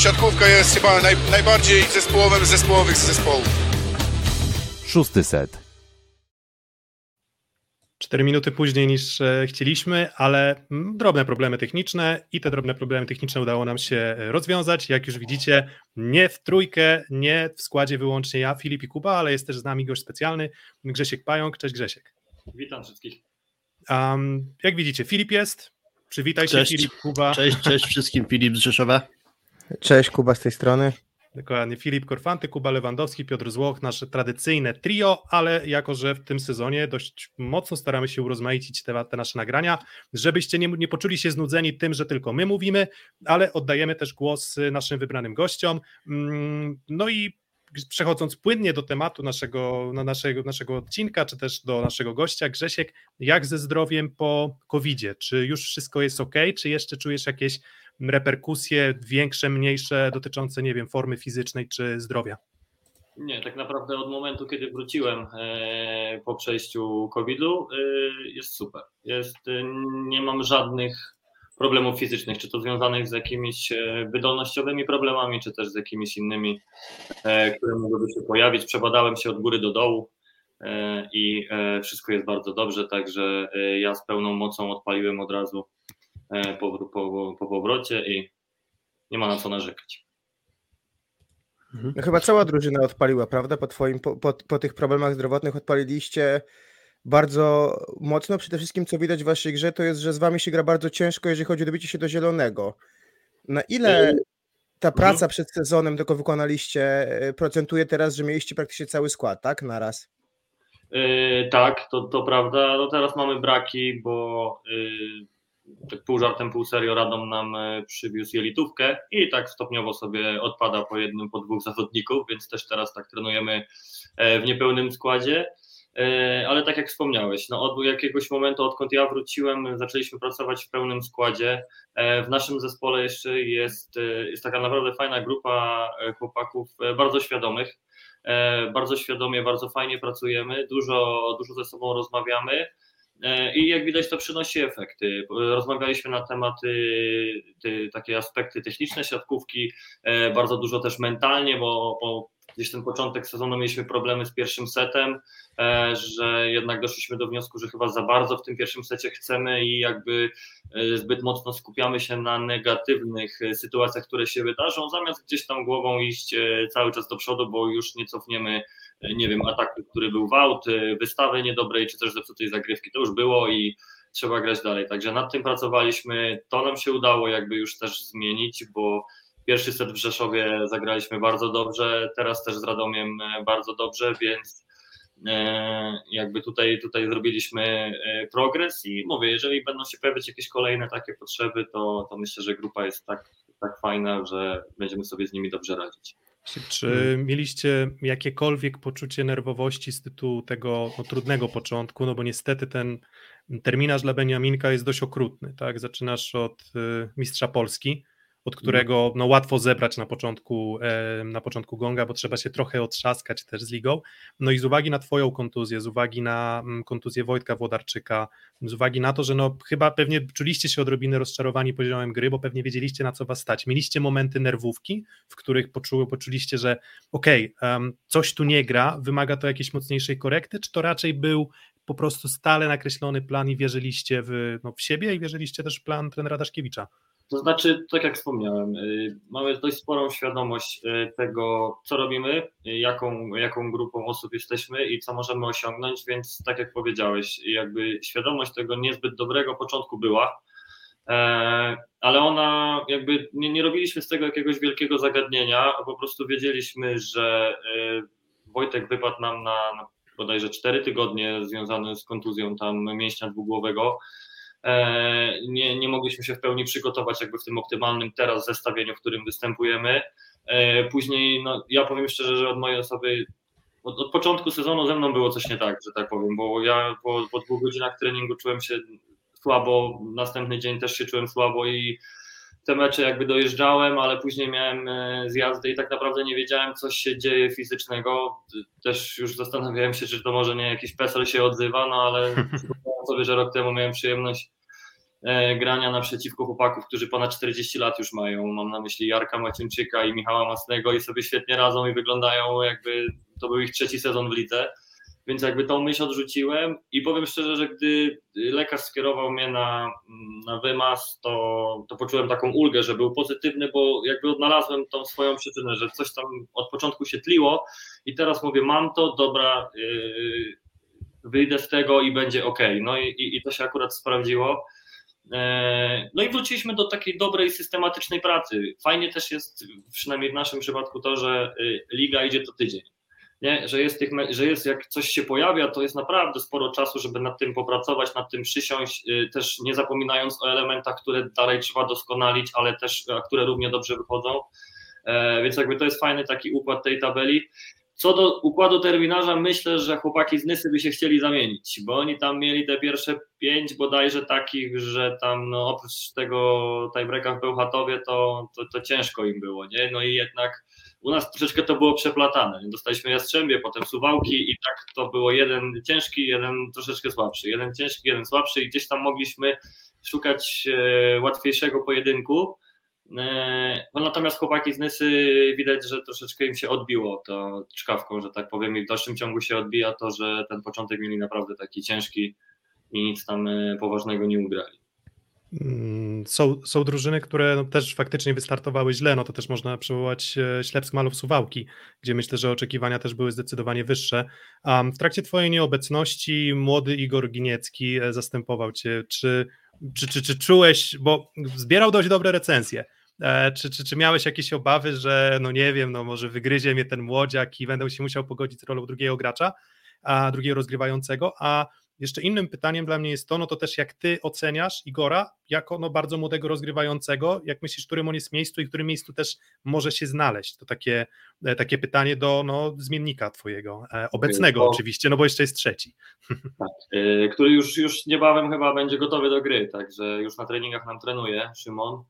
siatkówka jest chyba naj, najbardziej zespołowym z zespołowych z zespołów. Szósty set. Cztery minuty później niż e, chcieliśmy, ale mm, drobne problemy techniczne i te drobne problemy techniczne udało nam się e, rozwiązać. Jak już widzicie, nie w trójkę, nie w składzie wyłącznie ja, Filip i Kuba, ale jest też z nami gość specjalny, Grzesiek Pająk. Cześć Grzesiek. Witam wszystkich. Um, jak widzicie, Filip jest. Przywitaj cześć. się, Filip, Kuba. Cześć, cześć wszystkim, Filip z Rzeszowa. Cześć, Kuba z tej strony. Dokładnie, Filip Korfanty, Kuba Lewandowski, Piotr Złoch, nasze tradycyjne trio, ale jako, że w tym sezonie dość mocno staramy się urozmaicić te, te nasze nagrania, żebyście nie, nie poczuli się znudzeni tym, że tylko my mówimy, ale oddajemy też głos naszym wybranym gościom. Mm, no i przechodząc płynnie do tematu naszego, na naszego, naszego odcinka, czy też do naszego gościa, Grzesiek, jak ze zdrowiem po COVID-zie? Czy już wszystko jest ok, czy jeszcze czujesz jakieś reperkusje większe, mniejsze, dotyczące, nie wiem, formy fizycznej czy zdrowia? Nie, tak naprawdę od momentu, kiedy wróciłem e, po przejściu COVID-u, e, jest super. Jest, e, nie mam żadnych problemów fizycznych, czy to związanych z jakimiś wydolnościowymi problemami, czy też z jakimiś innymi, które mogłyby się pojawić. Przebadałem się od góry do dołu i wszystko jest bardzo dobrze, także ja z pełną mocą odpaliłem od razu po, po, po powrocie i nie ma na co narzekać. Mhm. No chyba cała drużyna odpaliła, prawda? Po, twoim, po, po, po, tych problemach zdrowotnych odpaliliście bardzo mocno. Przede wszystkim, co widać w waszej grze, to jest, że z wami się gra bardzo ciężko, jeżeli chodzi o dobicie się do zielonego. Na ile ta mhm. praca przed sezonem, tylko wykonaliście, e, procentuje teraz, że mieliście praktycznie cały skład, tak? Naraz. Yy, tak, to, to prawda. No teraz mamy braki, bo yy, tak pół żartem, pół serio Radom nam e, przywiózł jelitówkę i tak stopniowo sobie odpada po jednym, po dwóch zawodników, więc też teraz tak trenujemy e, w niepełnym składzie. E, ale tak jak wspomniałeś, no od jakiegoś momentu, odkąd ja wróciłem, zaczęliśmy pracować w pełnym składzie. W naszym zespole jeszcze jest, jest taka naprawdę fajna grupa chłopaków, bardzo świadomych. Bardzo świadomie, bardzo fajnie pracujemy, dużo, dużo ze sobą rozmawiamy. E, I jak widać, to przynosi efekty. Rozmawialiśmy na tematy, takie aspekty techniczne siatkówki, e, bardzo dużo też mentalnie, bo, bo gdzieś ten początek sezonu mieliśmy problemy z pierwszym setem, e, że jednak doszliśmy do wniosku, że chyba za bardzo w tym pierwszym secie chcemy i jakby zbyt mocno skupiamy się na negatywnych sytuacjach, które się wydarzą, zamiast gdzieś tam głową iść cały czas do przodu, bo już nie cofniemy nie wiem, ataku, który był w aut, wystawy niedobrej, czy też zepsutej zagrywki, to już było i trzeba grać dalej. Także nad tym pracowaliśmy, to nam się udało jakby już też zmienić, bo pierwszy set w Rzeszowie zagraliśmy bardzo dobrze, teraz też z Radomiem e, bardzo dobrze, więc e, jakby tutaj, tutaj zrobiliśmy e, progres i mówię, jeżeli będą się pojawiać jakieś kolejne takie potrzeby, to, to myślę, że grupa jest tak, tak fajna, że będziemy sobie z nimi dobrze radzić. Czy hmm. mieliście jakiekolwiek poczucie nerwowości z tytułu tego no, trudnego początku? No bo niestety ten terminarz dla Beniaminka jest dość okrutny, tak? Zaczynasz od y, mistrza Polski, od mhm. którego no, łatwo zebrać na początku, na początku gonga, bo trzeba się trochę otrzaskać też z ligą. No i z uwagi na Twoją kontuzję, z uwagi na mm, kontuzję Wojtka Włodarczyka, z uwagi na to, że no chyba pewnie czuliście się odrobinę rozczarowani poziomem gry, bo pewnie wiedzieliście na co Was stać. Mieliście momenty nerwówki, w których poczuły, poczuliście, że okej, okay, um, coś tu nie gra, wymaga to jakiejś mocniejszej korekty, czy to raczej był po prostu stale nakreślony plan i wierzyliście w, no, w siebie i wierzyliście też w plan trenera Daszkiewicza? To znaczy, tak jak wspomniałem, y, mamy dość sporą świadomość y, tego, co robimy, y, jaką, jaką grupą osób jesteśmy i co możemy osiągnąć, więc tak jak powiedziałeś, jakby świadomość tego niezbyt dobrego początku była, e, ale ona jakby nie, nie robiliśmy z tego jakiegoś wielkiego zagadnienia, po prostu wiedzieliśmy, że Wojtek wypadł nam na, bodajże 4 tygodnie związany z kontuzją tam mięśnia dwugłowego, nie, nie mogliśmy się w pełni przygotować jakby w tym optymalnym teraz zestawieniu, w którym występujemy. E, później, no, ja powiem szczerze, że od mojej osoby, od, od początku sezonu ze mną było coś nie tak, że tak powiem, bo ja po, po dwóch godzinach treningu czułem się słabo, następny dzień też się czułem słabo i te mecze jakby dojeżdżałem, ale później miałem e, zjazdy i tak naprawdę nie wiedziałem, co się dzieje fizycznego. Też już zastanawiałem się, czy to może nie jakiś PESEL się odzywa, no ale sobie, że rok temu miałem przyjemność e, grania naprzeciwko chłopaków, którzy ponad 40 lat już mają. Mam na myśli Jarka Macięczyka i Michała Masnego i sobie świetnie radzą i wyglądają jakby to był ich trzeci sezon w lidze. Więc jakby tą myśl odrzuciłem i powiem szczerze, że gdy lekarz skierował mnie na, na wymaz, to, to poczułem taką ulgę, że był pozytywny, bo jakby odnalazłem tą swoją przyczynę, że coś tam od początku się tliło i teraz mówię, mam to, dobra, yy, wyjdę z tego i będzie ok. No i, i to się akurat sprawdziło. Yy, no i wróciliśmy do takiej dobrej, systematycznej pracy. Fajnie też jest, przynajmniej w naszym przypadku, to, że yy, liga idzie to tydzień nie? Że, jest tych, że jest jak coś się pojawia, to jest naprawdę sporo czasu, żeby nad tym popracować, nad tym przysiąść, y, też nie zapominając o elementach, które dalej trzeba doskonalić, ale też które równie dobrze wychodzą. E, więc jakby to jest fajny taki układ tej tabeli. Co do układu terminarza, myślę, że chłopaki z Nysy by się chcieli zamienić, bo oni tam mieli te pierwsze pięć bodajże takich, że tam no, oprócz tego tiebreaka w Bełchatowie to, to, to ciężko im było, nie? No i jednak u nas troszeczkę to było przeplatane. Dostaliśmy Jastrzębie, potem Suwałki i tak to było jeden ciężki, jeden troszeczkę słabszy. Jeden ciężki, jeden słabszy i gdzieś tam mogliśmy szukać e, łatwiejszego pojedynku. E, no natomiast chłopaki z Nysy widać, że troszeczkę im się odbiło to czkawką, że tak powiem, i w dalszym ciągu się odbija to, że ten początek mieli naprawdę taki ciężki i nic tam e, poważnego nie ugrali. Mm, są, są drużyny, które no też faktycznie wystartowały źle, no to też można przywołać e, Ślepsk Malów Suwałki, gdzie myślę, że oczekiwania też były zdecydowanie wyższe. W trakcie twojej nieobecności młody Igor Giniecki e, zastępował cię. Czy, czy, czy, czy czułeś, bo zbierał dość dobre recenzje, e, czy, czy, czy miałeś jakieś obawy, że no nie wiem, no może wygryzie mnie ten młodziak i będę się musiał pogodzić z rolą drugiego gracza, a drugiego rozgrywającego, a jeszcze innym pytaniem dla mnie jest to, no to też jak ty oceniasz Igora jako no bardzo młodego rozgrywającego, jak myślisz, w którym on jest miejscu i w którym miejscu też może się znaleźć? To takie, e, takie pytanie do no, zmiennika twojego, e, obecnego oczywiście, no bo jeszcze jest trzeci. Tak, e, który już, już niebawem chyba będzie gotowy do gry, także już na treningach nam trenuje Szymon.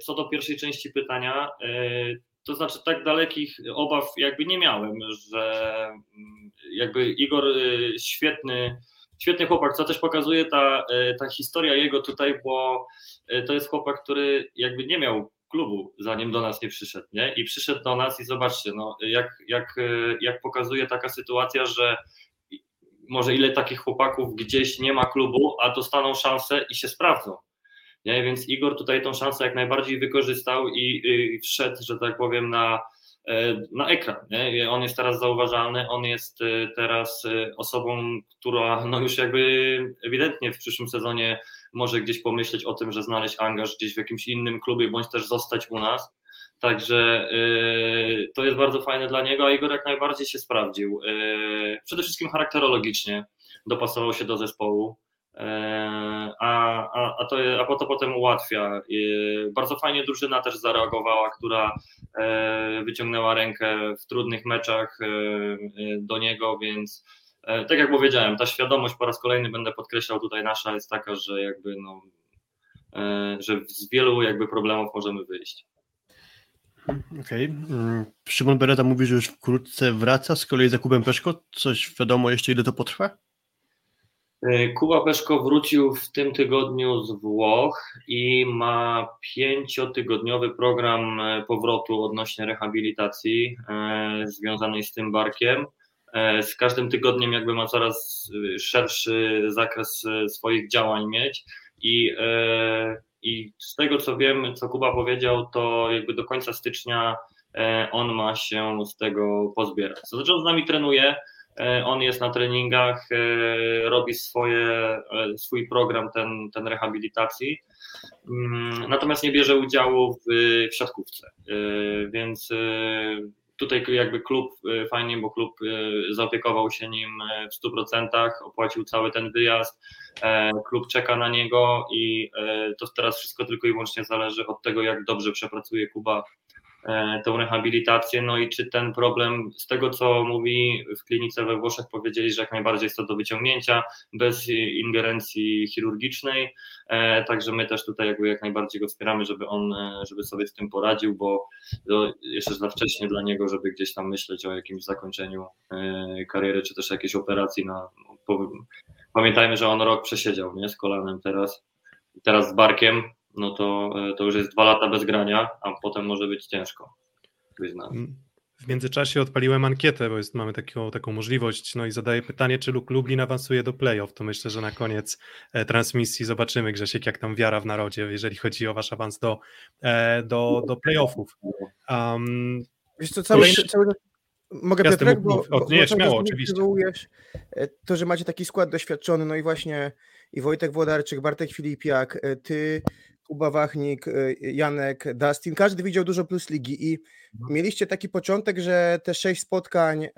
Co do pierwszej części pytania, to znaczy tak dalekich obaw jakby nie miałem, że mm, jakby Igor y, świetny, świetny chłopak, co też pokazuje ta, y, ta historia jego tutaj, bo y, to jest chłopak, który jakby nie miał klubu, zanim do nas nie przyszedł, nie? I przyszedł do nas i zobaczcie, no, jak, jak, jak pokazuje taka sytuacja, że może ile takich chłopaków gdzieś nie ma klubu, a dostaną szansę i się sprawdzą. Nie? Więc Igor tutaj tą szansę jak najbardziej wykorzystał i, i wszedł, że tak powiem, na, e, na ekran. Nie? On jest teraz zauważalny, on jest e, teraz e, osobą, która no już jakby ewidentnie w przyszłym sezonie może gdzieś pomyśleć o tym, że znaleźć angaż gdzieś w jakimś innym klubie, bądź też zostać u nas. Także to jest bardzo fajne dla niego, a Igor jak najbardziej się sprawdził. Przede wszystkim charakterologicznie dopasował się do zespołu. E, a, a, a, to, a to potem ułatwia. Bardzo fajnie drużyna też zareagowała, która e, wyciągnęła rękę w trudnych meczach e, do niego, więc tak jak powiedziałem, ta świadomość po raz kolejny będę podkreślał tutaj nasza jest taka, że jakby no, że z wielu jakby problemów możemy wyjść. Okej. Okay. Mm, Szymon Bereta mówi, że już wkrótce wraca, z kolei za Kubem Peszko. Coś wiadomo jeszcze ile to potrwa? E, Kuba Peszko wrócił w tym tygodniu z Włoch i ma pięciotygodniowy program e, powrotu odnośnie rehabilitacji e, związanej z tym barkiem. Z każdym tygodniem jakby ma coraz szerszy zakres swoich działań mieć i, i z tego co wiem, co Kuba powiedział, to jakby do końca stycznia on ma się z tego pozbierać. To znaczy on z nami trenuje, E, on jest na treningach, e, robi swoje, e, swój program, ten, ten rehabilitacji, mm, natomiast nie bierze udziału w, w siatkówce. Więc tutaj jakby klub fajnie, bo klub zaopiekował się nim w 100%, opłacił cały ten wyjazd, klub czeka na niego i to teraz wszystko tylko i wyłącznie zależy od tego, jak dobrze przepracuje Kuba E, tą rehabilitację. No i czy ten problem, z tego co mówi w klinice we Włoszech, powiedzieli, że jak najbardziej jest to do wyciągnięcia bez ingerencji chirurgicznej. E, także my też tutaj jakby jak najbardziej go wspieramy, żeby on, e, żeby sobie z tym poradził, bo jeszcze za wcześnie dla niego, żeby gdzieś tam myśleć o jakimś zakończeniu kariery, czy też jakiejś operacji na. Pamiętajmy, że on rok przesiedział nie, z kolanem teraz teraz z Barkiem, no to, to już jest dwa lata bez grania, a potem może być ciężko. W międzyczasie odpaliłem ankietę, bo jest, mamy taką, taką możliwość, no i zadaję pytanie, czy Lublin awansuje do playoff, to myślę, że na koniec e, transmisji zobaczymy, Grzesiek, jak tam wiara w narodzie, jeżeli chodzi o wasz awans do, e, do, do playoffów. Um, Wiesz co, cały, kolejny... cały, Mogę Jasne, Piotrek, bo, bo, nie, bo śmiało, oczywiście. E, to, że macie taki skład doświadczony, no i właśnie i Wojtek Włodarczyk, Bartek Filipiak, ty Kuba Wachnik, y, Janek, Dustin, każdy widział dużo plus ligi i no. mieliście taki początek, że te sześć spotkań,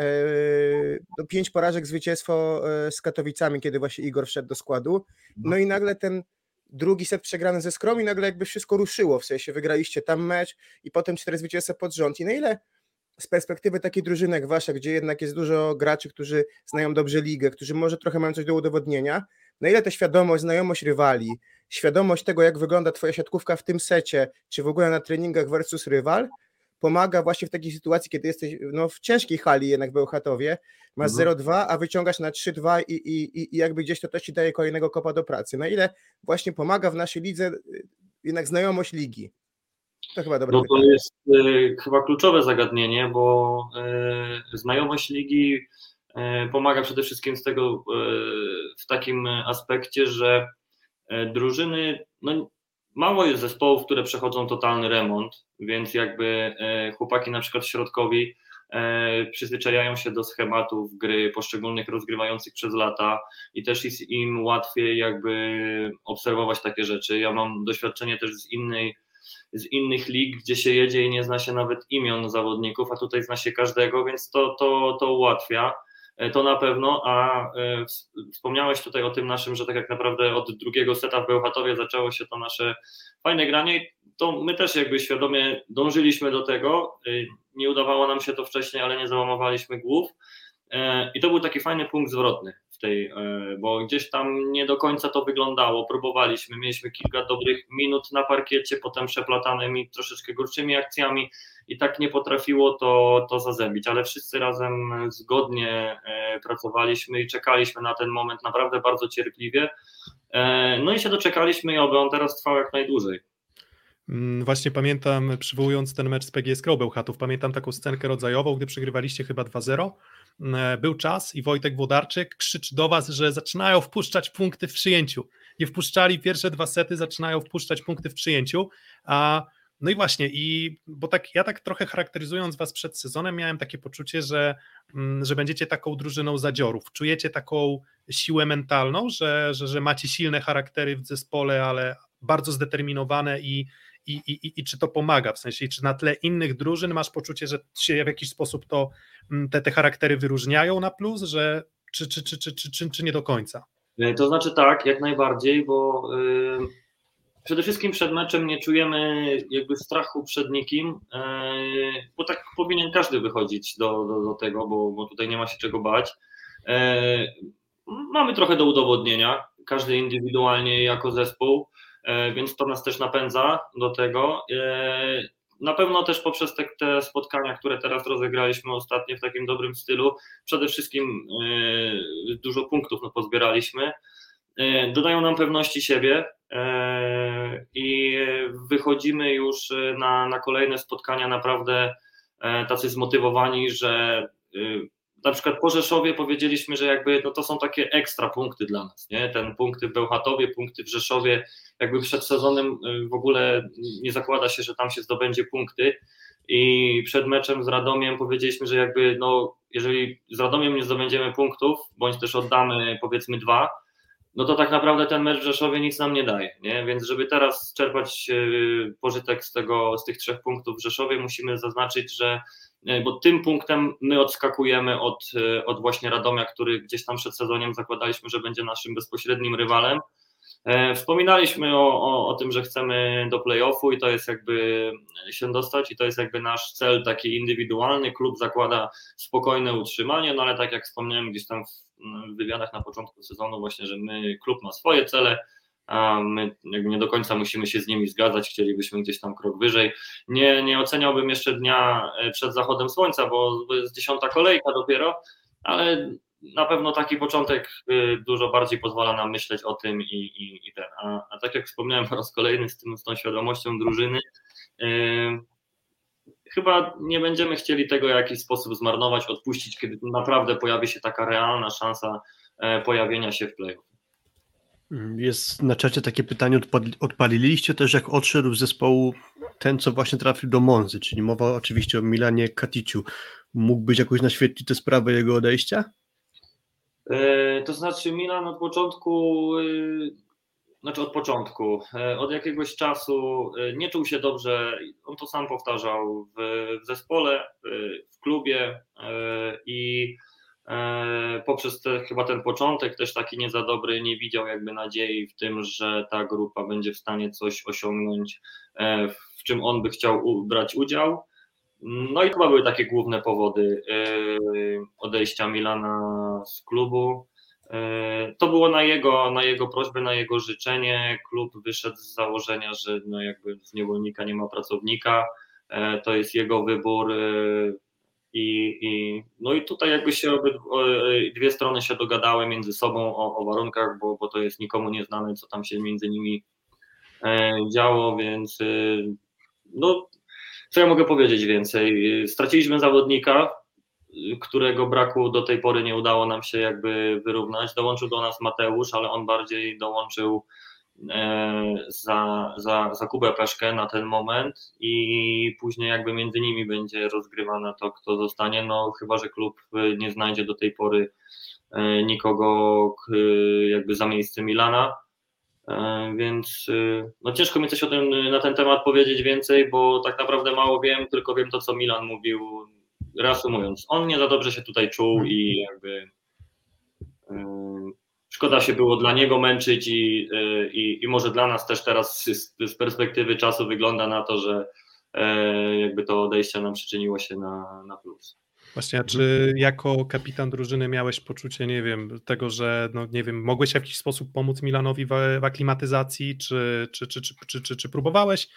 do pięć porażek, zwycięstwo e, z Katowicami, kiedy właśnie Igor wszedł do składu, no, no i nagle ten drugi set przegrany ze Skrom i nagle jakby wszystko ruszyło, w sensie wygraliście tam mecz i potem cztery zwycięstwa pod rząd. I na ile z perspektywy takiej drużyny jak wasza, gdzie jednak jest dużo graczy, którzy znają dobrze ligę, którzy może trochę mają coś do udowodnienia, na ile ta świadomość, znajomość rywali, świadomość tego, jak wygląda twoja siatkówka w tym secie, czy w ogóle na treningach versus rywal, pomaga właśnie w takiej sytuacji, kiedy jesteś no, w ciężkiej hali jednak w Bełchatowie, masz mhm. 0-2, a wyciągasz na 3-2 i, i, i jakby gdzieś to też ci daje kolejnego kopa do pracy. Na ile właśnie pomaga w naszej lidze y, jednak znajomość ligi? To chyba dobre No to pytanie. jest y, chyba kluczowe zagadnienie, bo y, znajomość ligi y, pomaga przede wszystkim z tego y, w takim aspekcie, że drużyny, no mało jest zespołów, które przechodzą totalny remont, więc jakby e, chłopaki na przykład środkowi e, przyzwyczajają się do schematów gry poszczególnych rozgrywających przez lata i też jest im łatwiej jakby obserwować takie rzeczy. Ja mam doświadczenie też z innej z innych lig, gdzie się jedzie i nie zna się nawet imion zawodników, a tutaj zna się każdego, więc to, to, to ułatwia. E, to na pewno, a e, wspomniałeś tutaj o tym naszym, że tak jak naprawdę od drugiego seta w Bełchatowie zaczęło się to nasze fajne granie. To my też jakby świadomie dążyliśmy do tego, e, nie udawało nam się to wcześniej, ale nie załamowaliśmy głów. I to był taki fajny punkt zwrotny w tej, bo gdzieś tam nie do końca to wyglądało, próbowaliśmy, mieliśmy kilka dobrych minut na parkiecie, potem przeplatanymi troszeczkę gorszymi akcjami, i tak nie potrafiło to, to zazębić, ale wszyscy razem zgodnie e, pracowaliśmy i czekaliśmy na ten moment naprawdę bardzo cierpliwie. E, no i się doczekaliśmy i oby on teraz trwał jak najdłużej. Mm, właśnie pamiętam, przywołując ten mecz z PGS Bełchatów, pamiętam taką scenkę rodzajową, gdy przegrywaliście chyba 2-0. Mm, e, był czas i Wojtek Włodarczyk krzyczy do was, że zaczynają wpuszczać punkty w przyjęciu. Nie wpuszczali pierwsze dwa sety, zaczynają wpuszczać punkty w przyjęciu, a no i właśnie, i bo tak ja tak trochę charakteryzując was przed sezonem, miałem takie poczucie, że, mm, że będziecie taką drużyną zadziorów. Czujecie taką siłę mentalną, że, że, że macie silne charaktery w zespole, ale bardzo zdeterminowane i, i, i, i czy to pomaga, w sensie, czy na tle innych drużyn masz poczucie, że się w jakiś sposób to mm, te, te charaktery wyróżniają na plus, że czy, czy, czy, czy, czy, czy, czy nie do końca? To znaczy tak, jak najbardziej, bo yy Przede wszystkim przed meczem nie czujemy jakby strachu przed nikim, e, bo tak powinien każdy wychodzić do, do, do tego, bo, bo tutaj nie ma się czego bać. E, mamy trochę do udowodnienia, każdy indywidualnie jako zespół, e, więc to nas też napędza do tego. Na pewno też poprzez te, te, spotkania, które teraz rozegraliśmy ostatnio w takim dobrym stylu, przede wszystkim dużo punktów no, pozbieraliśmy. Dodają nam pewności siebie, i wychodzimy już na, na kolejne spotkania. Naprawdę e, tacy zmotywowani, że na przykład po Rzeszowie powiedzieliśmy, że jakby no to są takie ekstra punkty dla nas, nie? Ten punkty w Bełchatowie, punkty w Rzeszowie, jakby przed sezonem w ogóle nie zakłada się, że tam się zdobędzie punkty. I przed meczem z Radomiem powiedzieliśmy, że jakby no jeżeli z Radomiem nie zdobędziemy punktów, bądź też oddamy powiedzmy dwa, no to tak naprawdę ten mecz w Rzeszowie nic nam nie daje, nie? Więc żeby teraz czerpać e, pożytek z tego, z tych trzech punktów w Rzeszowie, musimy zaznaczyć, że e, bo tym punktem my odskakujemy od, e, od właśnie Radomia, który gdzieś tam przed sezonem zakładaliśmy, że będzie naszym bezpośrednim rywalem. Wspominaliśmy o, o, o tym, że chcemy do playoffu i to jest jakby się dostać i to jest jakby nasz cel taki indywidualny. Klub zakłada spokojne utrzymanie, no ale tak jak wspomniałem gdzieś tam w w wywiadach na początku sezonu właśnie, że my, klub ma swoje cele, a my nie do końca musimy się z nimi zgadzać, chcielibyśmy gdzieś tam krok wyżej. Nie, nie oceniałbym jeszcze dnia e, przed zachodem słońca, bo jest dziesiąta kolejka dopiero, ale na pewno taki początek y, dużo bardziej pozwala nam myśleć o tym i, i, i ten. A, a, tak jak wspomniałem po raz kolejny z, tym, z tą świadomością drużyny, yy, chyba nie będziemy chcieli tego w jakiś sposób zmarnować, odpuścić, kiedy naprawdę pojawi się taka realna szansa e, pojawienia się w playoff. Jest na czacie takie pytanie, odpaliliście też jak odszedł z zespołu ten, co właśnie trafił do Monzy, czyli mowa oczywiście o Milanie Katiciu. Mógłbyś jakoś naświetlić tę sprawę jego odejścia? E, to znaczy Milan od początku, e, znaczy od początku, e, od jakiegoś czasu nie czuł się dobrze, on to sam powtarzał w, zespole, w klubie i poprzez te, chyba ten początek też taki nie za dobry, nie widział jakby nadziei w tym, że ta grupa będzie w stanie coś osiągnąć, w czym on by chciał brać udział. No i chyba były takie główne powody odejścia Milana z klubu. To było na jego, na jego prośbę, na jego życzenie. Klub wyszedł z założenia, że no jakby z niewolnika nie ma pracownika. To jest jego wybór. I, i, no i tutaj jakby się dwie strony się dogadały między sobą o, o warunkach, bo, bo to jest nikomu nieznane, co tam się między nimi działo, więc no co ja mogę powiedzieć więcej? Straciliśmy zawodnika, którego braku do tej pory nie udało nam się jakby wyrównać. Dołączył do nas Mateusz, ale on bardziej dołączył e, za, za, za Kubę Peszkę na ten moment i później jakby między nimi będzie rozgrywane to, kto zostanie, no chyba, że klub nie znajdzie do tej pory e, nikogo jakby za miejsce Milana, więc y, no ciężko mi coś o tym na ten temat powiedzieć więcej, bo tak naprawdę mało wiem, tylko wiem to, co Milan mówił. Reasumując, on nie za dobrze się tutaj czuł i jakby szkoda się było dla niego męczyć i, y, i, i może dla nas też teraz z, z perspektywy czasu wygląda na to, że e, jakby to odejście nam przyczyniło się na, na plus. Właśnie, czy jako kapitan drużyny miałeś poczucie, nie wiem, tego, że, no nie wiem, mogłeś w jakiś sposób pomóc Milanowi w, w aklimatyzacji, czy, czy, czy, czy, czy, czy, czy próbowałeś,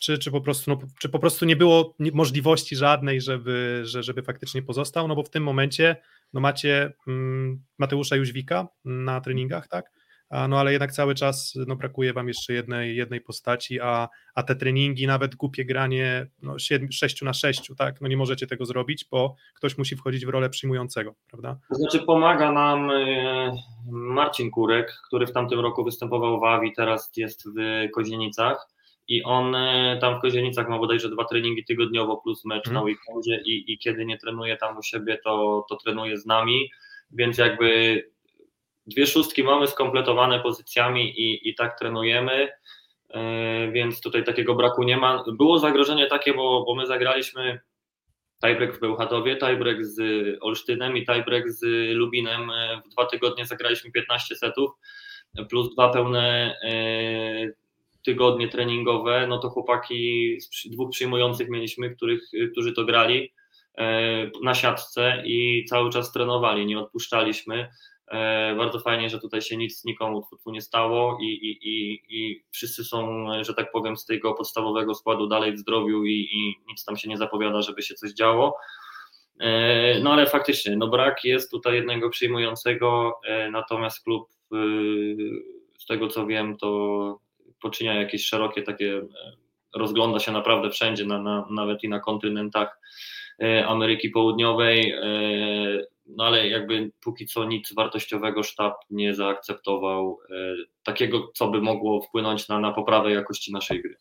czy, czy, po prostu, no, czy po prostu nie było możliwości żadnej, żeby, że, żeby faktycznie pozostał, no bo w tym momencie no macie mm, Mateusza Jóźwika na treningach, tak? No ale jednak cały czas no, brakuje wam jeszcze jednej, jednej postaci, a, a te treningi, nawet głupie granie no, 7, 6 na 6, tak, no nie możecie tego zrobić, bo ktoś musi wchodzić w rolę przyjmującego, prawda? To znaczy pomaga nam e, Marcin Kurek, który w tamtym roku występował w AWI, teraz jest w Kozienicach i on e, tam w Kozienicach ma bodajże dwa treningi tygodniowo plus mecz hmm. na weekendzie i, i kiedy nie trenuje tam u siebie, to, to trenuje z nami, więc jakby dwie szóstki mamy skompletowane pozycjami i, i tak trenujemy, e, więc tutaj takiego braku nie ma. Było zagrożenie takie, bo, bo my zagraliśmy tiebreak w Bełchatowie, tiebreak z Olsztynem i tiebreak z Lubinem. E, w dwa tygodnie zagraliśmy 15 setów, plus dwa pełne e, tygodnie treningowe, no to chłopaki z dwóch przyjmujących mieliśmy, których, którzy to grali na siatce i cały czas trenowali, nie odpuszczaliśmy. E, bardzo fajnie, że tutaj się nic nikomu tu nie stało i, i, i, i wszyscy są, że tak powiem, z tego podstawowego składu dalej w zdrowiu i, i nic tam się nie zapowiada, żeby się coś działo. E, no ale faktycznie, no brak jest tutaj jednego przyjmującego, e, natomiast klub z tego co wiem, to poczynia jakieś szerokie takie, rozgląda się naprawdę wszędzie, na, na, nawet i na kontynentach Ameryki Południowej no ale jakby póki co nic wartościowego sztab nie zaakceptował e, takiego, co by mogło wpłynąć na, na poprawę jakości naszej gry.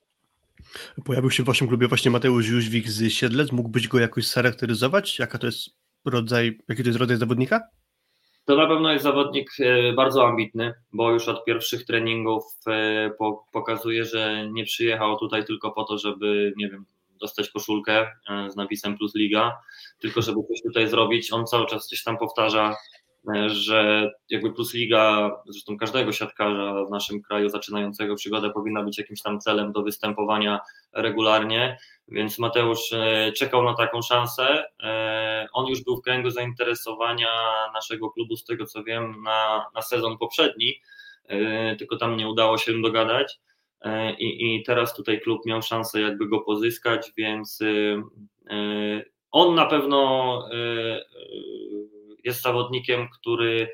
Pojawił się w waszym klubie właśnie Mateusz Jóźwik z Siedlec. Mógłbyś go jakoś charakteryzować? Jaka to jest rodzaj, jaki to jest rodzaj zawodnika? To na pewno jest zawodnik e, bardzo ambitny, bo już od pierwszych treningów e, pokazuje, że nie przyjechał tutaj tylko po to, żeby, nie wiem, dostać koszulkę e, z napisem Plus Liga, tylko żeby coś tutaj zrobić. On cały czas gdzieś tam powtarza, e, że jakby Plus Liga, zresztą każdego siatkarza w naszym kraju zaczynającego przygodę powinna być jakimś tam celem do występowania regularnie, więc Mateusz e, czekał na taką szansę. On już był w kręgu zainteresowania naszego klubu, z tego co wiem, na, na sezon poprzedni, tylko tam nie udało się dogadać. E, i, i teraz tutaj klub miał szansę jakby go pozyskać, więc y, y, on na pewno y, jest zawodnikiem, który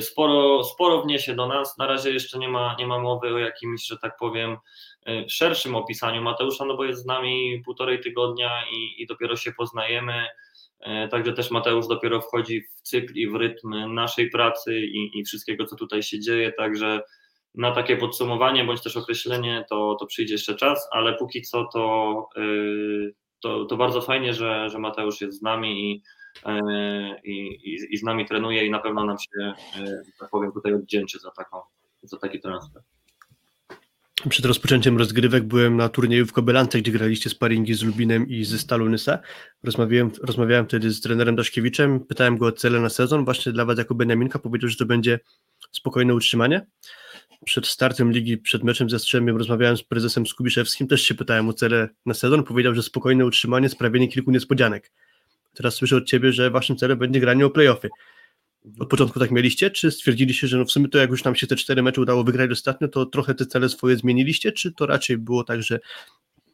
sporo, sporo wniesie do nas. Na razie jeszcze nie ma, nie ma mowy o jakimś, że tak powiem, szerszym opisaniu Mateusza, no bo jest z nami półtorej tygodnia i, i dopiero się poznajemy. Także też Mateusz dopiero wchodzi w cykl i w rytm naszej pracy i, i wszystkiego, co tutaj się dzieje. Także na takie podsumowanie bądź też określenie to, to przyjdzie jeszcze czas, ale póki co to, yy, to, to bardzo fajnie, że, że Mateusz jest z nami i, yy, i, i z nami trenuje i na pewno nam się, yy, tak powiem, tutaj oddzięczy za, taką, za taki transfer. Przed rozpoczęciem rozgrywek byłem na turnieju w Kobylance, gdzie graliście sparingi z Lubinem i ze Stalu Nysa. Rozmawiałem, rozmawiałem wtedy z trenerem Daszkiewiczem, pytałem go o cele na sezon. Właśnie dla Was jako Beniaminka powiedział, że to będzie spokojne utrzymanie przed startem ligi, przed meczem ze Strzemiem rozmawiałem z prezesem Skubiszewskim, też się pytałem o cele na sezon, powiedział, że spokojne utrzymanie, sprawienie kilku niespodzianek. Teraz słyszę od Ciebie, że Waszym celem będzie granie o playoffy. Od początku tak mieliście, czy stwierdziliście, że no w sumie to jak już nam się te cztery mecze udało wygrać ostatnio, to trochę te cele swoje zmieniliście, czy to raczej było tak, że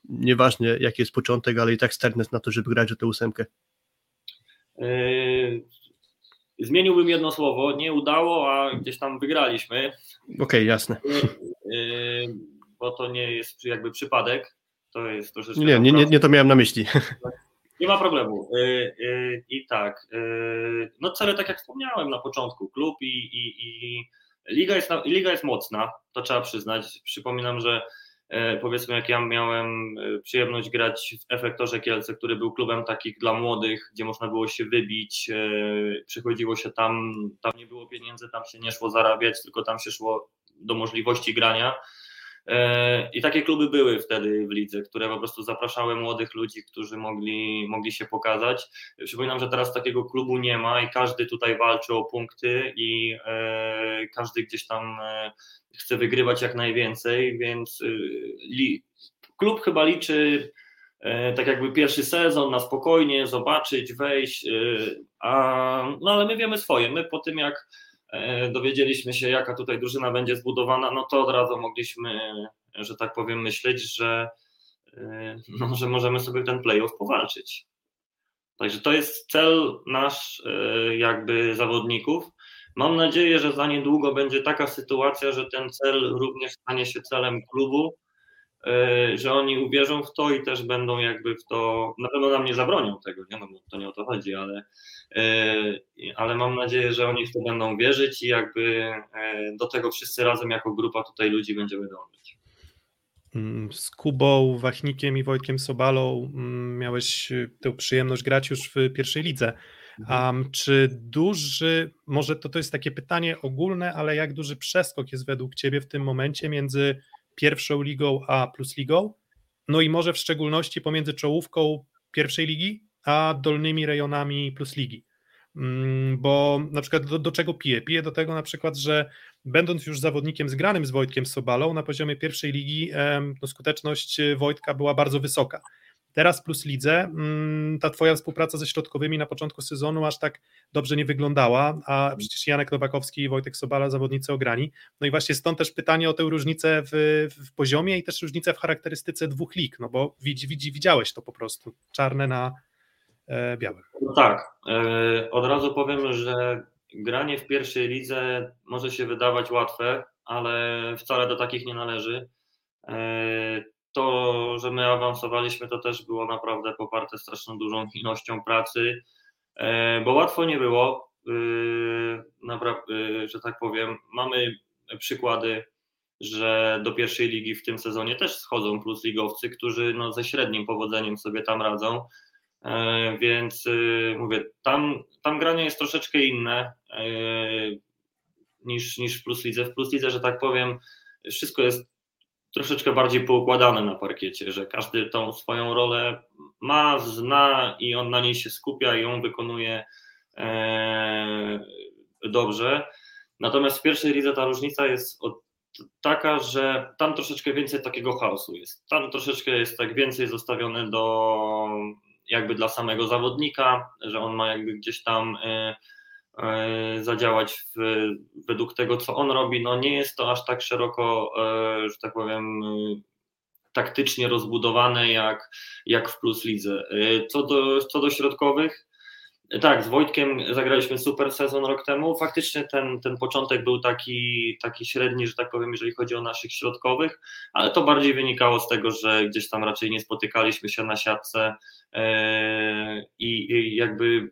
nieważne jaki jest początek, ale i tak startness na to, żeby grać o tę ósemkę? Yy, Zmieniłbym jedno słowo, nie udało, a gdzieś tam wygraliśmy. Okej, okay, jasne. Yy, bo to nie jest jakby przypadek. To jest troszeczkę. Nie, nie, nie, nie to miałem na myśli. Nie ma problemu. Yy, yy, I tak. No cele, tak jak wspomniałem na początku, klub i, i, i liga, jest, liga jest mocna, to trzeba przyznać. Przypominam, że E, powiedzmy jak ja miałem e, przyjemność grać w Efektorze Kielce, który był klubem takich dla młodych, gdzie można było się wybić, e, przychodziło się tam, tam nie było pieniędzy, tam się nie szło zarabiać, tylko tam się szło do możliwości grania. E, I takie kluby były wtedy w lidze, które po prostu zapraszały młodych ludzi, którzy mogli, mogli się pokazać. Przypominam, że teraz takiego klubu nie ma i każdy tutaj walczy o punkty i e, każdy gdzieś tam e, chce wygrywać jak najwięcej, więc klub chyba liczy tak jakby pierwszy sezon na spokojnie, zobaczyć, wejść, a, no ale my wiemy swoje. My po tym jak E, dowiedzieliśmy się, jaka tutaj drużyna będzie zbudowana, no to od razu mogliśmy, że tak powiem, myśleć, że, e, no, że możemy sobie ten playoff powalczyć. Także to jest cel nasz, e, jakby zawodników. Mam nadzieję, że za niedługo będzie taka sytuacja, że ten cel również stanie się celem klubu, że oni uwierzą w to i też będą jakby w to, na pewno nam nie zabronią tego, nie? No bo to nie o to chodzi, ale E, ale mam nadzieję, że oni w to będą wierzyć i jakby e, do tego wszyscy razem jako grupa tutaj ludzi będziemy dążyć. Mm, z Kubą, Wachnikiem i Wojtkiem Sobalą mm, miałeś e, tę przyjemność grać już w pierwszej lidze. Um, czy duży, może to, to jest takie pytanie ogólne, ale jak duży przeskok jest według Ciebie w tym momencie między pierwszą ligą a plus ligą? No i może w szczególności pomiędzy czołówką pierwszej ligi a dolnymi rejonami plus ligi. Mm, bo na przykład do, do czego piję? Piję do tego na przykład, że będąc już zawodnikiem zgranym z Wojtkiem Sobalą na poziomie pierwszej ligi, no skuteczność Wojtka była bardzo wysoka. Teraz plus lidze, mm, ta twoja współpraca ze środkowymi na początku sezonu aż tak dobrze nie wyglądała, a przecież Janek Nowakowski i Wojtek Sobala zawodnicy ograni. No i właśnie stąd też pytanie o tę różnicę w, w poziomie i też różnicę w charakterystyce dwóch lig, no bo widzi, widzi, widziałeś to po prostu, czarne na, E, białych. No tak, e, od razu powiem, że granie w pierwszej lidze może się wydawać łatwe, ale wcale do takich nie należy. E, to, że my awansowaliśmy, to też było naprawdę poparte straszną dużą ilością pracy, bo łatwo nie było. Naprawdę, że tak powiem, mamy przykłady, że do pierwszej ligi w tym sezonie też schodzą plus ligowcy, którzy no, ze średnim powodzeniem sobie tam radzą. E, więc mówię, tam, tam granie jest troszeczkę inne e, niż, niż w Plus Lidze. W Plus Lidze, że tak powiem, wszystko jest troszeczkę bardziej poukładane na parkiecie, że każdy tą swoją rolę ma, zna i on na niej się skupia i ją wykonuje e, dobrze. Natomiast w pierwszej lidze ta różnica jest taka, że tam troszeczkę więcej takiego chaosu jest. Tam troszeczkę jest tak więcej zostawione do jakby dla samego zawodnika, że on ma jakby gdzieś tam e, zadziałać w, według tego, co on robi. No nie jest to aż tak szeroko, e, że tak powiem, taktycznie rozbudowane jak, jak w Plus Lidze. Co do, co do środkowych, Tak, z Wojtkiem zagraliśmy super sezon rok temu. Faktycznie ten, ten początek był taki, taki średni, że tak powiem, jeżeli chodzi o naszych środkowych, ale to bardziej wynikało z tego, że gdzieś tam raczej nie spotykaliśmy się na siatce e, i jakby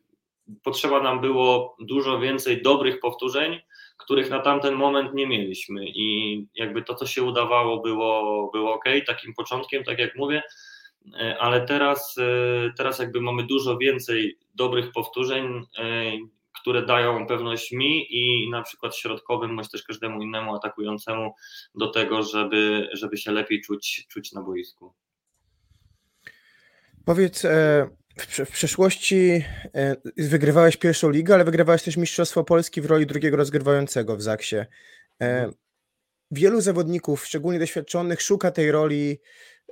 potrzeba nam było dużo więcej dobrych powtórzeń, których na tamten moment nie mieliśmy i jakby to, co się udawało, było, było ok, takim początkiem, tak jak mówię, E, ale teraz, e, teraz jakby mamy dużo więcej dobrych powtórzeń, e, które dają pewność mi i na przykład środkowym, bądź też każdemu innemu atakującemu do tego, żeby, żeby się lepiej czuć, czuć na boisku. Powiedz, w przeszłości wygrywałeś pierwszą ligę, ale wygrywałeś też Mistrzostwo Polski w roli drugiego rozgrywającego w Zaksie. Mhm. Wielu zawodników, szczególnie doświadczonych, szuka tej roli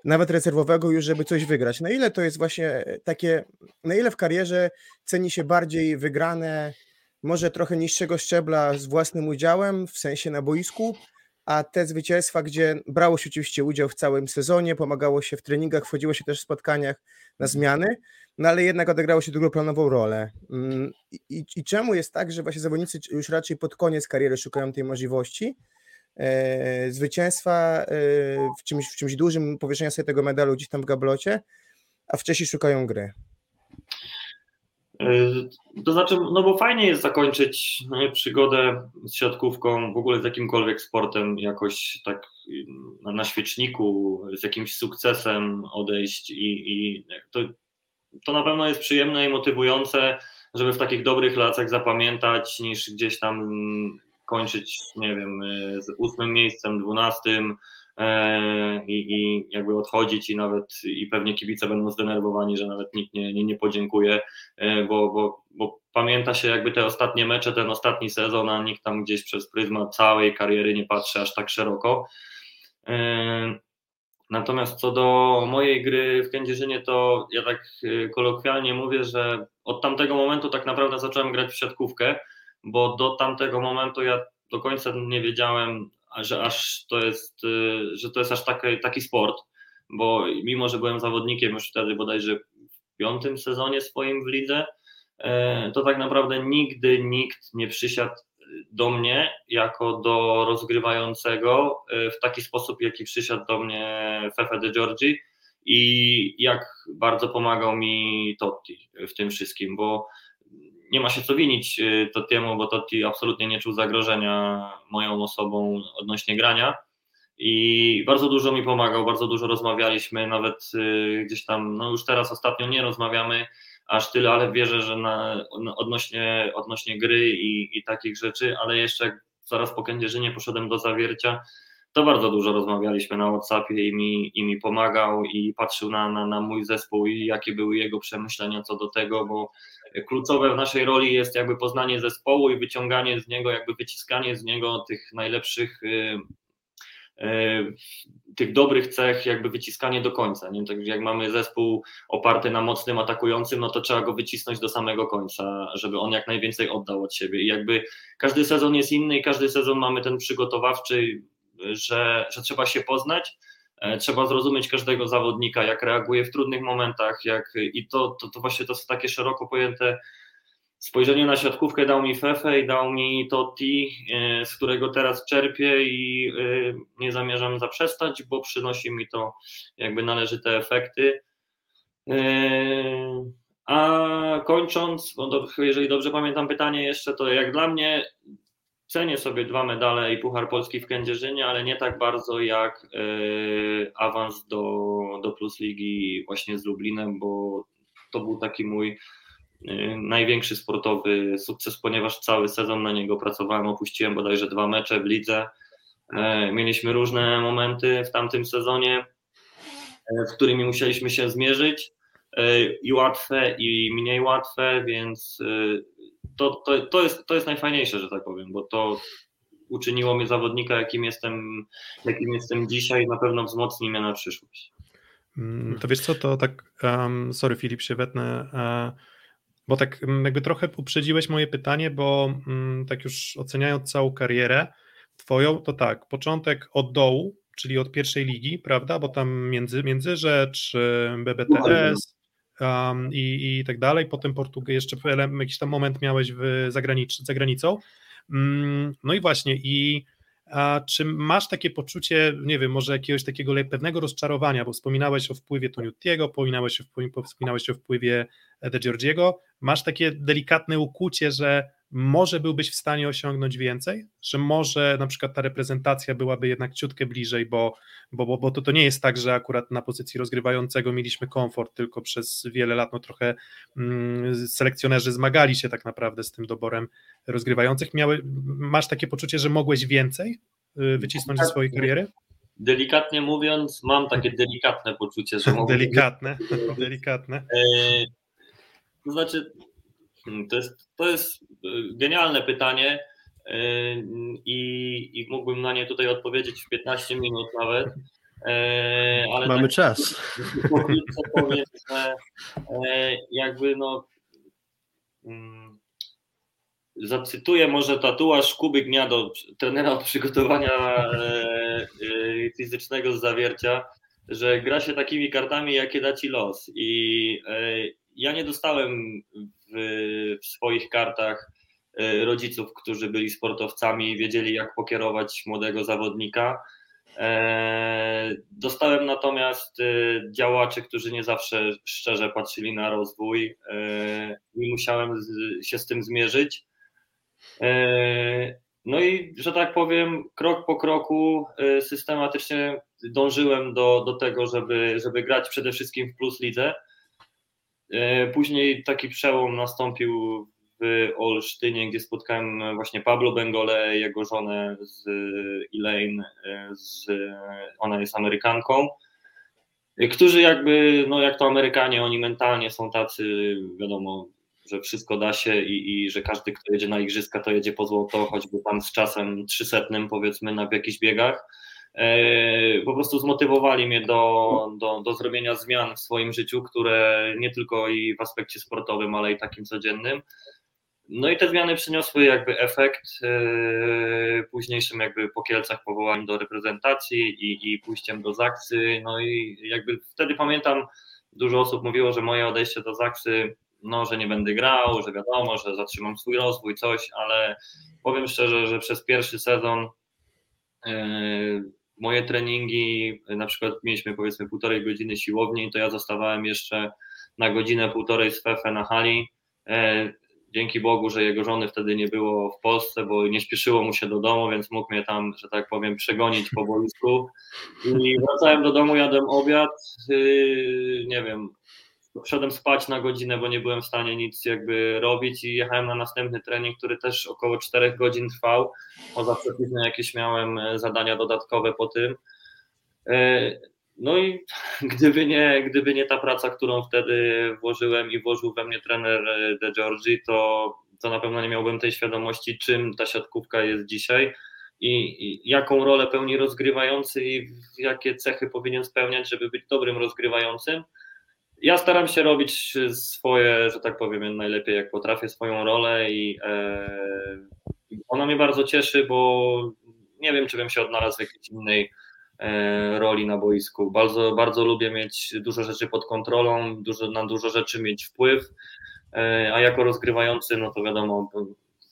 nawet rezerwowego już, żeby coś wygrać. Na ile to jest właśnie takie, na ile w karierze ceni się bardziej wygrane, może trochę niższego szczebla z własnym udziałem, w sensie na boisku, a te zwycięstwa, gdzie brało się oczywiście udział w całym sezonie, pomagało się w treningach, wchodziło się też w spotkaniach na zmiany, no ale jednak odegrało się drugoplanową rolę. Mm, I, I czemu jest tak, że właśnie zawodnicy już raczej pod koniec kariery szukają tej możliwości, E, zwycięstwa e, w czymś, w czymś dużym, powieszenia sobie tego medalu gdzieś tam w gablocie, a wcześniej szukają gry. E, to znaczy, no bo fajnie jest zakończyć przygodę z siatkówką, w ogóle z jakimkolwiek sportem, jakoś tak na świeczniku, z jakimś sukcesem odejść i, i to, to na pewno jest przyjemne i motywujące, żeby w takich dobrych latach zapamiętać, niż gdzieś tam kończyć, nie wiem, e, z ósmym miejscem, dwunastym i, i jakby odchodzić i nawet i pewnie kibice będą zdenerwowani, że nawet nikt nie, nie, nie podziękuje, e, bo, bo, bo pamięta się jakby te ostatnie mecze, ten ostatni sezon, a nikt tam gdzieś przez pryzmat całej kariery nie patrzy aż tak szeroko. Natomiast co do mojej gry w Kędzierzynie, to ja tak kolokwialnie mówię, że od tamtego momentu tak naprawdę zacząłem grać w siatkówkę, bo do tamtego momentu ja do końca nie wiedziałem, że aż to jest, y, że to jest aż taki, taki sport, bo mimo, że byłem zawodnikiem już wtedy bodajże w piątym sezonie swoim w lidze, e, to tak naprawdę nigdy nikt nie przysiadł do mnie jako do rozgrywającego e, w taki sposób, jaki przysiadł do mnie Fefe de Giorgi i jak bardzo pomagał mi Totti w tym wszystkim, bo nie ma się co winić y, Tottiemu, bo Totti absolutnie nie czuł zagrożenia moją osobą odnośnie grania. I bardzo dużo mi pomagał, bardzo dużo rozmawialiśmy, nawet y, gdzieś tam, no już teraz ostatnio nie rozmawiamy aż tyle, ale wierzę, że na, odnośnie, odnośnie gry i, i takich rzeczy, ale jeszcze zaraz po Kędzierzynie poszedłem do Zawiercia, to bardzo dużo rozmawialiśmy na Whatsappie i mi, i mi pomagał i patrzył na, na, na mój zespół i jakie były jego przemyślenia co do tego, bo kluczowe w naszej roli jest jakby poznanie zespołu i wyciąganie z niego, jakby wyciskanie z niego tych najlepszych, y, y, tych dobrych cech, jakby wyciskanie do końca. Nie? Tak jak mamy zespół oparty na mocnym atakującym, no to trzeba go wycisnąć do samego końca, żeby on jak najwięcej oddał od siebie. I jakby każdy sezon jest inny i każdy sezon mamy ten przygotowawczy, że, że trzeba się poznać E, trzeba zrozumieć każdego zawodnika, jak reaguje w trudnych momentach, jak, i to, to, to właśnie to jest takie szeroko pojęte spojrzenie na siatkówkę dał mi Fefe i dał mi Totti, e, z którego teraz czerpię i e, nie zamierzam zaprzestać, bo przynosi mi to jakby należyte efekty. A kończąc, jeżeli dobrze pamiętam pytanie jeszcze, to jak dla mnie Cenię sobie dwa medale i Puchar Polski w Kędzierzynie, ale nie tak bardzo jak e, awans do, do Plus Ligi właśnie z Lublinem, bo to był taki mój e, największy sportowy sukces, ponieważ cały sezon na niego pracowałem, opuściłem bodajże dwa mecze w lidze. E, mieliśmy różne momenty w tamtym sezonie, z którymi musieliśmy się zmierzyć i łatwe, i mniej łatwe, więc to, to, to, jest, to jest najfajniejsze, że tak powiem, bo to uczyniło mnie zawodnika, jakim jestem, jakim jestem dzisiaj i na pewno wzmocni mnie na przyszłość. Mm, to wiesz co, to tak, um, sorry Filip, się wetnę, uh, bo tak mm, jakby trochę uprzedziłeś moje pytanie, bo um, tak już oceniając całą karierę twoją, to tak, początek od dołu, czyli od pierwszej ligi, prawda, bo tam między, Międzyrzecz, BBTS, um, i, i tak dalej, potem Portug jeszcze jakiś tam moment miałeś w zagranicz, za granicą, um, no i właśnie i a czy masz takie poczucie, nie wiem, może jakiegoś takiego pewnego rozczarowania, bo wspominałeś o wpływie Toniutiego, wspominałeś o wpływie, wspominałeś o wpływie De Giorgiego, masz takie delikatne ukucie, że może byłbyś w stanie osiągnąć więcej, że może na przykład ta reprezentacja byłaby jednak ciutkę bliżej, bo, bo, bo, bo to, to nie jest tak, że akurat na pozycji rozgrywającego mieliśmy komfort, tylko przez wiele lat no trochę mm, selekcjonerzy zmagali się tak naprawdę z tym doborem rozgrywających. Miały, masz takie poczucie, że mogłeś więcej y, wycisnąć ze swojej kariery? Delikatnie mówiąc, mam takie delikatne poczucie, że mogę. Delikatne, delikatne. E, to znaczy, to jest, to jest y, genialne pytanie y, i, i mógłbym na nie tutaj odpowiedzieć w 15 minut nawet. E, ale Mamy tak, czas. Powiem, że e, jakby no mm, zacytuję może tatuaż Kuby Gniado, trenera od przygotowania e, fizycznego z zawiercia, że gra się takimi kartami, jakie da ci los. I ja nie dostałem w, w swoich kartach e, rodziców, którzy byli sportowcami i wiedzieli, jak pokierować młodego zawodnika. E, dostałem natomiast e, działaczy, którzy nie zawsze szczerze patrzyli na rozwój i musiałem się z tym zmierzyć. No i, że tak powiem, krok po kroku systematycznie dążyłem do, do tego, żeby, żeby grać przede wszystkim w plus lidze. E, później taki przełom nastąpił w Olsztynie, gdzie spotkałem właśnie Pablo Bengole, jego żonę z Elaine, e, z, ona jest Amerykanką, którzy jakby, no jak to Amerykanie, oni mentalnie są tacy, wiadomo, że wszystko da się i, i że każdy, kto jedzie na igrzyska, to jedzie po złoto, choćby tam z czasem trzysetnym powiedzmy na jakichś biegach. E, po prostu zmotywowali mnie do, do, do zrobienia zmian w swoim życiu, które nie tylko i w aspekcie sportowym, ale i takim codziennym. No i te zmiany przyniosły jakby efekt e, późniejszym jakby po Kielcach powołaniem do reprezentacji i, i pójściem do Zaksy. No i jakby wtedy pamiętam, dużo osób mówiło, że moje odejście do Zaksy, no, że nie będę grał, że wiadomo, że zatrzymam swój rozwój, coś, ale powiem szczerze, że przez pierwszy sezon e, moje treningi, na przykład mieliśmy powiedzmy półtorej godziny siłowni, to ja zostawałem jeszcze na godzinę, półtorej z Fefe na hali. E, dzięki Bogu, że jego żony wtedy nie było w Polsce, bo nie śpieszyło mu się do domu, więc mógł mnie tam, że tak powiem, przegonić po boisku. I wracałem do domu, jadłem obiad, y, nie wiem, Poszedłem spać na godzinę, bo nie byłem w stanie nic jakby robić i jechałem na następny trening, który też około 4 godzin trwał. Poza przepisem jakieś miałem e, zadania dodatkowe po tym. E, no i gdyby nie, gdyby nie ta praca, którą wtedy włożyłem i włożył we mnie trener e, De Giorgi, to, to na pewno nie miałbym tej świadomości, czym ta siatkówka jest dzisiaj i, i jaką rolę pełni rozgrywający i jakie cechy powinien spełniać, żeby być dobrym rozgrywającym ja staram się robić swoje, że tak powiem, najlepiej jak potrafię, swoją rolę i e, ona mnie bardzo cieszy, bo nie wiem, czy bym się odnalazł w jakiejś innej e, roli na boisku. Bardzo, bardzo lubię mieć dużo rzeczy pod kontrolą, dużo, na dużo rzeczy mieć wpływ, e, a jako rozgrywający, no to wiadomo,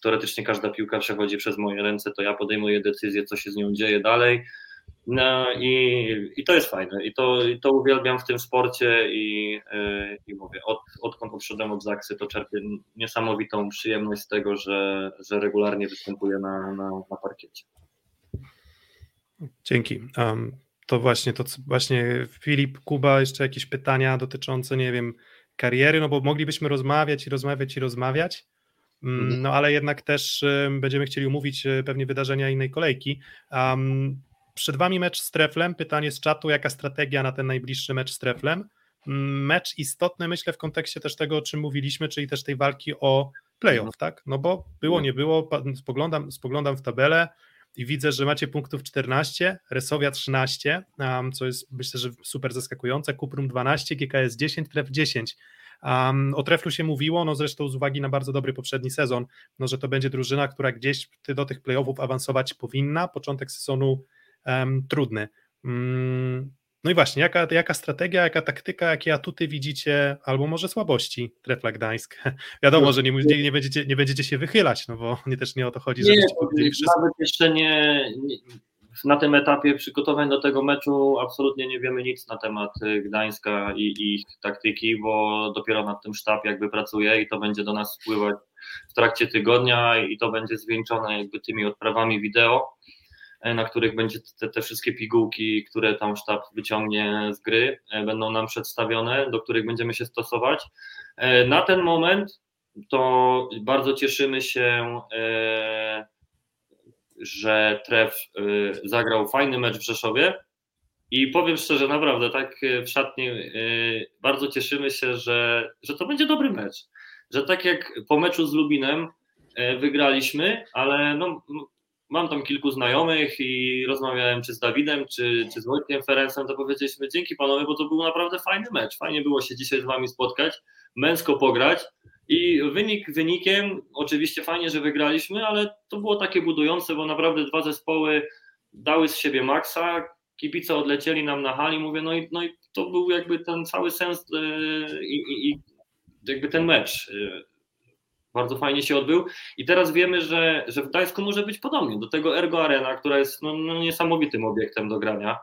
teoretycznie każda piłka przechodzi przez moje ręce, to ja podejmuję decyzję, co się z nią dzieje dalej no i, i to jest fajne i to, i to uwielbiam w tym sporcie i, yy, i mówię, od, odkąd odszedłem od Zaksy, to czerpię niesamowitą przyjemność z tego, że, że regularnie występuję na, na, na parkiecie. Dzięki. Um, to właśnie, to właśnie Filip, Kuba, jeszcze jakieś pytania dotyczące, nie wiem, kariery, no bo moglibyśmy rozmawiać i rozmawiać i rozmawiać, mm, mhm. no ale jednak też będziemy chcieli umówić e, pewnie wydarzenia innej kolejki. Um, przed Wami mecz z Treflem. Pytanie z czatu, jaka strategia na ten najbliższy mecz z Treflem? Mm, mecz istotny, myślę, w kontekście też tego, o czym mówiliśmy, czyli też tej walki o playoff, no. tak? No bo było, nie było, spoglądam, spoglądam w tabelę i widzę, że macie punktów 14, Resowia 13, co jest myślę, że super zaskakujące, Kuprum 12, GKS 10, Tref 10. Um, o Treflu się mówiło, no zresztą z uwagi na bardzo dobry poprzedni sezon, no że to będzie drużyna, która gdzieś do tych playoffów awansować powinna. Początek sezonu um, trudny. Um, No i właśnie, jaka, jaka strategia, jaka taktyka, jakie atuty widzicie, albo może słabości Trefla Gdańsk? Wiadomo, że nie, nie, nie, będziecie, nie będziecie się wychylać, no bo nie też nie o to chodzi, żebyście nie, powiedzieli wszystko. Nawet jeszcze nie, nie, na tym etapie przygotowań do tego meczu absolutnie nie wiemy nic na temat y, Gdańska i ich taktyki, bo dopiero nad tym sztab jakby pracuje i to będzie do nas wpływać w trakcie tygodnia i to będzie zwieńczone jakby tymi odprawami wideo, na których będzie te, te wszystkie pigułki, które tam sztab wyciągnie z gry, e, będą nam przedstawione, do których będziemy się stosować. E, na ten moment to bardzo cieszymy się że Tref zagrał fajny mecz w Rzeszowie i powiem szczerze, naprawdę, tak w szatni bardzo cieszymy się, że, że to będzie dobry mecz. Że tak jak po meczu z Lubinem wygraliśmy, ale no, mam tam kilku znajomych i rozmawiałem czy z Dawidem, czy, czy z Wojtkiem Ferencem, to powiedzieliśmy dzięki panowie, bo to był naprawdę fajny mecz. Fajnie było się dzisiaj z wami spotkać, męsko pograć i wynik wynikiem, oczywiście fajnie, że wygraliśmy, ale to było takie budujące, bo naprawdę dwa zespoły dały z siebie maksa, kibice odlecieli nam na hali, mówię, no i, no i to był jakby ten cały sens yy, i, i jakby ten mecz. Bardzo fajnie się odbył i teraz wiemy, że, że w Gdańsku może być podobnie. Do tego Ergo Arena, która jest no, no niesamowitym obiektem do grania.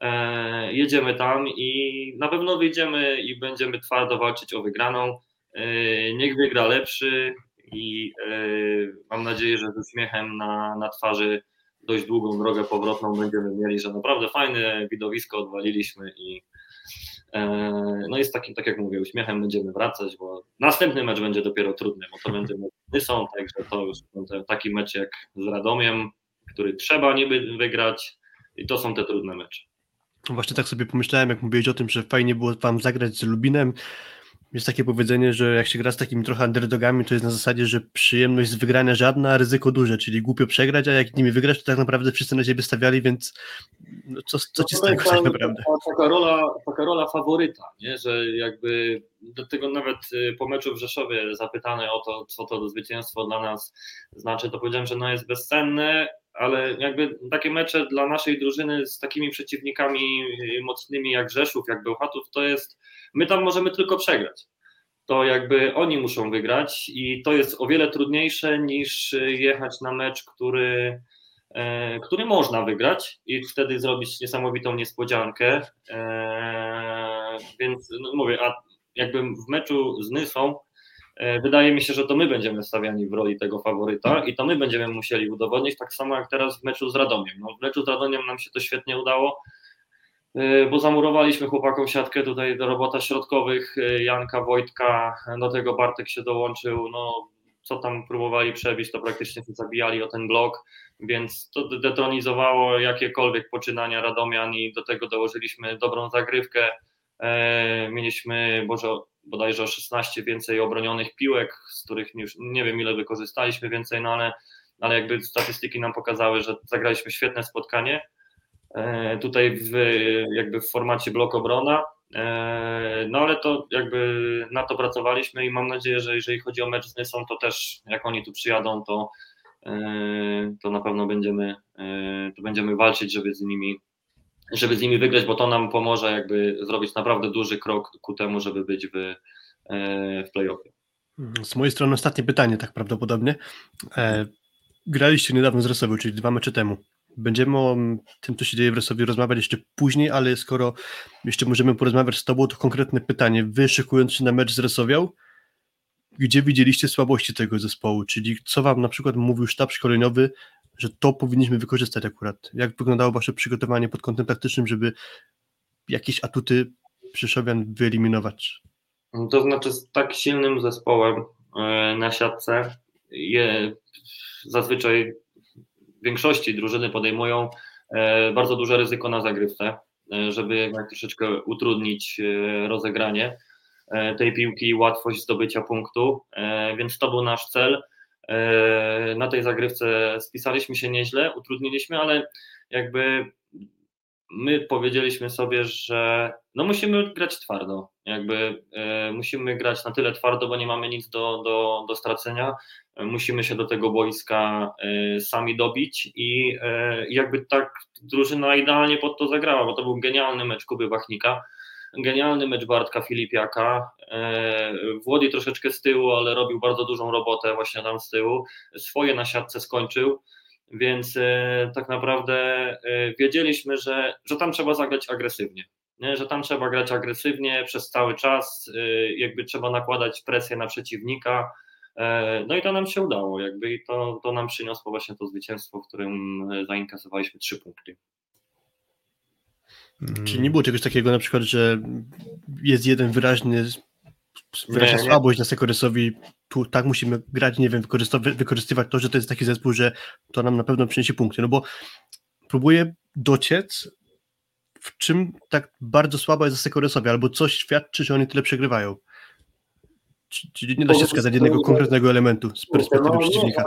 E, jedziemy tam i na pewno wyjdziemy i będziemy twardo walczyć o wygraną. E, niech wygra lepszy i e, mam nadzieję, że z uśmiechem na, na twarzy dość długą drogę powrotną będziemy mieli, że naprawdę fajne widowisko odwaliliśmy i e, no jest takim, tak jak mówię, uśmiechem będziemy wracać, bo następny mecz będzie dopiero trudny, bo to będzie mecz są, także to już taki mecz jak z Radomiem, który trzeba niby wygrać i to są te trudne mecze. Właśnie tak sobie pomyślałem, jak mówiłeś o tym, że fajnie było wam zagrać z Lubinem, jest takie powiedzenie, że jak się gra z takimi trochę underdogami, to jest na zasadzie, że przyjemność z wygrania żadna, a ryzyko duże, czyli głupio przegrać, a jak nimi wygrasz, to tak naprawdę wszyscy na ciebie stawiali, więc no co, co ci z tego tak naprawdę? Taka rola, taka rola faworyta, nie? że jakby do tego nawet y, po meczu w Rzeszowie zapytany o to, co to zwycięstwo dla nas znaczy, to powiedziałem, że no jest bezcenne, ale jakby takie mecze dla naszej drużyny z takimi przeciwnikami mocnymi jak Rzeszów, jak Bełchatów, to jest, my tam możemy tylko przegrać. To jakby oni muszą wygrać i to jest o wiele trudniejsze niż jechać na mecz, który, e, który można wygrać i wtedy zrobić niesamowitą niespodziankę. E, więc no mówię, a jakby w meczu z Nysą wydaje mi się, że to my będziemy stawiani w roli tego faworyta i to my będziemy musieli udowodnić, tak samo jak teraz w meczu z Radomiem. No, w meczu z Radomiem nam się to świetnie udało, e, bo zamurowaliśmy chłopakom siatkę tutaj do robota środkowych, e, Janka, Wojtka, do tego Bartek się dołączył, no co tam próbowali przebić, to praktycznie się zabijali o ten blok, więc to detronizowało jakiekolwiek poczynania Radomian i do tego dołożyliśmy dobrą zagrywkę, mieliśmy, Boże, bodajże o 16 więcej obronionych piłek, z których już nie wiem ile wykorzystaliśmy więcej, no ale, ale jakby statystyki nam pokazały, że zagraliśmy świetne spotkanie. E, tutaj w, jakby w formacie blok obrona, e, no ale to jakby na to pracowaliśmy i mam nadzieję, że jeżeli chodzi o mecz z Nysą, to też jak oni tu przyjadą, to, e, to na pewno będziemy, to będziemy walczyć, żeby z nimi żeby z nimi wygrać, bo to nam pomoże jakby zrobić naprawdę duży krok ku temu, żeby być w, e, w playoffie. Z mojej strony ostatnie pytanie, tak prawdopodobnie. E, graliście niedawno z Resowią, czyli dwa mecze temu. Będziemy o tym, co się dzieje w Resowie rozmawiać jeszcze później, ale skoro jeszcze możemy porozmawiać z Tobą, to konkretne pytanie. Wy szykując się na mecz z Resowią, gdzie widzieliście słabości tego zespołu? Czyli co Wam na przykład mówił sztab szkoleniowy, że to powinniśmy wykorzystać akurat. Jak wyglądało Wasze przygotowanie pod kątem taktycznym, żeby jakieś atuty Przyszowian wyeliminować? To znaczy z tak silnym zespołem e, na siatce je, zazwyczaj w większości drużyny podejmują e, bardzo duże ryzyko na zagrywce, e, żeby jednak troszeczkę utrudnić rozegranie tej piłki i łatwość zdobycia punktu, więc to był nasz cel. E, na tej zagrywce spisaliśmy się nieźle, utrudniliśmy, ale jakby my powiedzieliśmy sobie, że no musimy grać twardo, jakby e, musimy grać na tyle twardo, bo nie mamy nic do, do, do stracenia, musimy się do tego boiska e, sami dobić i jakby tak drużyna idealnie pod to zagrała, bo to był genialny mecz Kuby Wachnika, genialny mecz Bartka Filipiaka, e, Włody troszeczkę z tyłu, ale robił bardzo dużą robotę właśnie tam z tyłu, swoje na siatce skończył, więc e, tak naprawdę e, wiedzieliśmy, że, że tam trzeba zagrać agresywnie. Nie? Że tam trzeba grać agresywnie przez cały czas, jakby trzeba nakładać presję na przeciwnika. No i to nam się udało, jakby i to, to nam przyniosło właśnie to zwycięstwo, w którym zainkasowaliśmy trzy punkty. Czy nie było czegoś takiego na przykład, że jest jeden wyraźny wyraźna słabość na Sekoresowi, tu tak musimy grać, nie wiem, wykorzystywać to, że to jest taki zespół, że to nam na pewno przyniesie punkty, no bo próbuję dociec, w czym tak bardzo słaba jest Sekoresowi, albo coś świadczy, że oni tyle przegrywają. Czyli nie da się wskazać jednego konkretnego elementu z perspektywy no, przeciwnika.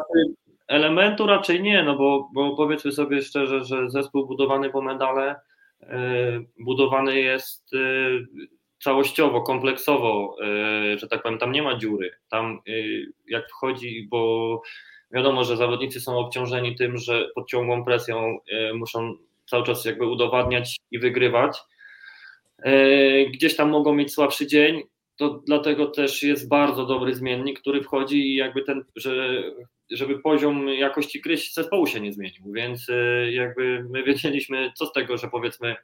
Elementu raczej nie, no bo, bo powiedzmy sobie szczerze, że zespół budowany po medale budowany jest e, całościowo, kompleksowo, e, że tak powiem, tam nie ma dziury. Tam jak wchodzi, bo wiadomo, że zawodnicy są obciążeni tym, że pod ciągłą presją muszą cały czas jakby udowadniać i wygrywać. Gdzieś tam mogą mieć słabszy dzień, to dlatego też jest bardzo dobry zmiennik, który wchodzi i jakby ten, że, żeby poziom jakości gry zespołu się nie zmienił, więc y, jakby my wiedzieliśmy, co z tego, że powiedzmy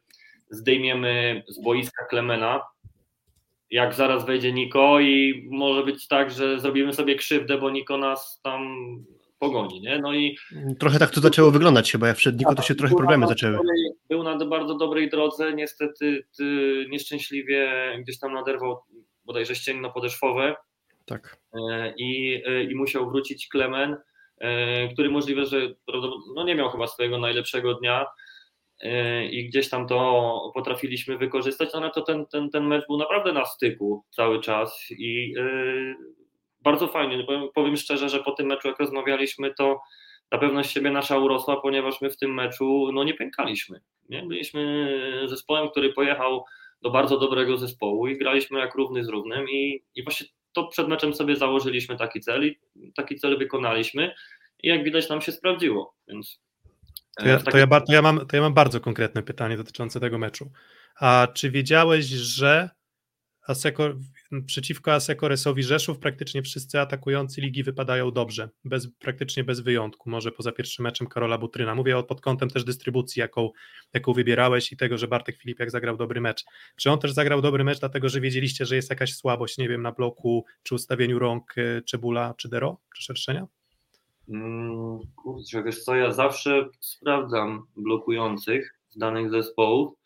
zdejmiemy z boiska Klemena, jak zaraz wejdzie Niko i może być tak, że zrobimy sobie krzywdę, bo Niko nas tam pogoni, nie? No i trochę tak to zaczęło wyglądać chyba, jak wszedł Niko, to się trochę problemy zaczęły. Był na bardzo dobrej drodze, niestety nieszczęśliwie gdzieś tam naderwał bodajże ścięgno podeszwowe. Tak. E, I, e, i musiał wrócić Klemen, e, który możliwe, że no nie miał chyba swojego najlepszego dnia i gdzieś tam to potrafiliśmy wykorzystać, no ale to ten, ten, ten mecz był naprawdę na styku cały czas i bardzo fajnie. Powiem, powiem szczerze, że po tym meczu, jak rozmawialiśmy, to na pewność siebie nasza urosła, ponieważ my w tym meczu no, nie pękaliśmy. Nie? Byliśmy zespołem, który pojechał do bardzo dobrego zespołu i graliśmy jak równy z równym i, i właśnie to przed meczem sobie założyliśmy taki cel i taki cel wykonaliśmy i jak widać nam się sprawdziło, więc... To ja, to, ja, to, ja mam, to ja mam bardzo konkretne pytanie dotyczące tego meczu. A czy wiedziałeś, że Aseko, przeciwko Asekoresowi Rzeszów praktycznie wszyscy atakujący ligi wypadają dobrze, bez, praktycznie bez wyjątku, może poza pierwszym meczem Karola Butryna. Mówię pod kątem też dystrybucji, jaką, jaką wybierałeś i tego, że Bartek Filipiak zagrał dobry mecz. Czy on też zagrał dobry mecz, dlatego że wiedzieliście, że jest jakaś słabość, nie wiem, na bloku, czy ustawieniu rąk y, Czebula, czy Dero, czy Szerszenia? Hmm, kurczę, wiesz co, ja zawsze sprawdzam blokujących z danych zespołów,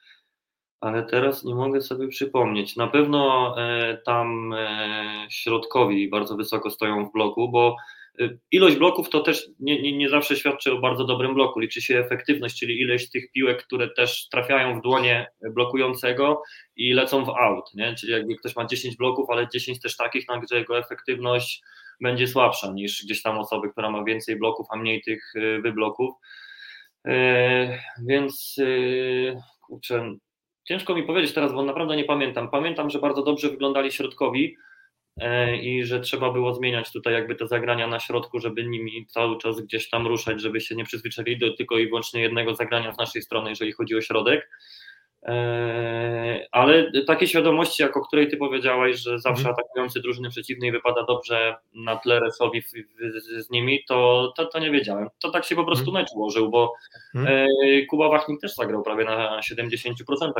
ale teraz nie mogę sobie przypomnieć. Na pewno e, tam e, środkowi bardzo wysoko stoją w bloku, bo e, ilość bloków to też nie, nie, nie, zawsze świadczy o bardzo dobrym bloku. Liczy się efektywność, czyli ilość tych piłek, które też trafiają w dłonie blokującego i lecą w out. Nie? Czyli jakby ktoś ma 10 bloków, ale 10 też takich, na gdzie jego efektywność będzie słabsza niż gdzieś tam osoby, która ma więcej bloków, a mniej tych wybloków. Więc kurczę, Ciężko mi powiedzieć teraz, bo naprawdę nie pamiętam. Pamiętam, że bardzo dobrze wyglądali środkowi e, i że trzeba było zmieniać tutaj jakby te zagrania na środku, żeby nimi cały czas gdzieś tam ruszać, żeby się nie przyzwyczaili do tylko i wyłącznie jednego zagrania z naszej strony, jeżeli chodzi o środek. E, ale takiej świadomości, jak o której ty powiedziałeś, że zawsze mhm. atakujący drużyny przeciwnej wypada dobrze na tle Resowi z nimi, to, to, to, nie wiedziałem. To tak się po prostu mhm. mecz ułożył, bo mhm. E, Kuba Wachnik też zagrał prawie na 70%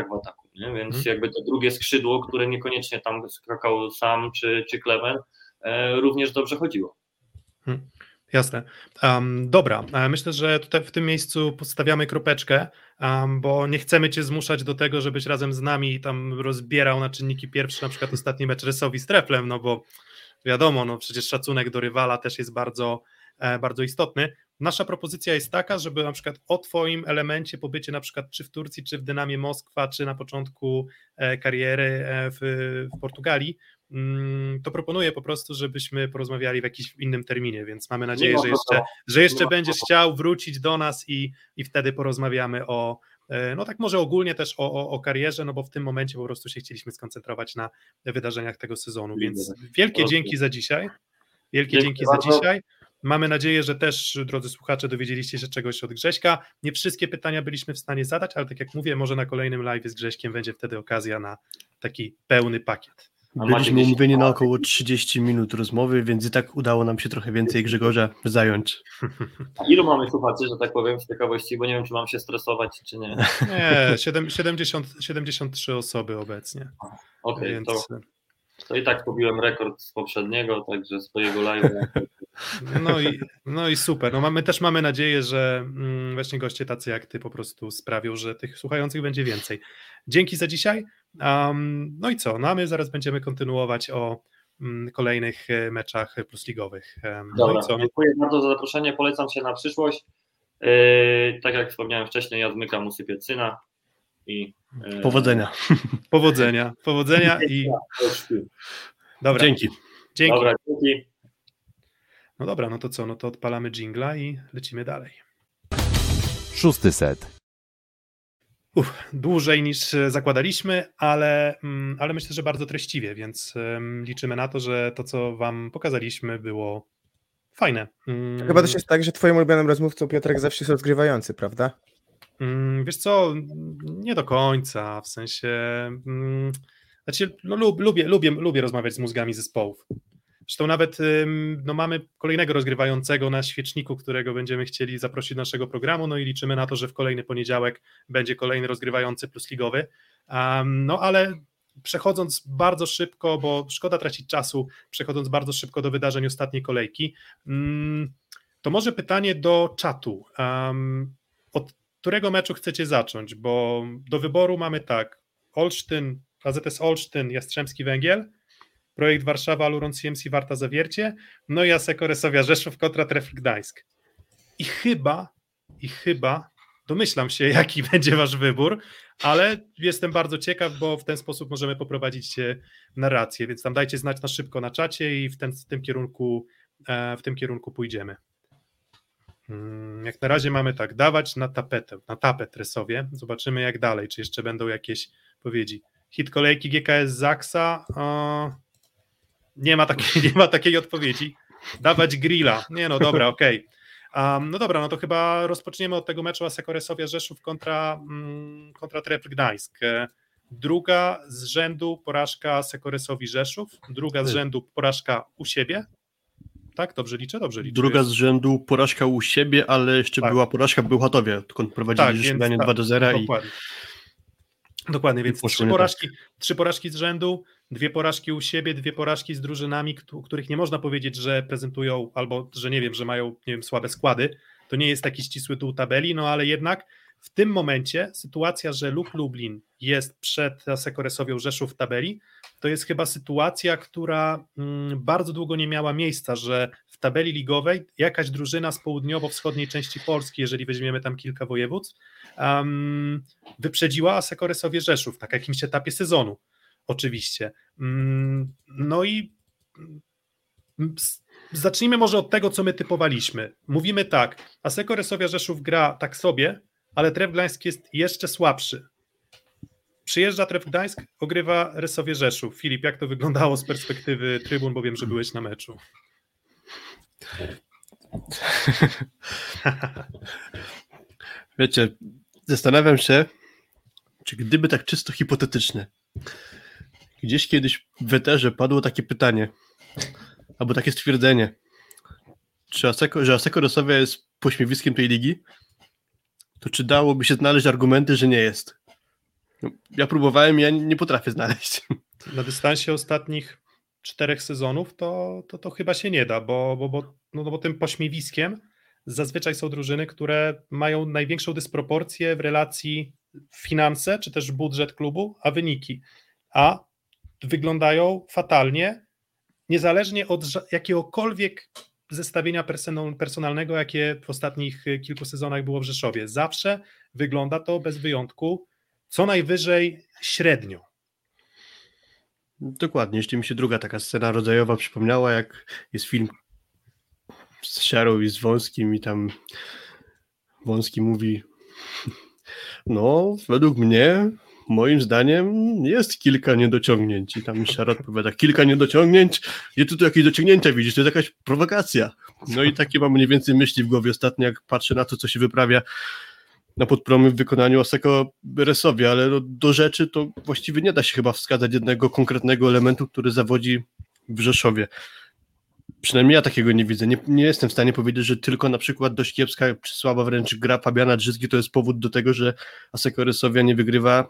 w ataku, nie? więc jakby to drugie skrzydło, które niekoniecznie tam skakał sam czy, czy Klemen, e, również dobrze chodziło. Mhm. Jasne. Um, dobra, e, myślę, że tutaj w tym miejscu postawiamy kropeczkę, um, bo nie chcemy Cię zmuszać do tego, żebyś razem z nami tam rozbierał na czynniki pierwsze, na przykład ostatni mecz Resowi z Treflem, no bo wiadomo, no przecież szacunek do rywala też jest bardzo, e, bardzo istotny. Nasza propozycja jest taka, żeby na przykład o Twoim elemencie pobycie na przykład czy w Turcji, czy w Dynamie Moskwa, czy na początku e, kariery w, w Portugalii, to proponuję po prostu, żebyśmy porozmawiali w jakimś innym terminie, więc mamy nadzieję, że jeszcze, że jeszcze będziesz chciał wrócić do nas i, i wtedy porozmawiamy o, E, no tak może ogólnie też o, o, o karierze, no bo w tym momencie po prostu się chcieliśmy skoncentrować na wydarzeniach tego sezonu, więc wielkie dzięki za dzisiaj, wielkie dzięki, dzięki za dzisiaj. Mamy nadzieję, że też, drodzy słuchacze, dowiedzieliście się czegoś od Grześka. Nie wszystkie pytania byliśmy w stanie zadać, ale tak jak mówię, może na kolejnym live z Grześkiem będzie wtedy okazja na taki pełny pakiet. Byliśmy umówieni na około 30 minut rozmowy, więc i tak udało nam się trochę więcej Grzegorza zająć. Ilu mamy słuchaczy, że tak powiem, z ciekawości, bo nie wiem, czy mam się stresować, czy nie. Nie, 70, 73 osoby obecnie. Okej, okay, więc... to, to i tak pobiłem rekord z poprzedniego, także swojego live'a. No i, no i super. No my też mamy nadzieję, że mm, właśnie goście tacy jak ty po prostu sprawią, że tych słuchających będzie więcej. Dzięki za dzisiaj. Um, no i co? No a my zaraz będziemy kontynuować o um, kolejnych e, meczach plusligowych. Um, Dobra, no co? dziękuję bardzo za zaproszenie. Polecam się na przyszłość. Yy, tak jak wspomniałem wcześniej, ja zmykam, usypię syna i yy... powodzenia. Powodzenia, powodzenia i Dobra. Dzięki. Dzięki. Dobra, dzięki. No dobra, no to co? No to odpalamy jingla i lecimy dalej. Szósty set. Uf, dłużej niż e, zakładaliśmy, ale, mm, ale myślę, że bardzo treściwie, więc liczymy na to, że to, co Wam pokazaliśmy, było fajne. Mm. Chyba też jest tak, że Twoim ulubionym rozmówcą Piotrek zawsze jest rozgrywający, prawda? Mm, wiesz co, nie do końca, w sensie. Znaczy, no, lubię, lubię, lubię rozmawiać z mózgami zespołów. Zresztą nawet no, mamy kolejnego rozgrywającego na świeczniku, którego będziemy chcieli zaprosić do naszego programu, no i liczymy na to, że w kolejny poniedziałek będzie kolejny rozgrywający plus ligowy. Um, no ale przechodząc bardzo szybko, bo szkoda tracić czasu, przechodząc bardzo szybko do wydarzeń ostatniej kolejki, um, to może pytanie do czatu. Um, od którego meczu chcecie zacząć? Bo do wyboru mamy tak, Olsztyn, AZS Olsztyn, Jastrzębski Węgiel, Projekt Warszawa, Luron CMC Warta Zawiercie, no i Aseko Resowia Rzeszów kontra Trefl Gdańsk. I chyba, i chyba, domyślam się, jaki będzie wasz wybór, ale jestem bardzo ciekaw, bo w ten sposób możemy poprowadzić narrację, więc tam dajcie znać na szybko na czacie i w, ten, w tym kierunku e, w tym kierunku pójdziemy. Hmm, jak na razie mamy tak, dawać na tapetę, na tapet Resowie. Zobaczymy jak dalej, czy jeszcze będą jakieś powiedzi. Hit kolejki GKS Zaksa. Nie ma, takiej, nie ma takiej odpowiedzi. Dawać grilla. Nie no, dobra, okej. Okay. Um, no dobra, no to chyba rozpoczniemy od tego meczu Asekoresowia Rzeszów kontra, mm, kontra Trepl Gdańsk. Druga z rzędu porażka Sekoresowi Rzeszów, druga z rzędu porażka u siebie. Tak, dobrze liczę, dobrze liczę. Druga z rzędu porażka u siebie, ale jeszcze tak. była porażka w Bełchatowie, odkąd prowadzili tak, tak, 2 do 0 dokładnie. i Dokładnie, więc trzy porażki, tak. trzy porażki z rzędu, dwie porażki u siebie, dwie porażki z drużynami, których nie można powiedzieć, że prezentują albo, że nie wiem, że mają, nie wiem, słabe składy. To nie jest taki ścisły tu tabeli, no ale jednak w tym momencie sytuacja, że Luk Lublin jest przed Sekoresowią Rzeszów w tabeli, to jest chyba sytuacja, która mm, bardzo długo nie miała miejsca, że w tabeli ligowej jakaś drużyna z południowo-wschodniej części Polski, jeżeli weźmiemy tam kilka województw, um, wyprzedziła Sekoresowie Rzeszów tak jakimś etapie sezonu oczywiście. Mm, no i mm, zacznijmy może od tego, co my typowaliśmy. Mówimy tak, Aseko Resowia Rzeszów gra tak sobie, ale Tref Gdańsk jest jeszcze słabszy. Przyjeżdża Tref Gdańsk, ogrywa Resowie Rzeszów. Filip, jak to wyglądało z perspektywy trybun, bo wiem, że byłeś na meczu. Wiecie, zastanawiam się, czy gdyby tak czysto hipotetycznie, Gdzieś kiedyś w weterze padło takie pytanie, albo takie stwierdzenie, czy Aseko, że Aseko Rosowia jest pośmiewiskiem tej ligi, to czy dałoby się znaleźć argumenty, że nie jest? No, ja próbowałem, ja nie potrafię znaleźć. Na dystansie ostatnich czterech sezonów to, to, to chyba się nie da, bo, bo, bo, no, bo tym pośmiewiskiem zazwyczaj są drużyny, które mają największą dysproporcję w relacji finanse, czy też budżet klubu, a wyniki. A wyglądają fatalnie, niezależnie od jakiegokolwiek zestawienia personalnego, jakie w ostatnich y, kilku sezonach było w Rzeszowie. Zawsze wygląda to bez wyjątku co najwyżej średnio. Dokładnie, jeszcze mi się druga taka scena rodzajowa przypomniała, jak jest film z Siarą i z Wąskim i tam Wąski mówi No, według mnie, moim zdaniem, jest kilka niedociągnięć. I tam Szara odpowiada, kilka niedociągnięć? Gdzie ty tu jakieś dociągnięcia widzisz? To jest jakaś prowokacja. No i takie mam mniej więcej myśli w głowie ostatnio, jak patrzę na to, co się wyprawia na podpromy w wykonaniu Oseko Resowi, ale no, do rzeczy to właściwie nie da się chyba wskazać jednego konkretnego elementu, który zawodzi w Rzeszowie. Przynajmniej ja takiego nie widzę. Nie, nie jestem w stanie powiedzieć, że tylko na przykład dość kiepska czy słaba wręcz gra Fabiana Drzyzgi to jest powód do tego, że Aseko Rysowia nie wygrywa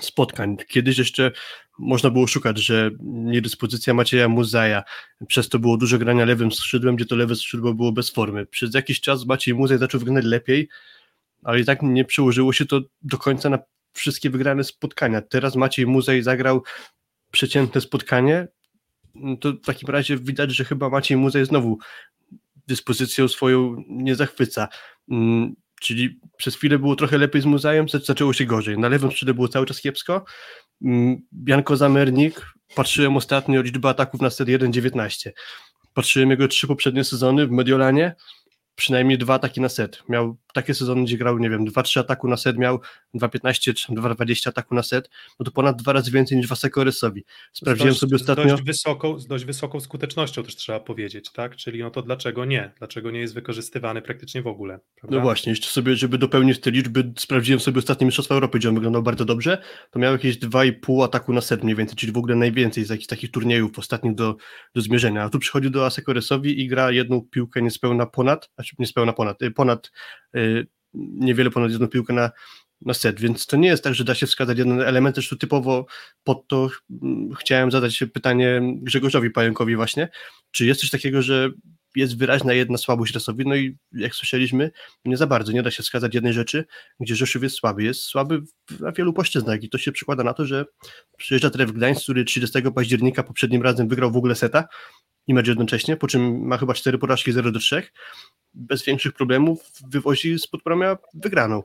spotkań. Kiedyś jeszcze można było szukać, że niedyspozycja Macieja Muzaja, przez to było dużo grania lewym skrzydłem, gdzie to lewe skrzydło było bez formy. Przez jakiś czas Maciej Muzaj zaczął wyglądać lepiej, ale i tak nie przełożyło się to do końca na wszystkie wygrane spotkania. Teraz Maciej Muzej zagrał przeciętne spotkanie, no to w takim razie widać, że chyba Maciej Muzej znowu dyspozycją swoją nie zachwyca. Czyli przez chwilę było trochę lepiej z Muzajem, zaczęło się gorzej. Na lewym skrzydle było cały czas kiepsko. Mm, Bianko Zamernik, patrzyłem ostatnio liczbę ataków na set 1.19. Patrzyłem jego trzy poprzednie sezony w Mediolanie, przynajmniej dwa ataki na set. Miał takie sezony, gdzie grał, nie wiem, 2-3 ataku na set miał, 2-15 czy 2-20 ataku na set, no to ponad dwa razy więcej niż Waseko Rysowi. Sprawdziłem dość, sobie ostatnio... Z dość, wysoką, z dość wysoką skutecznością też trzeba powiedzieć, tak? Czyli no to dlaczego nie? Dlaczego nie jest wykorzystywany praktycznie w ogóle? Prawda? No właśnie, jeszcze sobie, żeby dopełnić te liczby, sprawdziłem sobie ostatnie Mistrzostwa Europy, gdzie on wyglądał bardzo dobrze, to miał jakieś 2,5 ataku na set mniej więcej, czyli w ogóle najwięcej z jakichś takich turniejów ostatnich do, do zmierzenia. A tu przychodzi do Aseko Rysowi i gra jedną piłkę niespełna ponad, znaczy niespełna ponad, y, ponad niewiele ponad jedną piłkę na, na set, więc to nie jest tak, że da się wskazać jeden element, tu typowo pod to mm, chciałem zadać pytanie Grzegorzowi Pająkowi właśnie, czy jest coś takiego, że jest wyraźna jedna słabość Resowi, no i jak słyszeliśmy, nie za bardzo, nie da się wskazać jednej rzeczy, gdzie Rzeszów jest słaby, jest słaby na wielu płaszczyznach i to się przykłada na to, że przyjeżdża Tref Gdańsk, który 30 października poprzednim razem wygrał w ogóle seta i mecz jednocześnie, po czym ma chyba cztery porażki 0 do 3, bez większych problemów wywozi z podpromia wygraną.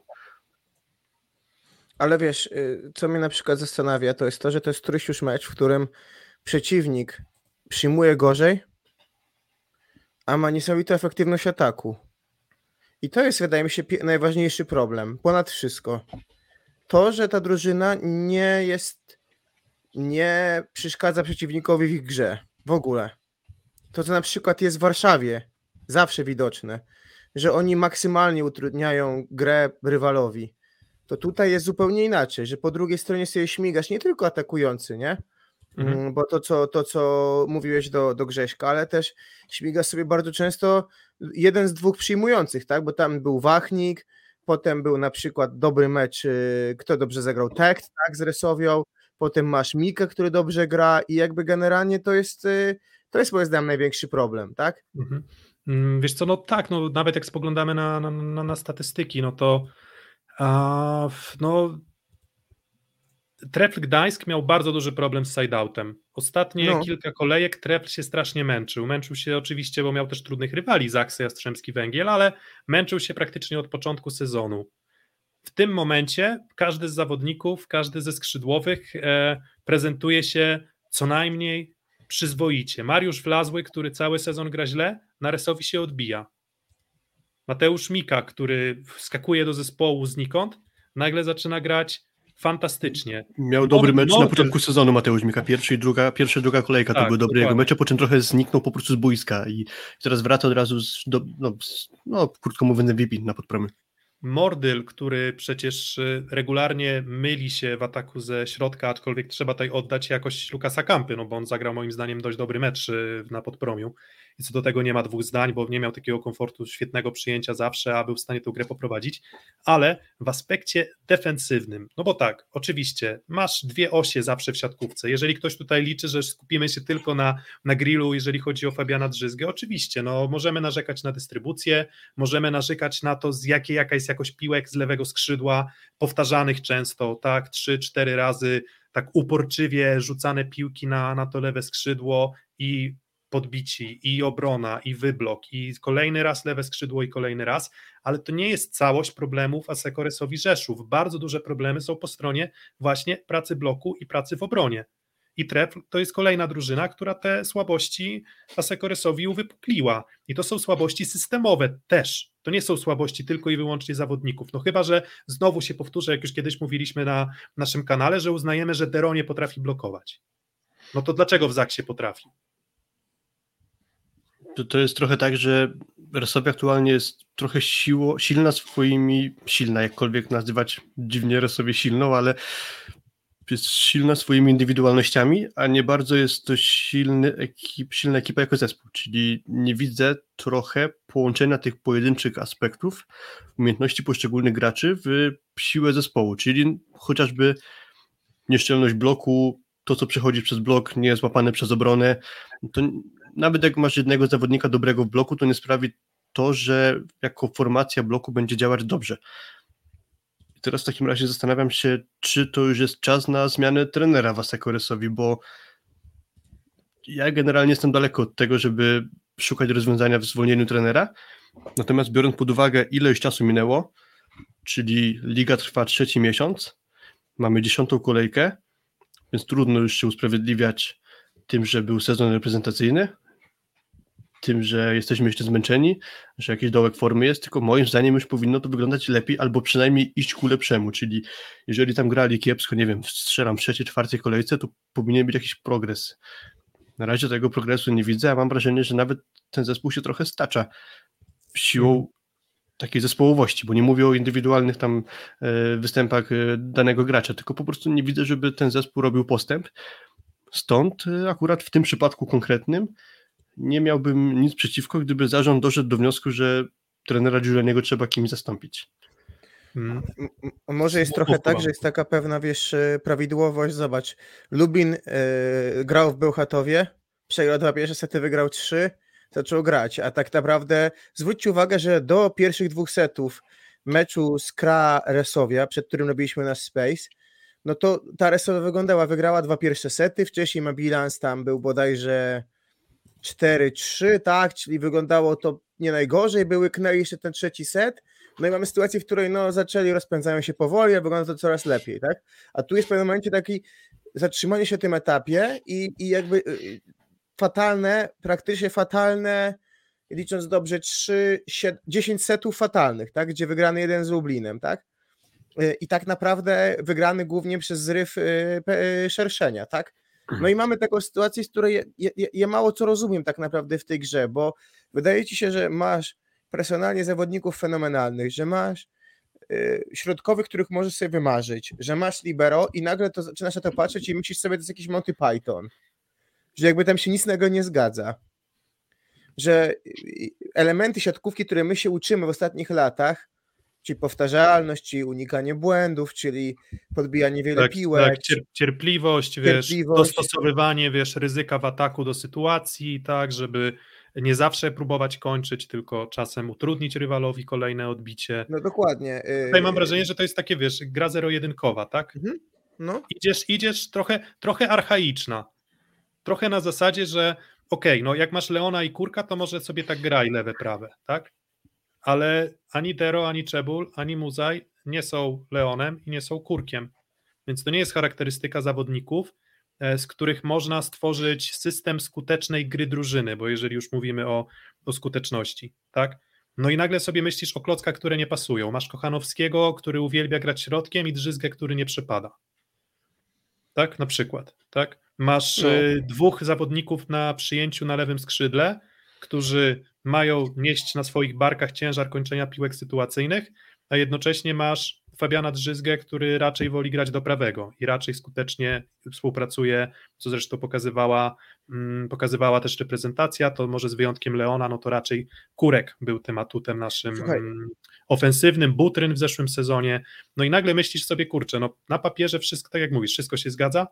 Ale wiesz, y, co mnie na przykład zastanawia, to jest to, że to jest któryś już mecz, w którym przeciwnik przyjmuje gorzej, a ma niesamowitą efektywność ataku. I to jest, wydaje mi się, najważniejszy problem. Ponad wszystko. To, że ta drużyna nie jest, nie przeszkadza przeciwnikowi w ich grze. W ogóle. To, co na przykład jest w Warszawie, zawsze widoczne, że oni maksymalnie utrudniają grę rywalowi. To tutaj jest zupełnie inaczej, że po drugiej stronie sobie śmigasz nie tylko atakujący, nie? Mhm. Mm, bo to co, to, co mówiłeś do, do Grześka, ale też śmigasz sobie bardzo często jeden z dwóch przyjmujących, tak? Bo tam był Wachnik, potem był na przykład dobry mecz, y, kto dobrze zagrał Tekt, tak, z Resowią, potem masz Mika, który dobrze gra i jakby generalnie to jest, y, to jest moim zdaniem największy problem, tak? Mhm. Mm, wiesz co, no tak, no nawet jak spoglądamy na, na, na, na statystyki, no to a, no Trefl Gdańsk miał bardzo duży problem z sideoutem. Ostatnie no. kilka kolejek Trefl się strasznie męczył. Męczył się oczywiście, bo miał też trudnych rywali, Zaksy, Jastrzębski Węgiel, ale męczył się praktycznie od początku sezonu. W tym momencie każdy z zawodników, każdy ze skrzydłowych e, prezentuje się co najmniej przyzwoicie. Mariusz Wlazły, który cały sezon gra źle, na Resowi się odbija. Mateusz Mika, który wskakuje do zespołu znikąd, nagle zaczyna grać fantastycznie. Miał dobry mecz na początku sezonu Mateusz Mika, pierwszy i druga, pierwsza druga kolejka tak, to były dobre jego mecze, po czym trochę zniknął po prostu z boiska i teraz wraca od razu z, do, no, no, krótko mówiąc MVP na podpromy. Mordyl, który przecież y, regularnie myli się w ataku ze środka, aczkolwiek trzeba tutaj oddać jakoś Lukasa Kampy, no bo on zagrał moim zdaniem dość dobry mecz y, na podpromiu i co do tego nie ma dwóch zdań, bo nie miał takiego komfortu, świetnego przyjęcia zawsze, a był w stanie tę grę poprowadzić, ale w aspekcie defensywnym, no bo tak, oczywiście, masz dwie osie zawsze w siatkówce, jeżeli ktoś tutaj liczy, że skupimy się tylko na, na grillu, jeżeli chodzi o Fabiana Drzyzgę, oczywiście, no możemy narzekać na dystrybucję, możemy narzekać na to, z jakiej jaka jest jakość piłek z lewego skrzydła, powtarzanych często, tak, trzy, cztery razy, tak uporczywie rzucane piłki na, na to lewe skrzydło i podbici, i obrona, i wyblok, i kolejny raz lewe skrzydło, i kolejny raz, ale to nie jest całość problemów Asekoresowi Rzeszów. Bardzo duże problemy są po stronie właśnie pracy bloku i pracy w obronie. i Trefl to jest kolejna drużyna, która te słabości Asekoresowi uwypukliła. I to są słabości systemowe też. To nie są słabości tylko i wyłącznie zawodników. No chyba, że znowu się powtórzę, jak już kiedyś mówiliśmy na naszym kanale, że uznajemy, że Dero nie potrafi blokować. No to dlaczego w Zaksie potrafi? To, to jest trochę tak, że Resowi aktualnie jest trochę siło, silna swoimi, silna jakkolwiek nazywać dziwnie Resowie silną, ale jest silna swoimi indywidualnościami, a nie bardzo jest to silny ekip, silna ekipa jako zespół, czyli nie widzę trochę połączenia tych pojedynczych aspektów, umiejętności poszczególnych graczy w siłę zespołu, czyli chociażby nieszczelność bloku, to co przechodzi przez blok nie jest łapane przez obronę, to nawet jak masz jednego zawodnika dobrego w bloku, to nie sprawi to, że jako formacja bloku będzie działać dobrze. I teraz w takim razie zastanawiam się, czy to już jest czas na zmianę trenera Wasekoresowi, bo ja generalnie jestem daleko od tego, żeby szukać rozwiązania w zwolnieniu trenera. Natomiast biorąc pod uwagę, ile już czasu minęło, czyli liga trwa trzeci miesiąc, mamy dziesiątą kolejkę, więc trudno już się usprawiedliwiać tym, że był sezon reprezentacyjny, tym, że jesteśmy jeszcze zmęczeni, że jakiś dołek formy jest, tylko moim zdaniem już powinno to wyglądać lepiej, albo przynajmniej iść ku lepszemu, czyli jeżeli tam grali kiepsko, nie wiem, strzelam w trzeciej, czwartej kolejce, to powinien być jakiś progres. Na razie tego progresu nie widzę, a mam wrażenie, że nawet ten zespół się trochę stacza siłą takiej zespołowości, bo nie mówię o indywidualnych tam e, występach e, danego gracza, tylko po prostu nie widzę, żeby ten zespół robił postęp. Stąd e, akurat w tym przypadku konkretnym nie miałbym nic przeciwko, gdyby zarząd doszedł do wniosku, że trenera Giulianiego trzeba kimś zastąpić. Hmm. Może jest trochę tak, że jest taka pewna, wiesz, e, prawidłowość. Zobacz, Lubin yy, grał w Bełchatowie, przegrał dwa pierwsze sety, wygrał trzy, zaczął grać, a tak naprawdę zwróćcie uwagę, że do pierwszych dwóch setów meczu z Kra Resowia, przed którym robiliśmy nasz Space, no to ta Resowia wyglądała, wygrała dwa pierwsze sety, wcześniej ma bilans tam był bodajże 4-3, tak, czyli wyglądało to nie najgorzej, by łyknęli jeszcze ten trzeci set, no i mamy sytuację, w której no, zaczęli, rozpędzają się powoli, a wygląda to coraz lepiej, tak? A tu jest w pewnym momencie taki zatrzymanie się w tym etapie i, i jakby y, y, fatalne, praktycznie fatalne, licząc dobrze, 3, 7, 10 setów fatalnych, tak? Gdzie wygrany jeden z Lublinem, tak? Y, I tak naprawdę wygrany głównie przez zryw szerszenia, tak? No i mamy taką sytuację, z której ja, ja, ja, mało co rozumiem tak naprawdę w tej grze, bo wydaje ci się, że masz personalnie zawodników fenomenalnych, że masz y, środkowych, których możesz sobie wymarzyć, że masz libero i nagle to zaczynasz na to patrzeć i myślisz sobie, to jest jakiś Monty Python, że jakby tam się nic innego nie zgadza, że y, elementy siatkówki, które my się uczymy w ostatnich latach, czyli powtarzalność, czyli unikanie błędów, czyli podbijanie wiele tak, piłek. Tak, cierpliwość, cierpliwość, wiesz, dostosowywanie, wiesz, ryzyka w ataku do sytuacji, tak, żeby nie zawsze próbować kończyć, tylko czasem utrudnić rywalowi kolejne odbicie. No dokładnie. Tutaj mam y, wrażenie, że to jest takie, wiesz, gra zero-jedynkowa, tak? Mhm. No. Idziesz, idziesz trochę, trochę archaiczna. Trochę na zasadzie, że okej, okay, no jak masz Leona i Kurka, to może sobie tak graj lewe, prawe, tak? Ale ani Dero, ani Czebul, ani Muzaj nie są Leonem i nie są Kurkiem. Więc to nie jest charakterystyka zawodników, e, z których można stworzyć system skutecznej gry drużyny, bo jeżeli już mówimy o, o skuteczności, tak? No i nagle sobie myślisz o klockach, które nie pasują. Masz Kochanowskiego, który uwielbia grać środkiem i Drzyzgę, który nie przypada. Tak, na przykład, tak? Masz no. E, dwóch zawodników na przyjęciu na lewym skrzydle, którzy mają nieść na swoich barkach ciężar kończenia piłek sytuacyjnych, a jednocześnie masz Fabiana Drzyzgę, który raczej woli grać do prawego i raczej skutecznie współpracuje, co zresztą pokazywała, mm, pokazywała też reprezentacja, to może z wyjątkiem Leona, no to raczej Kurek był tym atutem naszym Słuchaj. Mm, ofensywnym, Butryn w zeszłym sezonie, no i nagle myślisz sobie, kurczę, no na papierze wszystko, tak jak mówisz, wszystko się zgadza,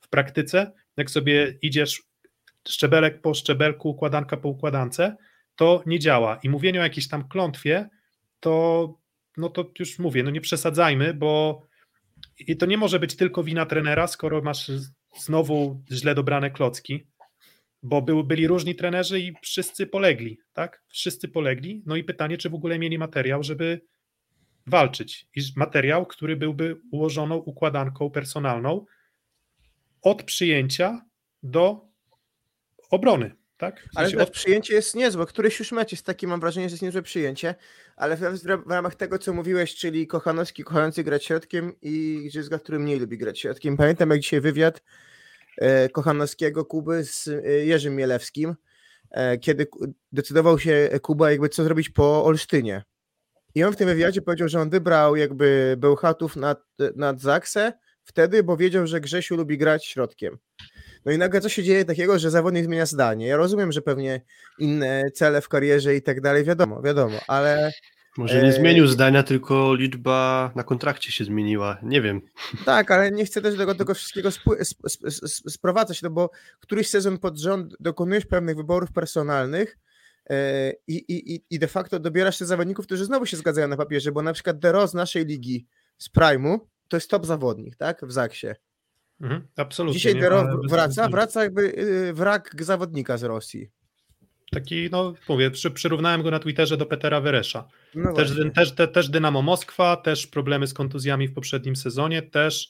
w praktyce, jak sobie idziesz szczebelek po szczebelku, układanka po układance, to nie działa. I mówienie o jakiejś tam klątwie, to no to już mówię, no nie przesadzajmy, bo i to nie może być tylko wina trenera, skoro masz znowu źle dobrane klocki, bo był, byli różni trenerzy i wszyscy polegli, tak? Wszyscy polegli. No i pytanie, czy w ogóle mieli materiał, żeby walczyć. I materiał, który byłby ułożoną układanką personalną, od przyjęcia do obrony. Tak? W Ale sensie też od... przyjęcie jest niezłe. Któryś już mecz jest taki, mam wrażenie, że jest niezłe przyjęcie, ale w, ramach tego, co mówiłeś, czyli Kochanowski kochający grać środkiem i Grzyzga, który mniej lubi grać środkiem. Pamiętam jak dzisiaj wywiad e, Kochanowskiego Kuby z e, Jerzym Mielewskim, e, kiedy decydował się Kuba jakby co zrobić po Olsztynie. I on w tym wywiadzie powiedział, że on wybrał jakby Bełchatów nad, nad Zaksę wtedy, bo wiedział, że Grzesiu lubi grać środkiem. No i nagle co się dzieje takiego, że zawodnik zmienia zdanie. Ja rozumiem, że pewnie inne cele w karierze i tak dalej, wiadomo, wiadomo, ale Może nie Eee, zmienił zdania, tylko liczba na kontrakcie się zmieniła. Nie wiem. tak, ale nie chcę też tego, tego wszystkiego sprowadzać, no bo któryś sezon pod rząd dokonujesz pewnych wyborów personalnych e, i, i, i- i de facto dobierasz tych zawodników, którzy znowu się zgadzają na papierze, bo na przykład Dero z naszej ligi z Prime'u to jest top zawodnik, tak, w Zaksie. Mhm, absolutnie. Dzisiaj Dero wraca, wraca jakby y, wrak zawodnika z Rosji. Taki, no mówię, przy, przyrównałem go na Twitterze do Petera Weresza. No Też, też, te, też Dynamo Moskwa, też problemy z kontuzjami w poprzednim sezonie, też,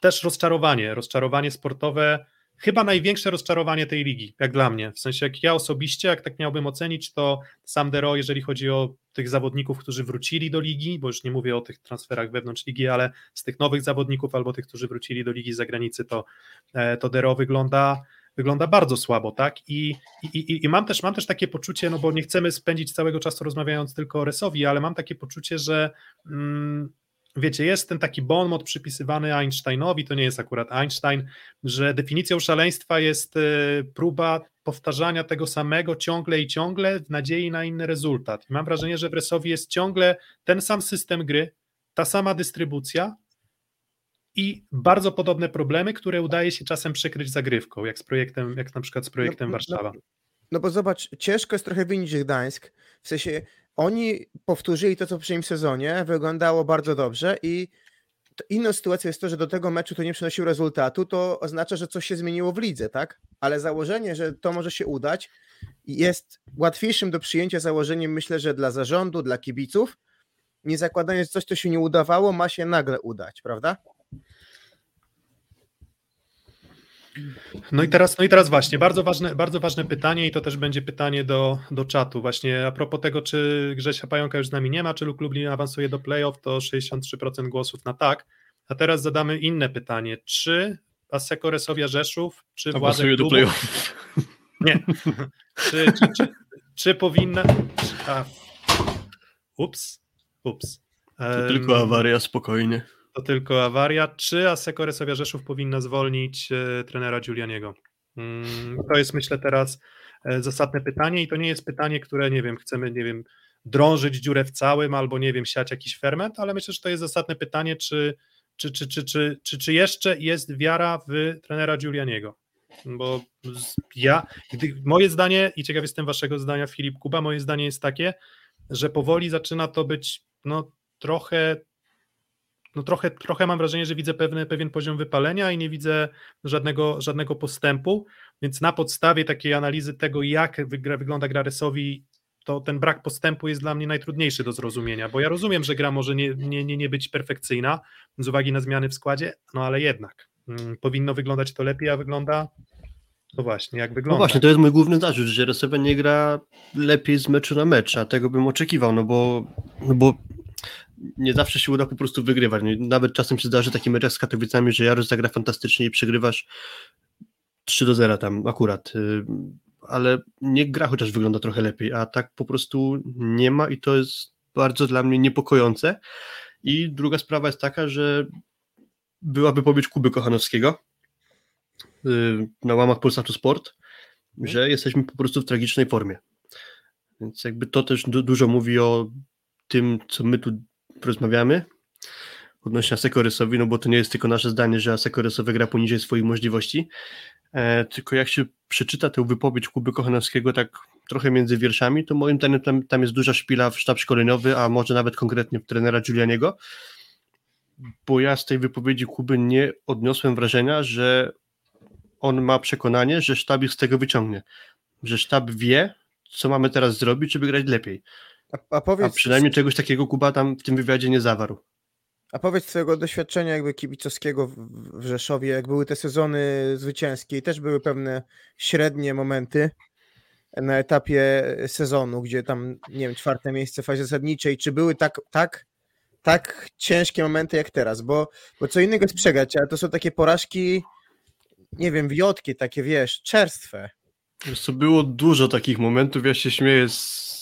też rozczarowanie, rozczarowanie sportowe, chyba największe rozczarowanie tej ligi, jak dla mnie. W sensie, jak ja osobiście, jak tak miałbym ocenić, to sam Dero, jeżeli chodzi o tych zawodników, którzy wrócili do ligi, bo już nie mówię o tych transferach wewnątrz ligi, ale z tych nowych zawodników albo tych, którzy wrócili do ligi z zagranicy, to, e, to Dero wygląda wygląda bardzo słabo, tak? I, i, i, mam, też, mam też takie poczucie, no bo nie chcemy spędzić całego czasu rozmawiając tylko o Resowi, ale mam takie poczucie, że mm, wiecie, jest ten taki bon mot przypisywany Einsteinowi, to nie jest akurat Einstein, że definicją szaleństwa jest e, próba powtarzania tego samego ciągle i ciągle w nadziei na inny rezultat. I mam wrażenie, że w Resowi jest ciągle ten sam system gry, ta sama dystrybucja, i bardzo podobne problemy, które udaje się czasem przykryć zagrywką, jak z projektem, jak na przykład z projektem No, no, Warszawa. No bo zobacz, ciężko jest trochę winić Gdańsk. W sensie oni powtórzyli to, co w poprzednim sezonie, wyglądało bardzo dobrze i inną sytuacją jest to, że do tego meczu to nie przynosił rezultatu, to oznacza, że coś się zmieniło w lidze, tak? Ale założenie, że to może się udać, jest łatwiejszym do przyjęcia założeniem, myślę, że dla zarządu, dla kibiców, nie zakładając, że coś, co się nie udawało, ma się nagle udać, prawda? No i teraz, no i teraz właśnie, bardzo ważne, bardzo ważne pytanie i to też będzie pytanie do, do czatu. Właśnie a propos tego, czy Grzesia Pająka już z nami nie ma, czy Luk Lublin awansuje do playoff, to 63% głosów na tak. A teraz zadamy inne pytanie. Czy Aseko Resowia Rzeszów, czy Awansuje do playoff. Nie. czy, czy, czy, czy powinna... A, ups, ups. To Em, tylko awaria, spokojnie. To tylko awaria. Czy Aseko Resowia Rzeszów powinna zwolnić e, trenera Giulianiego? Mm, to jest myślę teraz e, zasadne pytanie i to nie jest pytanie, które nie wiem, chcemy, nie wiem, drążyć dziurę w całym albo nie wiem, siać jakiś ferment, ale myślę, że to jest zasadne pytanie, czy, czy, czy, czy, czy, czy, czy jeszcze jest wiara w trenera Giulianiego? Bo ja, moje zdanie, i ciekaw jestem waszego zdania, Filip Kuba, moje zdanie jest takie, że powoli zaczyna to być no, trochę no trochę, trochę mam wrażenie, że widzę pewny, pewien poziom wypalenia i nie widzę żadnego, żadnego postępu, więc na podstawie takiej analizy tego, jak wygra, wygląda gra Resowi, to ten brak postępu jest dla mnie najtrudniejszy do zrozumienia, bo ja rozumiem, że gra może nie, nie, nie, nie być perfekcyjna z uwagi na zmiany w składzie, no ale jednak mm, powinno wyglądać to lepiej, a wygląda no właśnie, jak No wygląda. właśnie, to jest mój główny zarzut, że Resowia nie gra lepiej z meczu na mecz, a tego bym oczekiwał, no bo, no bo nie zawsze się uda po prostu wygrywać. Nawet czasem się zdarzy taki mecz z Katowicami, że Jarosz zagra fantastycznie i przegrywasz 3 do 0 tam akurat, y, ale niech gra chociaż wygląda trochę lepiej, a tak po prostu nie ma i to jest bardzo dla mnie niepokojące. I druga sprawa jest taka, że była wypowiedź Kuby Kochanowskiego y, na łamach Polsatu Sport, że jesteśmy po prostu w tragicznej formie. Więc jakby to też du- dużo mówi o tym, co my tu rozmawiamy odnośnie Asekorysowi, no bo to nie jest tylko nasze zdanie, że Asekorysowy gra poniżej swoich możliwości, e, tylko jak się przeczyta tę wypowiedź Kuby Kochanowskiego tak trochę między wierszami, to moim zdaniem tam, tam jest duża szpila w sztab szkoleniowy, a może nawet konkretnie w trenera Giulianiego, bo ja z tej wypowiedzi Kuby nie odniosłem wrażenia, że on ma przekonanie, że sztab ich z tego wyciągnie, że sztab wie, co mamy teraz zrobić, żeby grać lepiej. A, a A powiedz, przynajmniej czegoś takiego Kuba tam w tym wywiadzie nie zawarł. A powiedz twojego doświadczenia jakby kibicowskiego w, Rzeszowie, jak były te sezony zwycięskie i też były pewne średnie momenty na etapie sezonu, gdzie tam, nie wiem, czwarte miejsce w fazie zasadniczej, czy były tak, tak, tak ciężkie momenty jak teraz, bo, bo co innego jest przegrać, ale to są takie porażki, nie wiem, wiotkie, takie wiesz, czerstwe. Wiesz co, było dużo takich momentów, ja się śmieję z,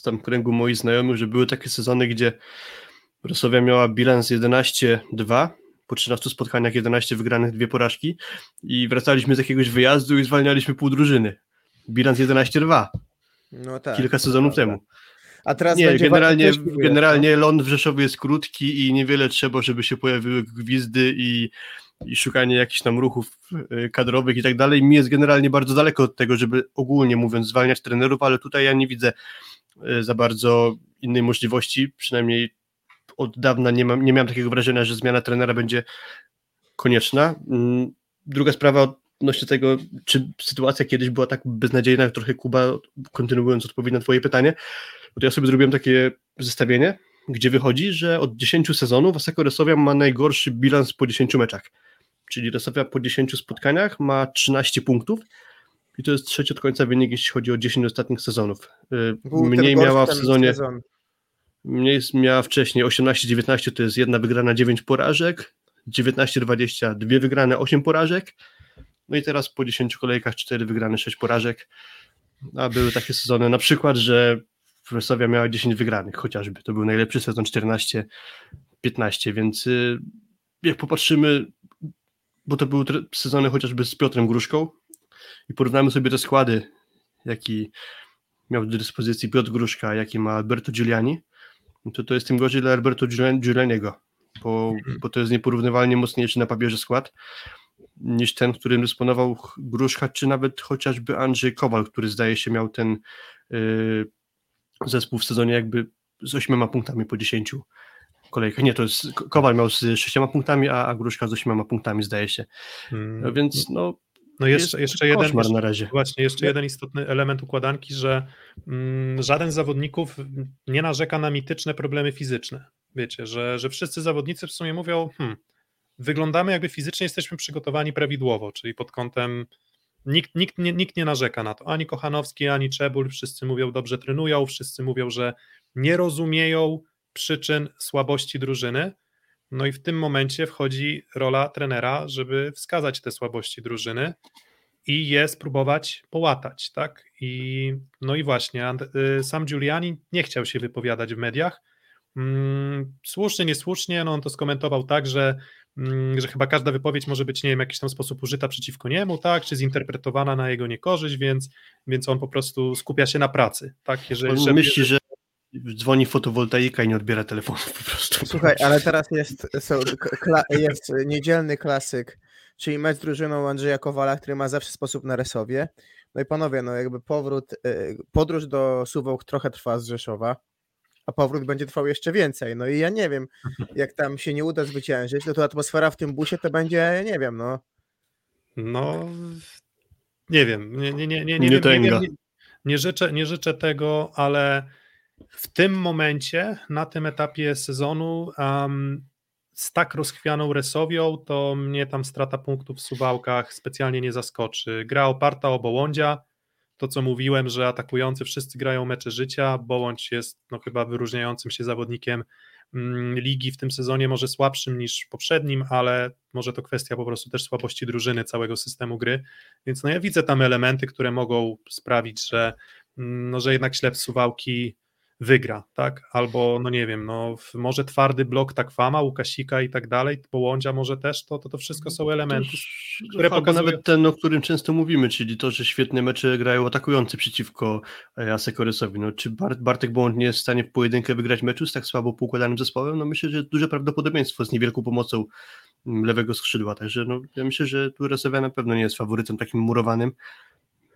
z tam kręgu moich znajomych, że były takie sezony, gdzie Rosowia miała bilans 11-2, po 13 spotkaniach 11 wygranych, dwie porażki i wracaliśmy z jakiegoś wyjazdu i zwalnialiśmy pół drużyny. Bilans 11-2. No tak. Kilka sezonów temu. A teraz Nie, generalnie, generalnie ląd w Rzeszowie jest krótki i niewiele trzeba, żeby się pojawiły gwizdy i, i szukanie jakichś tam ruchów y, kadrowych i tak dalej. Mi jest generalnie bardzo daleko od tego, żeby ogólnie mówiąc zwalniać trenerów, ale tutaj ja nie widzę y, za bardzo innej możliwości, przynajmniej od dawna nie, mam, nie miałem takiego wrażenia, że zmiana trenera będzie konieczna. Mm, Druga sprawa odnośnie tego, czy sytuacja kiedyś była tak beznadziejna, trochę Kuba, kontynuując odpowiedź na twoje pytanie, to ja sobie zrobiłem takie zestawienie, gdzie wychodzi, że od 10 sezonów Aseko Resowia ma najgorszy bilans po 10 meczach. Czyli Resowia po 10 spotkaniach ma 13 punktów i to jest trzeci od końca wynik, jeśli chodzi o 10 ostatnich sezonów. Y, Był Mniej miała w sezonie sezon. Mniej miała wcześniej 18-19, to jest jedna wygrana, 9 porażek, 19-20, dwie wygrane, 8 porażek, no i teraz po 10 kolejkach 4 wygrane, 6 porażek, a były takie sezony na przykład, że Wrocławia miała 10 wygranych chociażby, to był najlepszy sezon 14-15, więc y, jak popatrzymy, bo to były sezony chociażby z Piotrem Gruszką i porównamy sobie te składy, jaki miał do dyspozycji Piotr Gruszka, jaki ma Alberto Giuliani, no to to jest tym gorzej dla Alberto Giulian- Giulianiego, bo, bo to jest nieporównywalnie mocniejszy na papierze skład niż ten, którym dysponował Gruszka, czy nawet chociażby Andrzej Kowal, który zdaje się miał ten y, zespół w sezonie jakby z ośmioma punktami po 10 kolejkach. Nie, to jest Ko- Kowal miał z sześcioma punktami, a, a Gruszka z ośmioma punktami zdaje się. Mm, No więc no No jeszcze, jeszcze jeden, na razie. właśnie, jeszcze jeden istotny element układanki, że mm, żaden z zawodników nie narzeka na mityczne problemy fizyczne. Wiecie, że, że wszyscy zawodnicy w sumie mówią, hmm, wyglądamy jakby fizycznie jesteśmy przygotowani prawidłowo, czyli pod kątem nikt, nikt, nie, nikt nie narzeka na to, ani Kochanowski, ani Czebul, wszyscy mówią dobrze trenują, wszyscy mówią, że nie rozumieją przyczyn słabości drużyny, no i w tym momencie wchodzi rola trenera, żeby wskazać te słabości drużyny i je spróbować połatać, tak? I no i właśnie, y, sam Giuliani nie chciał się wypowiadać w mediach. Mm, Słusznie, niesłusznie, no on to skomentował tak, że, mm, że chyba każda wypowiedź może być, nie wiem, w jakiś tam sposób użyta przeciwko niemu, tak, czy zinterpretowana na jego niekorzyść, więc, więc on po prostu skupia się na pracy, tak, jeżeli... On myśli, że dzwoni fotowoltaika i nie odbiera telefonu po prostu. Słuchaj, ale teraz jest, kla, jest niedzielny klasyk, czyli mecz z drużyną Andrzeja Kowala, który ma zawsze sposób na Resowie. No i panowie, no jakby powrót, y, podróż do Suwałk trochę trwa z Rzeszowa, a powrót będzie trwał jeszcze więcej. No i ja nie wiem, jak tam się nie uda zwyciężyć, no to atmosfera w tym busie to będzie, nie wiem, no. No, nie wiem, nie, nie, nie, nie, nie, Nie nie, tęga. wiem, nie, nie, życzę, nie życzę tego, ale w tym momencie, na tym etapie sezonu, um, z tak rozchwianą Resowią, to mnie tam strata punktów w Suwałkach specjalnie nie zaskoczy. Gra oparta o Bołądzia, to co mówiłem, że atakujący wszyscy grają mecze życia, Bołądź jest no, chyba wyróżniającym się zawodnikiem mm, ligi w tym sezonie, może słabszym niż poprzednim, ale może to kwestia po prostu też słabości drużyny, całego systemu gry, więc no ja widzę tam elementy, które mogą sprawić, że, mm, no, że jednak ślep Suwałki wygra, tak, albo no nie wiem, no może twardy blok Takwama, Łukasika i tak dalej, Połądzia może też, to, to, to wszystko są elementy, które Albo pokazują... nawet ten, o którym często mówimy, czyli to, że świetne mecze grają atakujący przeciwko e, Asekorysowi. No, czy Bart, Bartek Błąd nie jest w stanie w pojedynkę wygrać meczu z tak słabo poukładanym zespołem? No myślę, że duże prawdopodobieństwo z niewielką pomocą mm, lewego skrzydła. Także no, ja myślę, że tu Resowia na pewno nie jest faworytem takim murowanym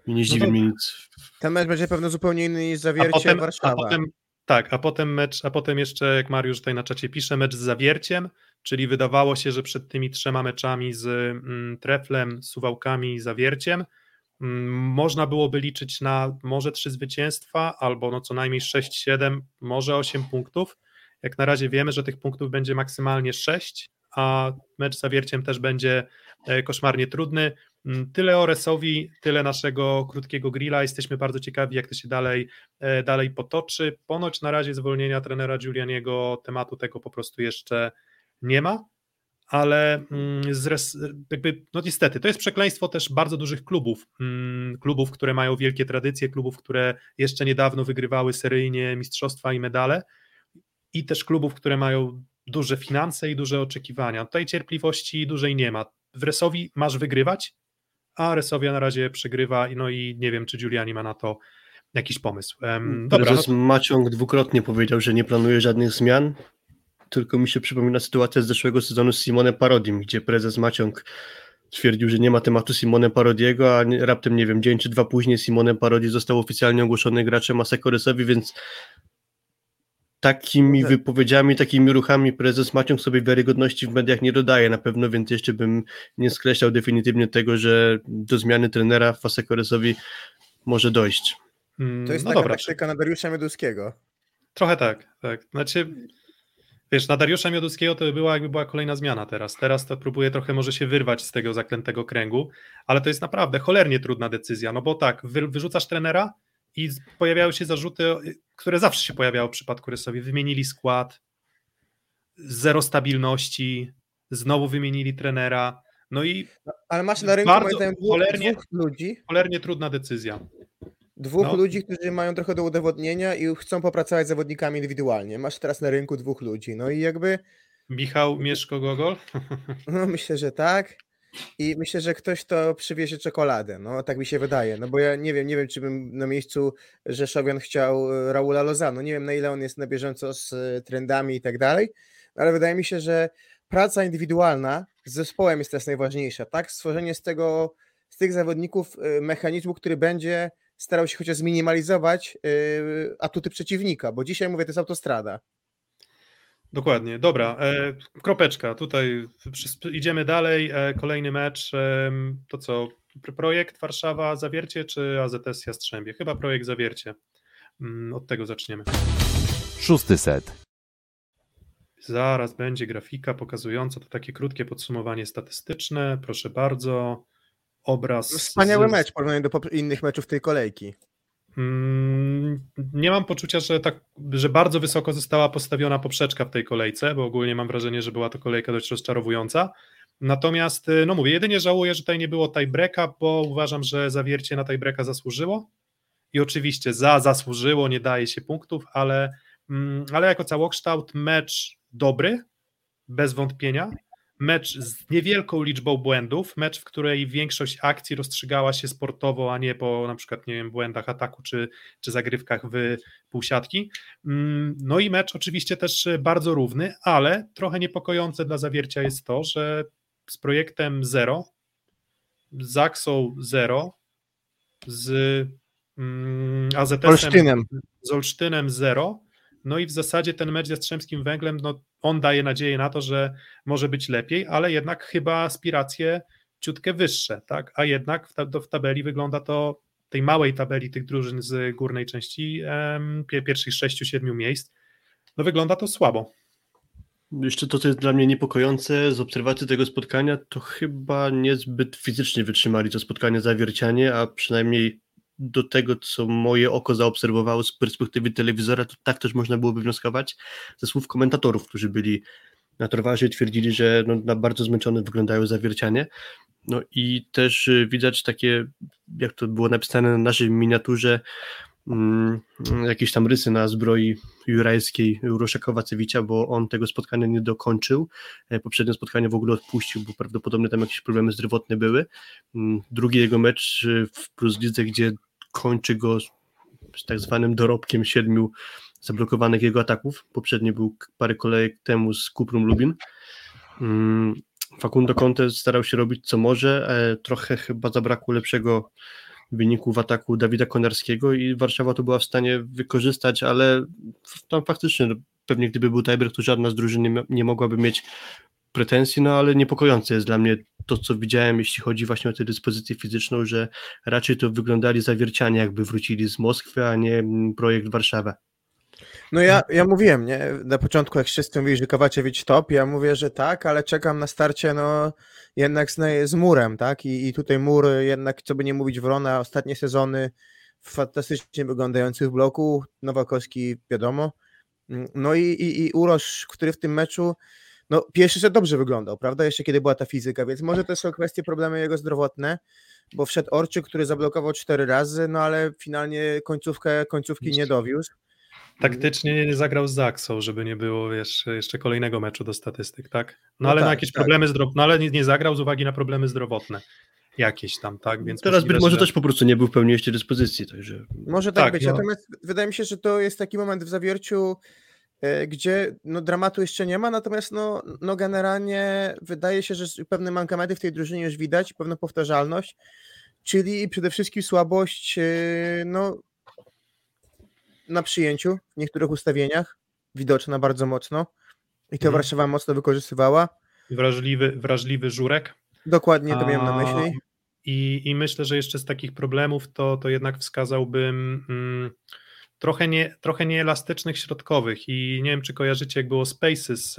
nie zdziwi to- mnie nic. Ten mecz będzie pewno zupełnie inny niż A zawiercie potem, a Warszawa. potem, tak, a potem mecz, a potem jeszcze, jak Mariusz tutaj na czacie pisze, mecz z Zawierciem, czyli wydawało się, że przed tymi trzema meczami z mm, Treflem, Suwałkami i Zawierciem mm, można byłoby liczyć na może trzy zwycięstwa, albo no co najmniej 6-7, może 8 punktów. Jak na razie wiemy, że tych punktów będzie maksymalnie 6, a mecz Zawierciem też będzie e, koszmarnie trudny. Mm, tyle o Resowi, tyle naszego krótkiego grilla. Jesteśmy bardzo ciekawi, jak to się dalej, e, dalej potoczy. Ponoć na razie zwolnienia trenera Giulianiego tematu tego po prostu jeszcze nie ma, ale mm, z jakby, no niestety, to jest przekleństwo też bardzo dużych klubów, mm, klubów, które mają wielkie tradycje, klubów, które jeszcze niedawno wygrywały seryjnie mistrzostwa i medale i też klubów, które mają duże finanse i duże oczekiwania. Tutaj cierpliwości dużej nie ma. W Resowi masz wygrywać, a Resowia na razie przegrywa, no i nie wiem, czy Giuliani ma na to jakiś pomysł. Um, dobra, Prezes no... Maciąg dwukrotnie powiedział, że nie planuje żadnych zmian, tylko mi się przypomina sytuacja z zeszłego sezonu z Simonem Parodim, gdzie prezes Maciąg twierdził, że nie ma tematu Simone Parodiego, a raptem, nie wiem, dzień czy dwa później Simone Parodi został oficjalnie ogłoszony graczem Asekoresowi, więc takimi tak. wypowiedziami, takimi ruchami prezes Maciąg sobie wiarygodności w mediach nie dodaje na pewno, więc jeszcze bym nie skreślał definitywnie tego, że do zmiany trenera Fasekoresowi może dojść. To jest no taka dobra. taktyka na Dariusza Mioduskiego. Trochę tak, tak. Znaczy, wiesz, na Dariusza Mioduskiego to by była jakby była kolejna zmiana teraz. Teraz to próbuje trochę może się wyrwać z tego zaklętego kręgu, ale to jest naprawdę cholernie trudna decyzja, no bo tak, wy, wyrzucasz trenera, i pojawiały się zarzuty, które zawsze się pojawiały w przypadku Rysowi. Wymienili skład, zero stabilności, znowu wymienili trenera. No i. Ale masz na rynku bardzo, dwóch, cholernie, dwóch ludzi. Cholernie trudna decyzja. Dwóch no. ludzi, którzy mają trochę do udowodnienia i chcą popracować z zawodnikami indywidualnie. Masz teraz na rynku dwóch ludzi. No i jakby. Michał Mieszko-Gogol? No myślę, że tak. I myślę, że ktoś to przywiezie czekoladę, no tak mi się wydaje, no bo ja nie wiem, nie wiem, czy bym na miejscu Rzeszowian chciał e, Raula Lozano, nie wiem na ile on jest na bieżąco z e, trendami i tak dalej, ale wydaje mi się, że praca indywidualna z zespołem jest teraz najważniejsza, tak? Stworzenie z tego, z tych zawodników e, mechanizmu, który będzie starał się chociaż zminimalizować atuty przeciwnika, bo dzisiaj mówię, to jest autostrada. Dokładnie, dobra. E, kropeczka, tutaj idziemy dalej. E, kolejny mecz. E, to co? Projekt Warszawa Zawiercie czy AZS Jastrzębie? Chyba projekt Zawiercie. Mm, od tego zaczniemy. Szósty set. Zaraz będzie grafika pokazująca to takie krótkie podsumowanie statystyczne. Proszę bardzo. Obraz. Wspaniały z... mecz porównany do innych meczów tej kolejki. Mm, nie mam poczucia, że, tak, że bardzo wysoko została postawiona poprzeczka w tej kolejce, bo ogólnie mam wrażenie, że była to kolejka dość rozczarowująca. Natomiast, y, no mówię, jedynie żałuję, że tutaj nie było tiebreaka, bo uważam, że zawiercie na tiebreaka zasłużyło. I oczywiście za zasłużyło, nie daje się punktów, ale, mm, ale jako całokształt mecz dobry, bez wątpienia mecz z niewielką liczbą błędów, mecz, w której większość akcji rozstrzygała się sportowo, a nie po na przykład, nie wiem, błędach ataku czy, czy zagrywkach w półsiatki. Mm, no i mecz oczywiście też bardzo równy, ale trochę niepokojące dla zawiercia jest to, że z projektem 0, z Axą 0, z mm, AZS-em, z Olsztynem 0, no i w zasadzie ten mecz z Jastrzębskim Węglem, no on daje nadzieję na to, że może być lepiej, ale jednak chyba aspiracje ciutkę wyższe, tak? A jednak w, ta, w tabeli wygląda to, tej małej tabeli tych drużyn z górnej części, em, pierwszych sześciu, siedmiu miejsc, no wygląda to słabo. Jeszcze to, co jest dla mnie niepokojące z obserwacji tego spotkania, to chyba niezbyt fizycznie wytrzymali to spotkanie zawiercianie, a przynajmniej do tego, co moje oko zaobserwowało z perspektywy telewizora, to tak też można byłoby wnioskować ze słów komentatorów, którzy byli na Torwarze twierdzili, że no, na bardzo zmęczone wyglądają zawiercianie. No i też y, widać takie, jak to było napisane na naszej miniaturze, jakieś tam rysy na zbroi jurajskiej Urosza Kowacewicza, bo on tego spotkania nie dokończył. E, poprzednie spotkanie w ogóle odpuścił, bo prawdopodobnie tam jakieś problemy zdrowotne były. Mm, drugi jego mecz y, w Plus Lidze, gdzie kończy go z tak zwanym dorobkiem siedmiu zablokowanych jego ataków. Poprzedni był parę kolejek temu z Kuprum Lubin. Mm, Facundo Conte starał się robić co może, e, trochę chyba zabrakło lepszego wyniku w ataku Dawida Konarskiego i Warszawa to była w stanie wykorzystać, ale tam faktycznie no, pewnie gdyby był tiebreak, to żadna z drużyn nie, nie mogłaby mieć pretensji, no ale niepokojące jest dla mnie to, co widziałem, jeśli chodzi właśnie o tę dyspozycję fizyczną, że raczej to wyglądali zawiercianie, jakby wrócili z Moskwy, a nie projekt Warszawa. No ja, ja mówiłem, nie? Na początku, jak wszyscy mówili, że Kowaczewicz top, ja mówię, że tak, ale czekam na starcie, no jednak z, z murem, tak? I, I tutaj mur, jednak, co by nie mówić, Wrona, ostatnie sezony fantastycznie wyglądający w bloku, Nowakowski, wiadomo. No i, i, i Urosz, który w tym meczu, no pierwszy set dobrze wyglądał, prawda? Jeszcze kiedy była ta fizyka, więc może to są kwestie, problemy jego zdrowotne, bo wszedł Orczyk, który zablokował cztery razy, no ale finalnie końcówkę, końcówki nie dowiózł. Taktycznie nie zagrał z Zaksą, żeby nie było wiesz, jeszcze kolejnego meczu do statystyk, tak? No, no ale tak, na jakieś tak. problemy zdrowotne, no ale nie, nie zagrał z uwagi na problemy zdrowotne jakieś tam, tak? Więc Teraz być może że... też po prostu nie był w pełni jeszcze dyspozycji, także... Może tak, tak być, no. natomiast wydaje mi się, że to jest taki moment w zawierciu, e, gdzie no, dramatu jeszcze nie ma, natomiast no, no generalnie wydaje się, że pewne mankamenty w tej drużynie już widać, pewną powtarzalność, czyli przede wszystkim słabość e, no, na przyjęciu w niektórych ustawieniach, widoczna bardzo mocno i to mhm. Warszawa mocno wykorzystywała. Wrażliwy, wrażliwy żurek. Dokładnie to miałem na myśli. I, I myślę, że jeszcze z takich problemów to, to jednak wskazałbym mm, trochę, nie, trochę nieelastycznych środkowych i nie wiem, czy kojarzycie, jak było Spaces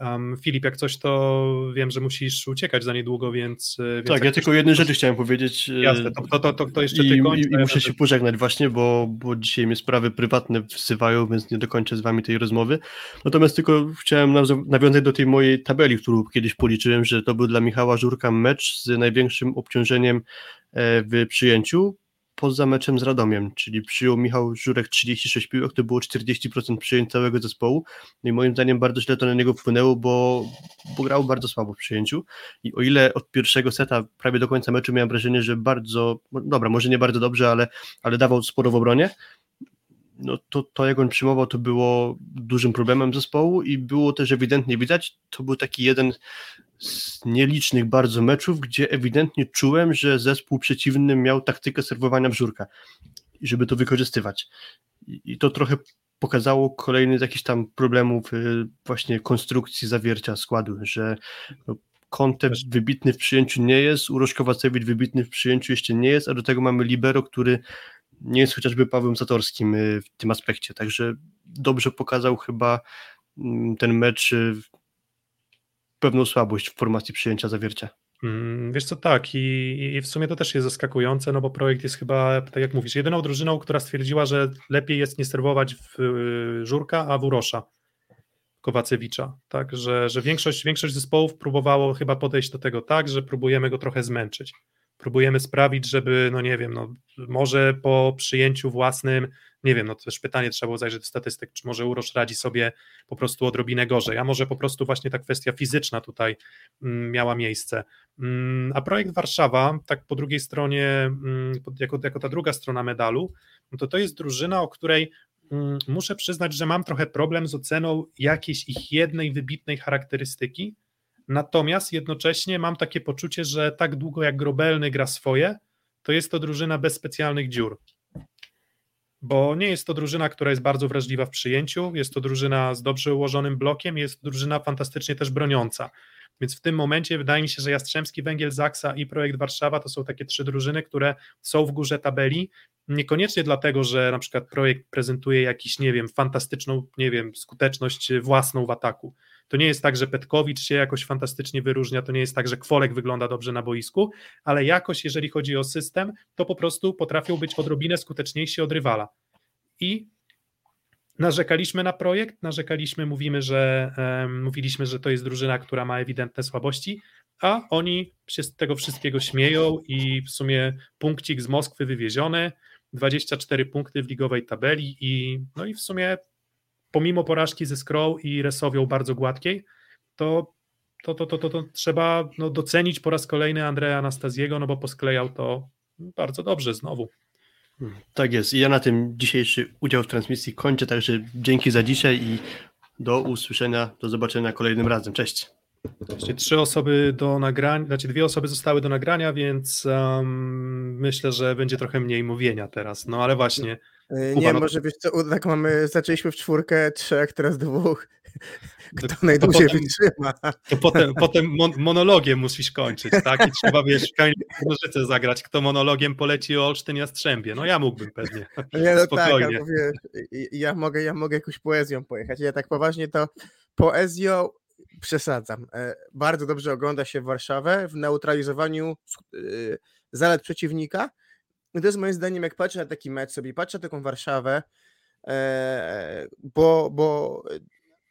Um, Filip, jak coś, to wiem, że musisz uciekać za niedługo, więc. E, więc tak, ja tylko jednej rzeczy chciałem powiedzieć. E, Jasne, to, to, to, to jeszcze I, kończ, i, i muszę się pożegnać właśnie, bo, bo dzisiaj mnie sprawy prywatne wzywają, więc nie dokończę z wami tej rozmowy. Natomiast tylko chciałem nawiązać do tej mojej tabeli, którą kiedyś policzyłem, że to był dla Michała Żurka mecz z największym obciążeniem e, w przyjęciu poza meczem z Radomiem, czyli przyjął Michał Żurek 36 piłek, to było 40% przyjęć całego zespołu. No i moim zdaniem bardzo źle to na niego wpłynęło, bo, bo grał bardzo słabo w przyjęciu. I o ile od pierwszego seta prawie do końca meczu miałem wrażenie, że bardzo, dobra, może nie bardzo dobrze, ale, ale dawał sporo w obronie, no to, to jak on przyjmował, to było dużym problemem zespołu i było też ewidentnie widać, to był taki jeden z nielicznych bardzo meczów, gdzie ewidentnie czułem, że zespół przeciwny miał taktykę serwowania wzórka i żeby to wykorzystywać. I to trochę pokazało kolejny z jakichś tam problemów y, właśnie konstrukcji zawiercia składu, że no, Konte wybitny w przyjęciu nie jest, Urosz Kowacewicz wybitny w przyjęciu jeszcze nie jest, a do tego mamy Libero, który nie jest chociażby Pawłem Zatorskim y, w tym aspekcie, także dobrze pokazał chyba mm, ten mecz y, pewną słabość w formacji przyjęcia zawiercia. Mm, wiesz co, tak I, i w sumie to też jest zaskakujące, no bo projekt jest chyba, tak jak mówisz, jedyną drużyną, która stwierdziła, że lepiej jest nie serwować w y, Żurka, a w Urosza Kowacewicza, tak, że, że większość, większość zespołów próbowało chyba podejść do tego tak, że próbujemy go trochę zmęczyć próbujemy sprawić, żeby, no nie wiem, no może po przyjęciu własnym, nie wiem, no to też pytanie, trzeba było zajrzeć do statystyk, czy może Urosz radzi sobie po prostu odrobinę gorzej, a może po prostu właśnie ta kwestia fizyczna tutaj mm, miała miejsce. Mm, a projekt Warszawa, tak po drugiej stronie, mm, jako, jako ta druga strona medalu, no to to jest drużyna, o której muszę przyznać, że mam trochę problem z oceną jakiejś ich jednej wybitnej charakterystyki, Natomiast jednocześnie mam takie poczucie, że tak długo jak Grobelny gra swoje, to jest to drużyna bez specjalnych dziur. Bo nie jest to drużyna, która jest bardzo wrażliwa w przyjęciu, jest to drużyna z dobrze ułożonym blokiem, jest to drużyna fantastycznie też broniąca. Więc w tym momencie wydaje mi się, że Jastrzębski Węgiel Zaksa i Projekt Warszawa to są takie trzy drużyny, które są w górze tabeli. Niekoniecznie dlatego, że na przykład projekt prezentuje jakiś, nie wiem, fantastyczną, nie wiem, skuteczność własną w ataku to nie jest tak, że Petkowicz się jakoś fantastycznie wyróżnia, to nie jest tak, że Kwolek wygląda dobrze na boisku, ale jakoś, jeżeli chodzi o system, to po prostu potrafią być odrobinę skuteczniejsi od rywala. I narzekaliśmy na projekt, narzekaliśmy, mówimy, że um, mówiliśmy, że to jest drużyna, która ma ewidentne słabości, a oni się z tego wszystkiego śmieją i w sumie punkcik z Moskwy wywieziony, 24 punkty w ligowej tabeli i no i w sumie pomimo porażki ze Scroll i Resowią bardzo gładkiej, to, to, to, to, to, to trzeba no, docenić po raz kolejny Andrea Anastazjego, no bo posklejał to bardzo dobrze znowu. Tak jest. I ja na tym dzisiejszy udział w transmisji kończę, także dzięki za dzisiaj i do usłyszenia, do zobaczenia kolejnym razem. Cześć. Jeszcze trzy osoby do nagrania, znaczy dwie osoby zostały do nagrania, więc um, myślę, że będzie trochę mniej mówienia teraz. No ale właśnie. Kuba, nie, no... może wiesz co, tak mamy, zaczęliśmy w czwórkę, trzech, teraz dwóch. kto najdłużej potem, wytrzyma. To potem, potem mon monologiem musisz kończyć, tak? I trzeba, wiesz, nożyce zagrać, kto monologiem poleci o Olsztyn Jastrzębie. No ja mógłbym pewnie, Nie, no spokojnie. Tak, wiesz, ja, mogę, ja mogę jakąś poezją pojechać. Ja tak poważnie to poezją przesadzam. E, bardzo dobrze ogląda się Warszawę w neutralizowaniu e, zalet przeciwnika. I to jest moim zdaniem, jak patrzę na taki mecz sobie, patrzę na taką Warszawę, e, bo, bo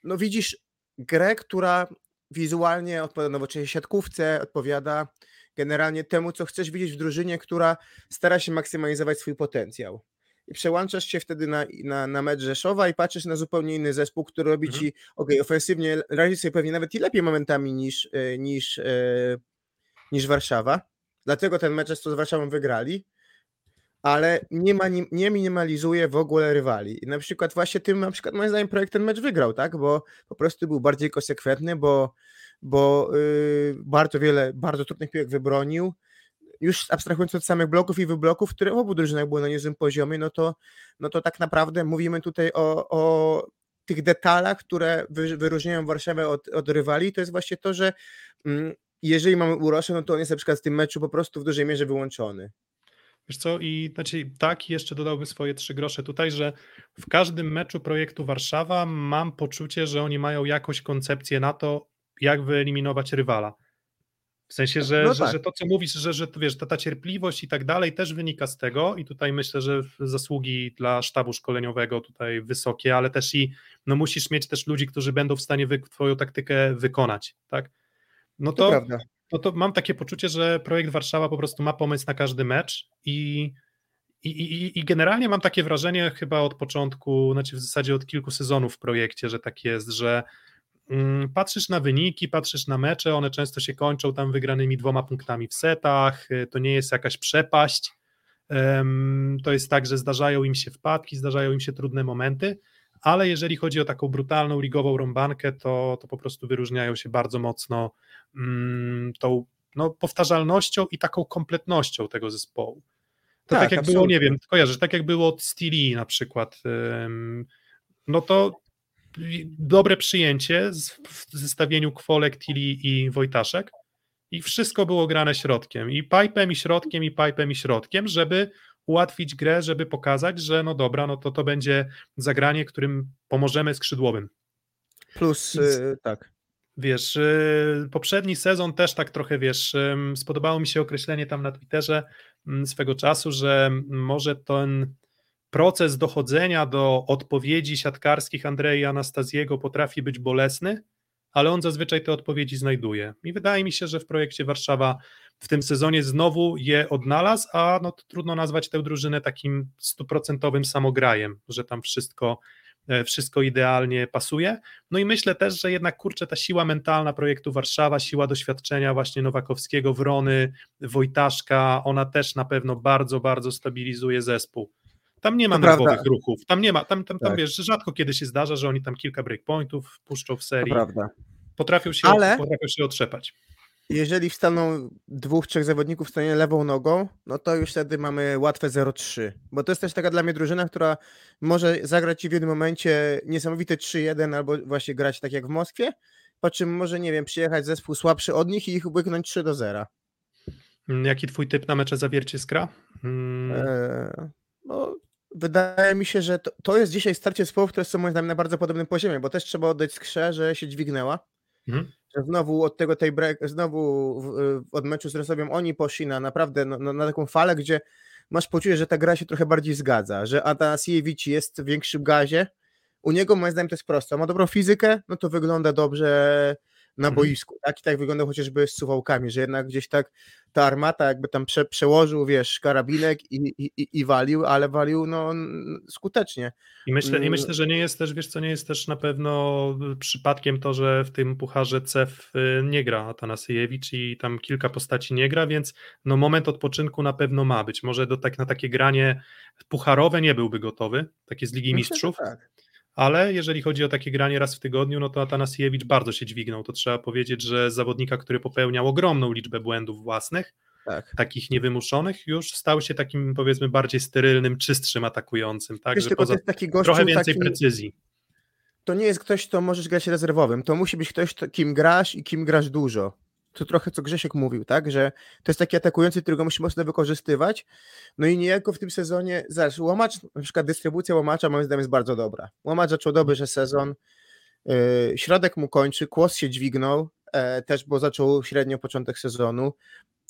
no widzisz grę, która wizualnie odpowiada nowoczesnej siatkówce, odpowiada generalnie temu, co chcesz widzieć w drużynie, która stara się maksymalizować swój potencjał. I przełączasz się wtedy na, na, na mecz Rzeszowa i patrzysz na zupełnie inny zespół, który robi mhm. ci, ok, ofensywnie radzi sobie pewnie nawet i lepiej momentami niż, e, niż, e, niż Warszawa. Dlatego ten mecz z Warszawą wygrali ale nie, ma, nie minimalizuje w ogóle rywali. I na przykład właśnie tym, na przykład moim zdaniem projekt ten mecz wygrał, tak, bo po prostu był bardziej konsekwentny, bo, bo yy, bardzo wiele, bardzo trudnych piłek wybronił, już abstrahując od samych bloków i wybloków, które w obu drużynach były na niezłym poziomie, no to, no to tak naprawdę mówimy tutaj o, o tych detalach, które wyróżniają Warszawę od, od rywali, to jest właśnie to, że mm, jeżeli mamy Uroszę, no to on jest na przykład w tym meczu po prostu w dużej mierze wyłączony. Wiesz co, i znaczy tak, jeszcze dodałbym swoje trzy grosze tutaj, że w każdym meczu projektu Warszawa mam poczucie, że oni mają jakąś koncepcję na to, jak wyeliminować rywala. W sensie, że, no tak. że, że, to, co mówisz, że, że wiesz, ta, ta cierpliwość i tak dalej też wynika z tego i tutaj myślę, że zasługi dla sztabu szkoleniowego tutaj wysokie, ale też i no musisz mieć też ludzi, którzy będą w stanie wy, twoją taktykę wykonać, tak? No to, to no to mam takie poczucie, że projekt Warszawa po prostu ma pomysł na każdy mecz i, i, i, i generalnie mam takie wrażenie chyba od początku, znaczy w zasadzie od kilku sezonów w projekcie, że tak jest, że mm, patrzysz na wyniki, patrzysz na mecze, one często się kończą tam wygranymi dwoma punktami w setach, y, to nie jest jakaś przepaść, to jest tak, że zdarzają im się wpadki, zdarzają im się trudne momenty, ale jeżeli chodzi o taką brutalną ligową rąbankę, to, to po prostu wyróżniają się bardzo mocno mm, tą no, powtarzalnością i taką kompletnością tego zespołu. To tak, tak jak absolutnie. było, nie wiem, kojarzysz, tak jak było od Steely na przykład, no to dobre przyjęcie w zestawieniu Kwolek, Tilly i Wojtaszek i wszystko było grane środkiem, i pipem, i środkiem, i pipem, i środkiem, żeby ułatwić grę, żeby pokazać, że no dobra, no to to będzie zagranie, którym pomożemy skrzydłowym. Plus, yy, tak. Wiesz, yy, poprzedni sezon też tak trochę, wiesz, yy, spodobało mi się określenie tam na Twitterze mm, swego czasu, że może ten proces dochodzenia do odpowiedzi siatkarskich Andrei Anastaziego potrafi być bolesny, ale on zazwyczaj te odpowiedzi znajduje. I wydaje mi się, że w projekcie Warszawa w tym sezonie znowu je odnalazł, a no trudno nazwać tę drużynę takim stuprocentowym samograjem, że tam wszystko, e, wszystko idealnie pasuje. No i myślę też, że jednak kurczę ta siła mentalna projektu Warszawa, siła doświadczenia właśnie Nowakowskiego, Wrony, Wojtaszka, ona też na pewno bardzo, bardzo stabilizuje zespół. Tam nie ma nerwowych ruchów, tam nie ma, tam, tam, tam tak. wiesz, rzadko kiedy się zdarza, że oni tam kilka breakpointów puszczą w serii. To prawda. Potrafią się, Ale... potrafią się otrzepać jeżeli wstaną dwóch, trzech zawodników stanie lewą nogą, no to już wtedy mamy łatwe 0-3. Bo to jest też taka dla mnie drużyna, która może zagrać ci w jednym momencie niesamowite 3-1 albo właśnie grać tak jak w Moskwie, po czym może, nie wiem, przyjechać zespół słabszy od nich i ich łyknąć 3 0. Mm, jaki twój typ na mecze zawiercie skra? Hmm. Eee, no, wydaje mi się, że to, to jest dzisiaj starcie zespołów, które są moim zdaniem na bardzo podobnym poziomie, bo też trzeba oddać skrze, że się dźwignęła. Mhm że znowu od tego tej break, znowu od meczu z Rosowią oni poszli na naprawdę na, na, taką falę, gdzie masz poczucie, że ta gra się trochę bardziej zgadza, że Atanasiewicz jest w większym gazie. U niego moim zdaniem to jest proste. Ma dobrą fizykę, no to wygląda dobrze na mhm. boisku, tak? I tak wygląda chociażby z suwałkami, że jednak gdzieś tak ta armata jakby tam prze, przełożył, wiesz, karabinek i, i, i walił, ale walił no skutecznie. I myślę, I mm. myślę, że nie jest też, wiesz co, nie jest też na pewno przypadkiem to, że w tym pucharze CEF y, nie gra Atanasiewicz i tam kilka postaci nie gra, więc no moment odpoczynku na pewno ma być. Może do, tak, na takie granie pucharowe nie byłby gotowy, takie z Ligi myślę, Mistrzów. Tak ale jeżeli chodzi o takie granie raz w tygodniu, no to Atanasiewicz bardzo się dźwignął. To trzeba powiedzieć, że zawodnika, który popełniał ogromną liczbę błędów własnych, tak. takich niewymuszonych, już stał się takim powiedzmy bardziej sterylnym, czystszym atakującym, tak? Wiesz, że poza gościu, trochę więcej taki... precyzji. to nie jest ktoś, kto możesz grać rezerwowym. To musi być ktoś, kim grasz i kim grasz dużo. To trochę co Grzesiek mówił, tak? Że to jest taki atakujący, którego musi mocno wykorzystywać. No i niejako w tym sezonie, zobacz, łamacz, na przykład dystrybucja łamacza moim zdaniem jest bardzo dobra. Łamacz zaczął dobrze sezon, yy, środek mu kończy, kłos się dźwignął, e, też bo zaczął średnio początek sezonu.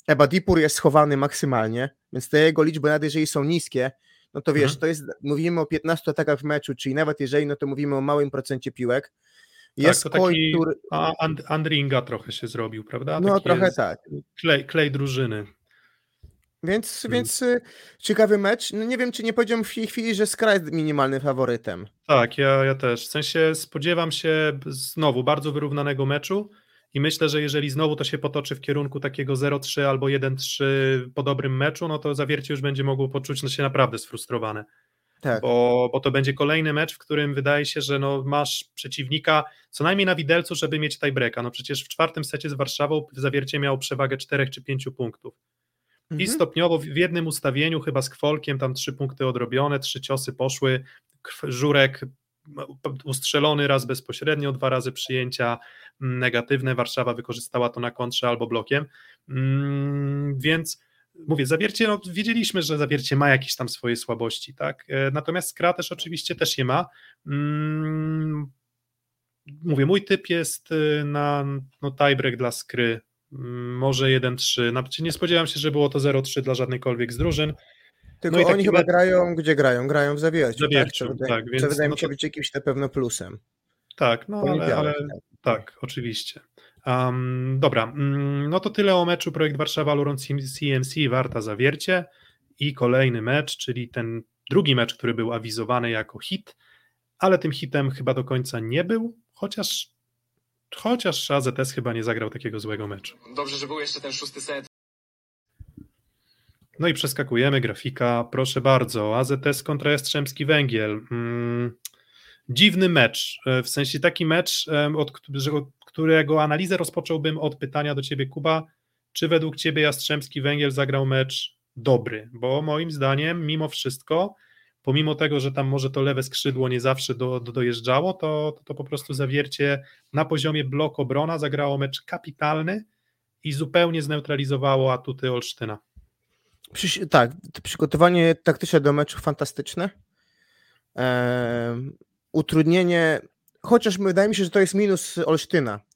Eba Dipur jest schowany maksymalnie, więc te jego liczby, nawet jeżeli są niskie, no to wiesz, Mhm. to jest, mówimy o 15 atakach w meczu, czyli nawet jeżeli, no to mówimy o małym procencie piłek. Jest Tak, Koi, taki który, a, and, Andringa trochę się zrobił, prawda? no Taki trochę tak. Klej, klej drużyny. Więc, Mm. więc y, ciekawy mecz. No nie wiem, czy nie powiedziałem w tej chwili, że Skra jest minimalnym faworytem. Tak, ja, ja też. W sensie spodziewam się znowu bardzo wyrównanego meczu i myślę, że jeżeli znowu to się potoczy w kierunku takiego 0-3 albo 1-3 po dobrym meczu, no to zawiercie już będzie mogło poczuć no, się naprawdę sfrustrowane. Tak. Bo, bo to będzie kolejny mecz, w którym wydaje się, że no, masz przeciwnika co najmniej na widelcu, żeby mieć tiebreaka. No przecież w czwartym secie z Warszawą zawiercie miało przewagę 4 czy 5 punktów. I Mhm. stopniowo w w jednym ustawieniu, chyba z kwolkiem, tam trzy punkty odrobione, trzy ciosy poszły, żurek ustrzelony raz bezpośrednio, dwa razy przyjęcia mm, negatywne, Warszawa wykorzystała to na kontrze albo blokiem, Mm, więc mówię, Zawiercie, no wiedzieliśmy, że Zawiercie ma jakieś tam swoje słabości, tak, E, natomiast Skra też oczywiście też je ma, Mm, mówię, mój typ jest y, na no, tiebreak dla Skry, Mm, może 1-3. Znaczy nie spodziewam się, że było to 0-3 dla żadnejkolwiek z drużyn. Tylko no oni chyba grają, gdzie grają? Grają w Zawierciu, Zawierciu, tak? Co wydaje, tak, więc co wydaje no mi się to- być jakimś na pewno plusem. Tak, no ale, ale tak. tak, oczywiście. Um, dobra, mm, no to tyle o meczu Projekt Warszawa Luron CMC Warta Zawiercie i kolejny mecz, czyli ten drugi mecz, który był awizowany jako hit, ale tym hitem chyba do końca nie był, chociaż chociaż AZS chyba nie zagrał takiego złego meczu. Dobrze, że był jeszcze ten szósty set. No i przeskakujemy, grafika, proszę bardzo, AZS kontra Jastrzębski Węgiel. Mm, dziwny mecz, e, w sensie taki mecz, od, od którego analizę rozpocząłbym od pytania do Ciebie, Kuba, czy według Ciebie Jastrzębski Węgiel zagrał mecz dobry? Bo moim zdaniem, mimo wszystko, pomimo tego, że tam może to lewe skrzydło nie zawsze do, do, dojeżdżało, to, to, to po prostu zawiercie na poziomie blok obrona zagrało mecz kapitalny i zupełnie zneutralizowało atuty Olsztyna. Tak, to przygotowanie taktyczne do meczu fantastyczne. Ehm, utrudnienie, chociaż wydaje mi się, że to jest minus Olsztyna,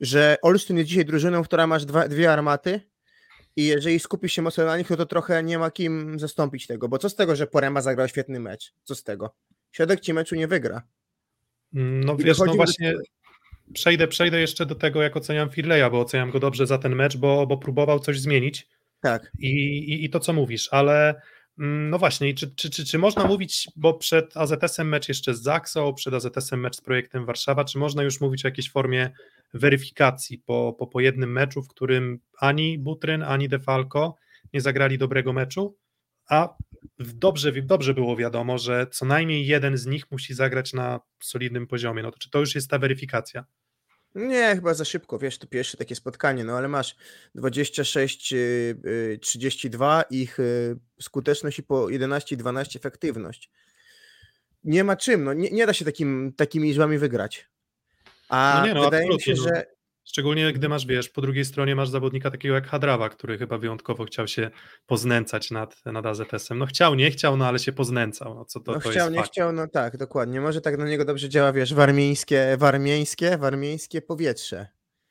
że Olsztyn jest dzisiaj drużyną, która masz dwa, dwie armaty i jeżeli skupisz się mocno na nich, no to trochę nie ma kim zastąpić tego, bo co z tego, że Porema zagrał świetny mecz? Co z tego? Środek ci meczu nie wygra. No I wiesz, no dochodzi do- właśnie przejdę, przejdę jeszcze do tego, jak oceniam Firleja, bo oceniam go dobrze za ten mecz, bo, bo próbował coś zmienić Tak. i, i, i to, co mówisz, ale no właśnie, czy, czy, czy, czy można mówić, bo przed AZS-em mecz jeszcze z Zaksą, przed AZS-em mecz z projektem Warszawa, czy można już mówić o jakiejś formie weryfikacji po, po, po jednym meczu, w którym ani Butryn, ani Defalco nie zagrali dobrego meczu, a dobrze, dobrze było wiadomo, że co najmniej jeden z nich musi zagrać na solidnym poziomie. No to czy to już jest ta weryfikacja? Nie, chyba za szybko, wiesz, to pierwsze takie spotkanie, no ale masz 26, y, y, 32, ich y, skuteczność i po 11, 12 efektywność. Nie ma czym, no nie, nie da się takim, takimi liczbami wygrać. A No nie, no, wydaje mi się, no. że Szczególnie gdy masz, wiesz, po drugiej stronie masz zawodnika takiego jak Hadrawa, który chyba wyjątkowo chciał się poznęcać nad, nad AZS-em. No chciał, nie chciał, no ale się poznęcał. No, co to, no to chciał, nie fakt. chciał, no tak, dokładnie. Może tak na niego dobrze działa, wiesz, warmieńskie, warmieńskie, warmieńskie powietrze.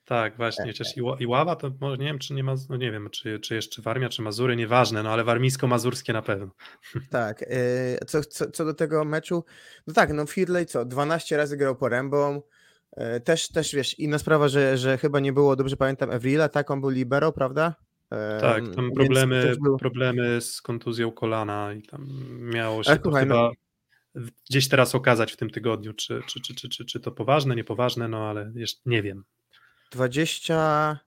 Tak, właśnie. Chociaż i, Ła- i Ława to może nie wiem, czy nie ma, no nie wiem, czy, czy jeszcze Warmia, czy Mazury, nieważne, no ale warmińsko-mazurskie na pewno. Tak, yy, co, co, co do tego meczu, no tak, no Firley co, 12 razy grał porębą, też, też wiesz, inna sprawa, że, że chyba nie było, dobrze pamiętam, Evrila, tak, on był libero, prawda? Tak, tam problemy, był- problemy z kontuzją kolana i tam miało się to słuchaj, no- chyba gdzieś teraz okazać w tym tygodniu, czy, czy, czy, czy, czy, czy to poważne, niepoważne, no ale jeszcze nie wiem. 20,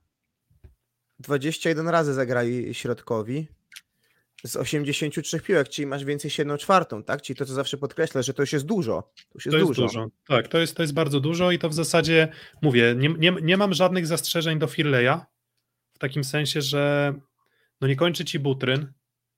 21 razy zagrali środkowi z 83 piłek, czyli masz więcej niż 1 czwartą, tak? Czyli to, co zawsze podkreślę, że to już jest dużo. To już jest To jest dużo. dużo. Tak, to jest, to jest bardzo dużo i to w zasadzie, mówię, nie, nie, nie mam żadnych zastrzeżeń do Firleja, w takim sensie, że no nie kończy ci Butryn,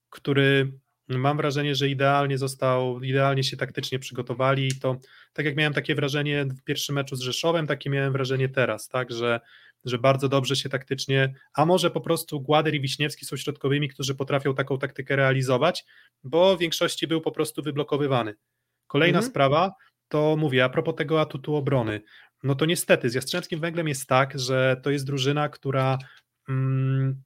który mam wrażenie, że idealnie został, idealnie się taktycznie przygotowali i to, tak jak miałem takie wrażenie w pierwszym meczu z Rzeszowem, takie miałem wrażenie teraz, tak, że, że bardzo dobrze się taktycznie, a może po prostu Głader i Wiśniewski są środkowymi, którzy potrafią taką taktykę realizować, bo w większości był po prostu wyblokowywany. Kolejna Mhm. sprawa, to mówię, a propos tego atutu obrony, no to niestety z Jastrzębskim Węglem jest tak, że to jest drużyna, która mm,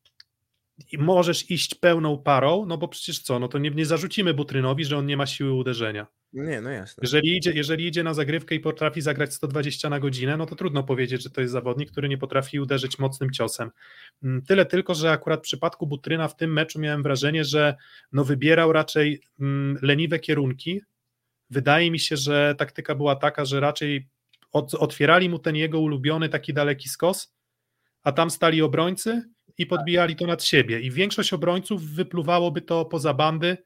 i możesz iść pełną parą, no bo przecież co, no to nie, nie zarzucimy Butrynowi, że on nie ma siły uderzenia. Nie, no jasne. Jeżeli idzie, jeżeli idzie na zagrywkę i potrafi zagrać 120 na godzinę, no to trudno powiedzieć, że to jest zawodnik, który nie potrafi uderzyć mocnym ciosem. Mm, Tyle tylko, że akurat w przypadku Butryna w tym meczu miałem wrażenie, że no wybierał raczej mm, leniwe kierunki. Wydaje mi się, że taktyka była taka, że raczej otwierali mu ten jego ulubiony taki daleki skos, a tam stali obrońcy i podbijali to nad siebie. I większość obrońców wypluwałoby to poza bandy,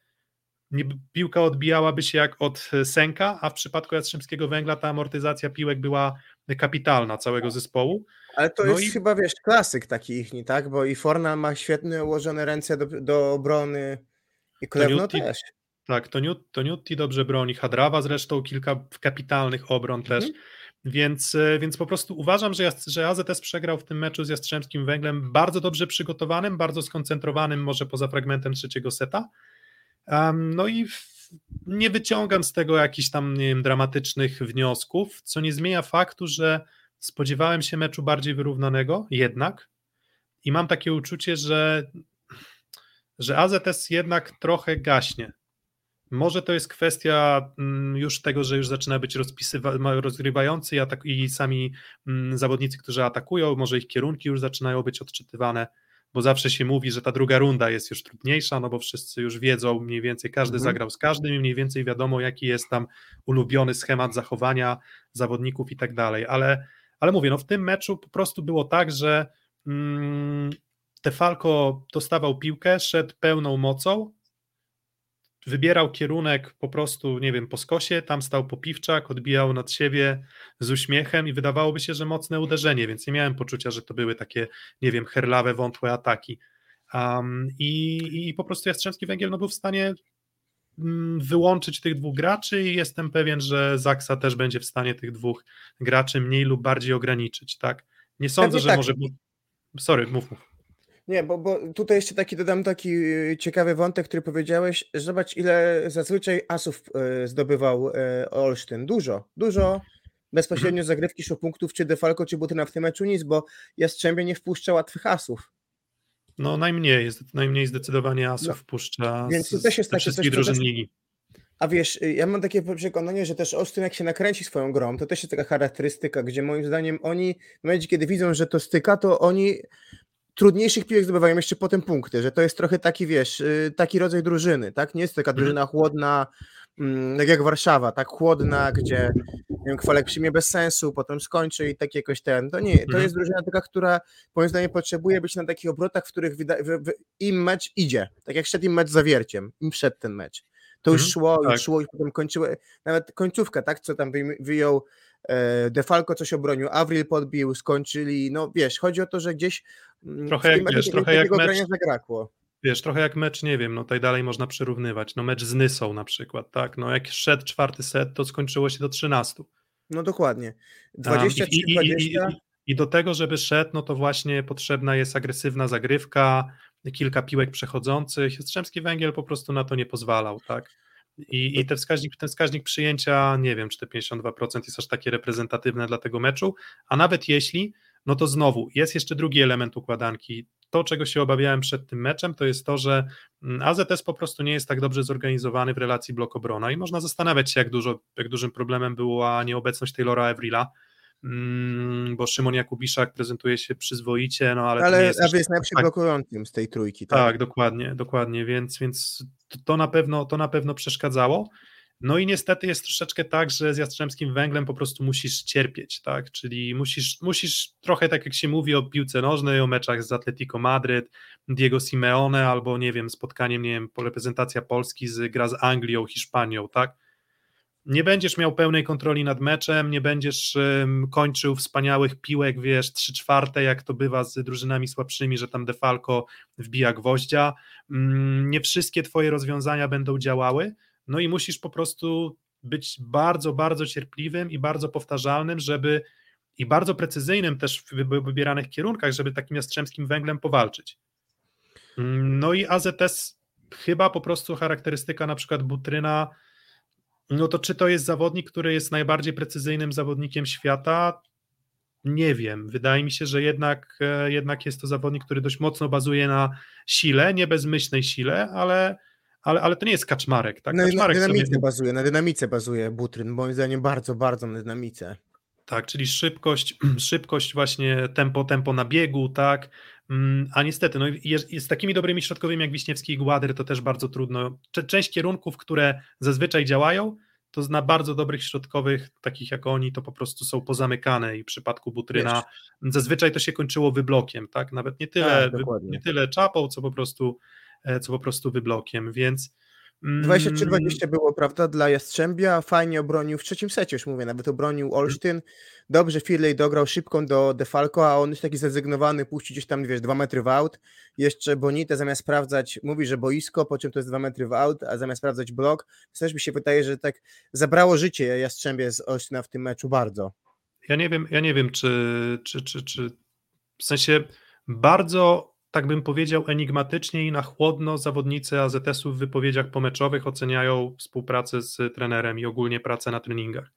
piłka odbijałaby się jak od e, sęka, a w przypadku Jastrzębskiego Węgla ta amortyzacja piłek była kapitalna całego zespołu. Ale to No jest i- chyba, wiesz, klasyk taki ich, tak? Bo i Forna ma świetnie ułożone ręce do, do obrony i Klewno też. Tak, to, Niut, to dobrze broni, Hadrawa zresztą kilka kapitalnych obron też, więc, e, więc po prostu uważam, że, że AZS przegrał w tym meczu z Jastrzębskim Węglem bardzo dobrze przygotowanym, bardzo skoncentrowanym, może poza fragmentem trzeciego seta. Em, no i w, nie wyciągam z tego jakichś tam, nie wiem, dramatycznych wniosków, co nie zmienia faktu, że spodziewałem się meczu bardziej wyrównanego jednak i mam takie uczucie, że, że AZS jednak trochę gaśnie. Może to jest kwestia mm, już tego, że już zaczyna być rozgrywający i, atak- i sami mm, zawodnicy, którzy atakują, może ich kierunki już zaczynają być odczytywane, bo zawsze się mówi, że ta druga runda jest już trudniejsza, no bo wszyscy już wiedzą mniej więcej, każdy Mhm. zagrał z każdym i mniej więcej wiadomo, jaki jest tam ulubiony schemat zachowania zawodników i tak dalej, ale, ale mówię, no w tym meczu po prostu było tak, że mm, Tefalco dostawał piłkę, szedł pełną mocą, wybierał kierunek po prostu, nie wiem, po skosie, tam stał Popiwczak, odbijał nad siebie z uśmiechem i wydawałoby się, że mocne uderzenie, więc nie miałem poczucia, że to były takie, nie wiem, herlawe, wątłe ataki. Um, i, I po prostu Jastrzębski Węgiel no, był w stanie mm, wyłączyć tych dwóch graczy i jestem pewien, że Zaksa też będzie w stanie tych dwóch graczy mniej lub bardziej ograniczyć, tak? Nie sądzę, Pewnie że tak. może... Sorry, mów, mów. Nie, bo, bo tutaj jeszcze taki dodam taki y, ciekawy wątek, który powiedziałeś. Zobacz, ile zazwyczaj asów y, zdobywał y, Olsztyn. Dużo, dużo. Bezpośrednio z zagrywki punktów, czy Defalco, czy Butyna w tym meczu nic, bo Jastrzębie nie wpuszcza łatwych asów. No najmniej, jest, najmniej zdecydowanie asów No, wpuszcza więc to z, też jest ze takie wszystkich drużyn też- ligi. A wiesz, ja mam takie przekonanie, że też Olsztyn jak się nakręci swoją grą, to też jest taka charakterystyka, gdzie moim zdaniem oni w momencie, kiedy widzą, że to styka, to oni trudniejszych piłek zdobywają jeszcze potem punkty, że to jest trochę taki, wiesz, y, taki rodzaj drużyny, tak? Nie jest to taka drużyna chłodna, mm, tak jak Warszawa, tak chłodna, gdzie nie wiem, Kwalek przyjmie bez sensu, potem skończy i tak jakoś ten. To nie, to Mhm. jest drużyna taka, która moim zdaniem potrzebuje być na takich obrotach, w których im mecz idzie, tak jak szedł im mecz zawierciem, im przed ten mecz. To już Mhm, szło, tak. już szło i potem kończyło, nawet końcówka, tak, co tam wyjął e, Defalco coś obronił, Avril podbił, skończyli, no wiesz, chodzi o to, że gdzieś Trochę w tym jak, wiesz, trochę jak mecz- zabrakło. Wiesz, trochę jak mecz, nie wiem, no tutaj dalej można przyrównywać, no mecz z Nysą na przykład, tak, no jak szedł czwarty set, to skończyło się do 13. No dokładnie. Um, 23, i, i, i, i, 20. i, I do tego, żeby szedł, no to właśnie potrzebna jest agresywna zagrywka, kilka piłek przechodzących. Jastrzębski Węgiel po prostu na to nie pozwalał, tak? I, i ten, wskaźnik, ten wskaźnik przyjęcia, nie wiem, czy te 52% jest aż takie reprezentatywne dla tego meczu, a nawet jeśli, no to znowu jest jeszcze drugi element układanki. To, czego się obawiałem przed tym meczem, to jest to, że mm, AZS po prostu nie jest tak dobrze zorganizowany w relacji blok-obrona i można zastanawiać się, jak, dużo, jak dużym problemem była nieobecność Taylora Evrila, mm, bo Szymon Jakubiszak prezentuje się przyzwoicie, no ale, to nie Ale jest jest najlepszym tak- blokującym z tej trójki, tak? tak, dokładnie, dokładnie, więc, więc to, na pewno, to na pewno przeszkadzało. No i niestety jest troszeczkę tak, że z Jastrzębskim Węglem po prostu musisz cierpieć, tak, czyli musisz, musisz trochę tak jak się mówi o piłce nożnej, o meczach z Atletico Madryt, Diego Simeone albo nie wiem, spotkaniem, nie wiem, reprezentacja Polski z gra z Anglią, Hiszpanią, tak, nie będziesz miał pełnej kontroli nad meczem, nie będziesz um, kończył wspaniałych piłek, wiesz, trzy czwarte, jak to bywa z drużynami słabszymi, że tam Defalco wbija gwoździa. Um, nie wszystkie twoje rozwiązania będą działały, no i musisz po prostu być bardzo, bardzo cierpliwym i bardzo powtarzalnym, żeby i bardzo precyzyjnym też w wybieranych kierunkach, żeby takim jastrzębskim węglem powalczyć. No i AZS chyba po prostu charakterystyka na przykład Butryna, no to czy to jest zawodnik, który jest najbardziej precyzyjnym zawodnikiem świata? Nie wiem. Wydaje mi się, że jednak, e, jednak jest to zawodnik, który dość mocno bazuje na sile, nie bezmyślnej sile, ale, ale, ale to nie jest kaczmarek. Tak? Na, kaczmarek na dynamice sobie... bazuje, na dynamice bazuje Butryn, moim zdaniem bardzo, bardzo na dynamice. Tak, czyli szybkość, szybkość właśnie tempo, tempo na biegu, tak, mm, a niestety, no jest, z takimi dobrymi środkowymi jak Wiśniewski i Gładyr to też bardzo trudno. Część kierunków, które zazwyczaj działają, to na bardzo dobrych środkowych, takich jak oni, to po prostu są pozamykane i w przypadku Butryna Wiesz. zazwyczaj to się kończyło wyblokiem, tak, nawet nie tyle, tak, nie tyle czapą, co po prostu, co po prostu wyblokiem, więc 23-20 mm. było, prawda, dla Jastrzębia, fajnie obronił w trzecim secie, już mówię, nawet obronił Olsztyn, dobrze Firley dograł szybką do Defalco, a on jest taki zrezygnowany, puścić gdzieś tam, wiesz, dwa metry w aut, jeszcze Bonite zamiast sprawdzać, mówi, że boisko, po czym to jest dwa metry w aut, a zamiast sprawdzać blok, też mi się wydaje, że tak zabrało życie Jastrzębie z Olsztyna w tym meczu bardzo. Ja nie wiem, ja nie wiem, czy, czy, czy, czy w sensie bardzo tak bym powiedział, enigmatycznie i na chłodno zawodnicy AZS-u w wypowiedziach pomeczowych oceniają współpracę z trenerem i ogólnie pracę na treningach.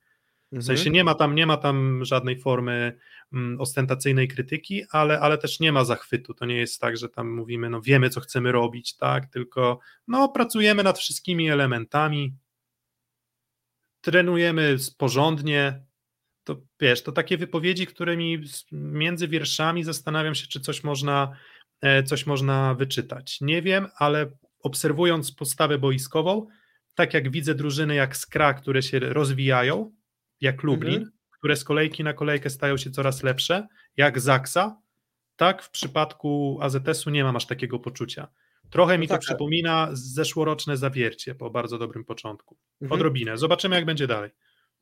W sensie mhm. nie ma tam, nie ma tam żadnej formy mm, ostentacyjnej krytyki, ale, ale też nie ma zachwytu. To nie jest tak, że tam mówimy, no wiemy, co chcemy robić, tak, tylko no pracujemy nad wszystkimi elementami, trenujemy porządnie. To wiesz, to takie wypowiedzi, którymi między wierszami zastanawiam się, czy coś można coś można wyczytać. Nie wiem, ale obserwując postawę boiskową, tak jak widzę drużyny jak Skra, które się rozwijają, jak Lublin, mhm. które z kolejki na kolejkę stają się coraz lepsze, jak Zaksa, tak w przypadku AZS-u nie mam aż takiego poczucia. Trochę mi to tak, tak. przypomina zeszłoroczne zawiercie po bardzo dobrym początku. Mhm. Odrobinę. Zobaczymy, jak będzie dalej.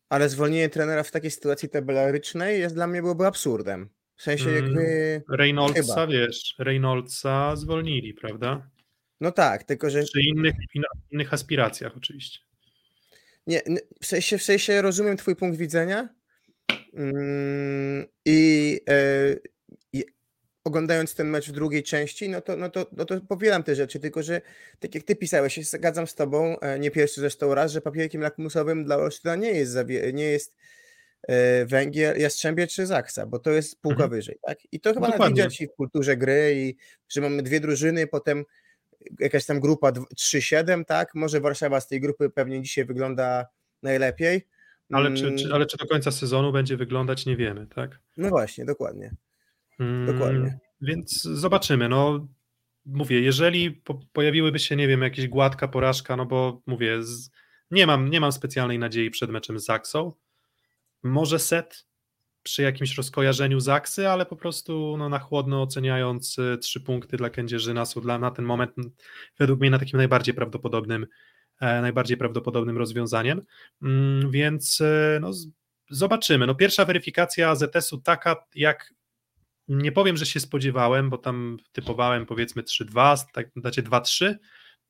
Ale zwolnienie trenera w takiej sytuacji tabelarycznej jest dla mnie byłoby absurdem. W sensie mm, jakby... Reynoldsa, chyba. wiesz, Reynoldsa zwolnili, prawda? No tak, tylko że... Przy innych, innych aspiracjach oczywiście. Nie, w sensie, w sensie rozumiem twój punkt widzenia mm, i, e, i oglądając ten mecz w drugiej części, no to, no, to, no to popieram te rzeczy, tylko że tak jak ty pisałeś, się zgadzam z tobą, e, nie pierwszy zresztą raz, że papierkiem lakmusowym dla Olsztyna nie jest, nie jest Węgier, Jastrzębie czy Zaksa, bo to jest półka mhm. wyżej, tak? I to chyba Dokładnie. widać w kulturze gry i że mamy dwie drużyny, potem jakaś tam grupa 3-7, tak? Może Warszawa z tej grupy pewnie dzisiaj wygląda najlepiej. Ale czy, czy, mm. ale czy do końca sezonu będzie wyglądać, nie wiemy, tak? No właśnie, dokładnie. Hmm, dokładnie. Więc zobaczymy. No, mówię, jeżeli po, pojawiłyby się, nie wiem, jakieś gładka porażka, no bo mówię, z, nie, mam, nie mam specjalnej nadziei przed meczem z Zaksą, może set przy jakimś rozkojarzeniu Zaksy, ale po prostu no, na chłodno oceniając y, trzy punkty dla Kędzierzyna są dla, na ten moment według mnie na takim najbardziej prawdopodobnym e, najbardziej prawdopodobnym rozwiązaniem, mm, więc e, no, zobaczymy. No, pierwsza weryfikacja AZS-u taka, jak nie powiem, że się spodziewałem, bo tam typowałem powiedzmy 3-2, tak, dacie 2-3,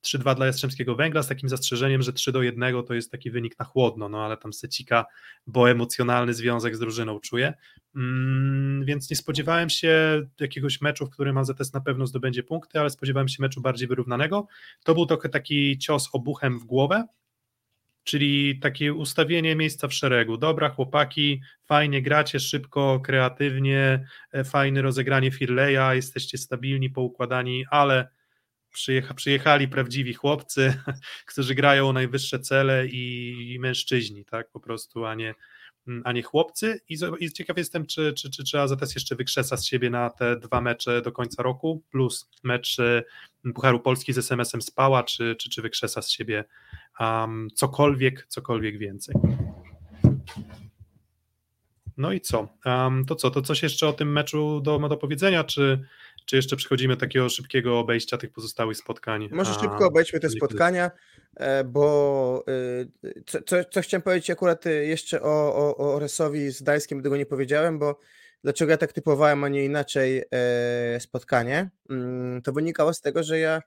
3-2 dla Jastrzębskiego Węgla z takim zastrzeżeniem, że 3 do 1 to jest taki wynik na chłodno, no ale tam Secika, bo emocjonalny związek z drużyną czuje, mm, więc nie spodziewałem się jakiegoś meczu, w którym AZS na pewno zdobędzie punkty, ale spodziewałem się meczu bardziej wyrównanego. To był trochę taki cios obuchem w głowę, czyli takie ustawienie miejsca w szeregu. Dobra, chłopaki, fajnie gracie, szybko, kreatywnie, e, fajne rozegranie Firleja, jesteście stabilni, poukładani, ale przyjecha, przyjechali prawdziwi chłopcy, którzy grają o najwyższe cele i, i mężczyźni, tak, po prostu, a nie, a nie chłopcy. I, i ciekaw jestem, czy, czy, czy, czy AZS jeszcze wykrzesa z siebie na te dwa mecze do końca roku, plus mecz e, Pucharu Polski z SMS-em Spała, czy, czy, czy wykrzesa z siebie um, cokolwiek, cokolwiek więcej. No i co? Um, to co? To coś jeszcze o tym meczu do, do powiedzenia, czy, czy jeszcze przechodzimy takiego szybkiego obejścia tych pozostałych spotkań? Może szybko obejdźmy te spotkania. e, bo y, co, co, co chciałem powiedzieć akurat y, jeszcze o, o, o Resowi z Gdańskiem, tego nie powiedziałem, bo dlaczego ja tak typowałem, a nie inaczej e, spotkanie, mm, to wynikało z tego, że ja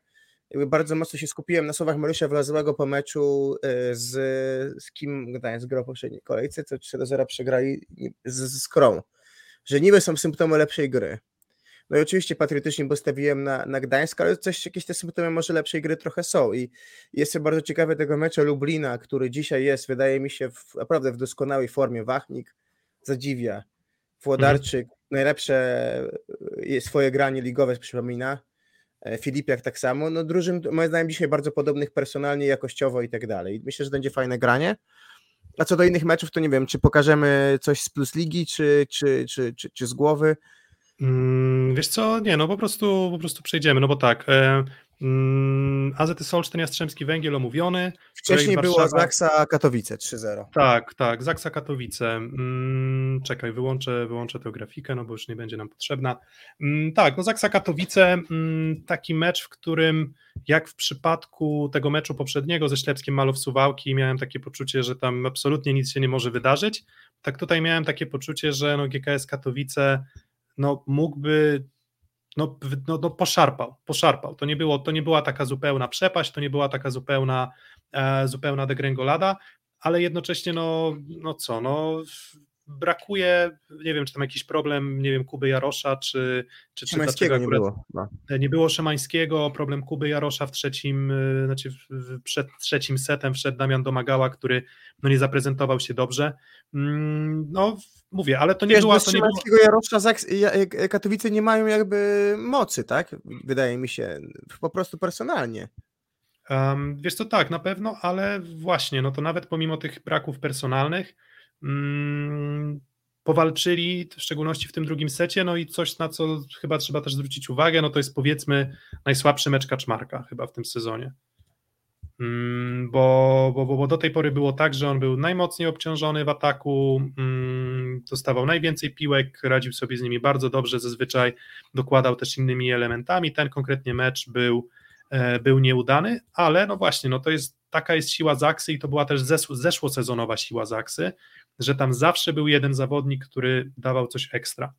bardzo mocno się skupiłem na słowach Mariusza Wlazłego po meczu e, z, z kim Gdańsk grał w poprzedniej kolejce, co 3 do 0 przegrali z, z Skrą, że niby są symptomy lepszej gry. No i oczywiście patriotycznie postawiłem na, na Gdańsk, ale coś, jakieś te symptomy może lepszej gry trochę są i jestem bardzo ciekawy tego meczu Lublina, który dzisiaj jest, wydaje mi się, w, naprawdę w doskonałej formie. Wachnik zadziwia, Włodarczyk, mhm. najlepsze e, swoje granie ligowe przypomina, e, Filipiak tak samo, no drużyn moim zdaniem dzisiaj bardzo podobnych personalnie, jakościowo i tak dalej. Myślę, że będzie fajne granie. A co do innych meczów, to nie wiem, czy pokażemy coś z Plus Ligi, czy, czy, czy, czy z głowy. Mm, wiesz co, nie, no po prostu, po prostu przejdziemy, no bo tak, e, mm, AZT Solsztyn, Jastrzębski Węgiel omówiony. Wcześniej było Zaksa Katowice 3-0. Tak, tak, Zaksa Katowice. Mm, czekaj, wyłączę, wyłączę tę grafikę, no bo już nie będzie nam potrzebna. Mm, tak, no Zaksa Katowice, mm, taki mecz, w którym jak w przypadku tego meczu poprzedniego ze Ślepskim Malow Suwałki miałem takie poczucie, że tam absolutnie nic się nie może wydarzyć, tak tutaj miałem takie poczucie, że no GKS Katowice no mógłby no, no, no poszarpał, poszarpał. To nie, było, to nie była taka zupełna przepaść, to nie była taka zupełna, e, zupełna degrengolada, ale jednocześnie no, no co, no brakuje, nie wiem, czy tam jakiś problem, nie wiem, Kuby Jarosza, czy... czy, czy Szymańskiego nie było. No. Nie było Szymańskiego, problem Kuby Jarosza w trzecim, e, znaczy przed trzecim setem wszedł Damian Domagała, który no nie zaprezentował się dobrze. Mm, no mówię, ale to nie Wiesz, była... To nie było... Jarosza Katowice nie mają jakby mocy, tak? Wydaje mi się, po prostu personalnie. Um, wiesz co, tak, na pewno, ale właśnie, no to nawet pomimo tych braków personalnych, powalczyli, w szczególności w tym drugim secie, no i coś, na co chyba trzeba też zwrócić uwagę, no to jest powiedzmy najsłabszy mecz Kaczmarka chyba w tym sezonie. Mm, bo, bo, bo do tej pory było tak, że on był najmocniej obciążony w ataku, mm, dostawał najwięcej piłek, radził sobie z nimi bardzo dobrze, zazwyczaj dokładał też innymi elementami. Ten konkretnie mecz był, e, był nieudany, ale no właśnie, no to jest taka jest siła Zaksy i to była też zeszłosezonowa siła Zaksy, że tam zawsze był jeden zawodnik, który dawał coś ekstra.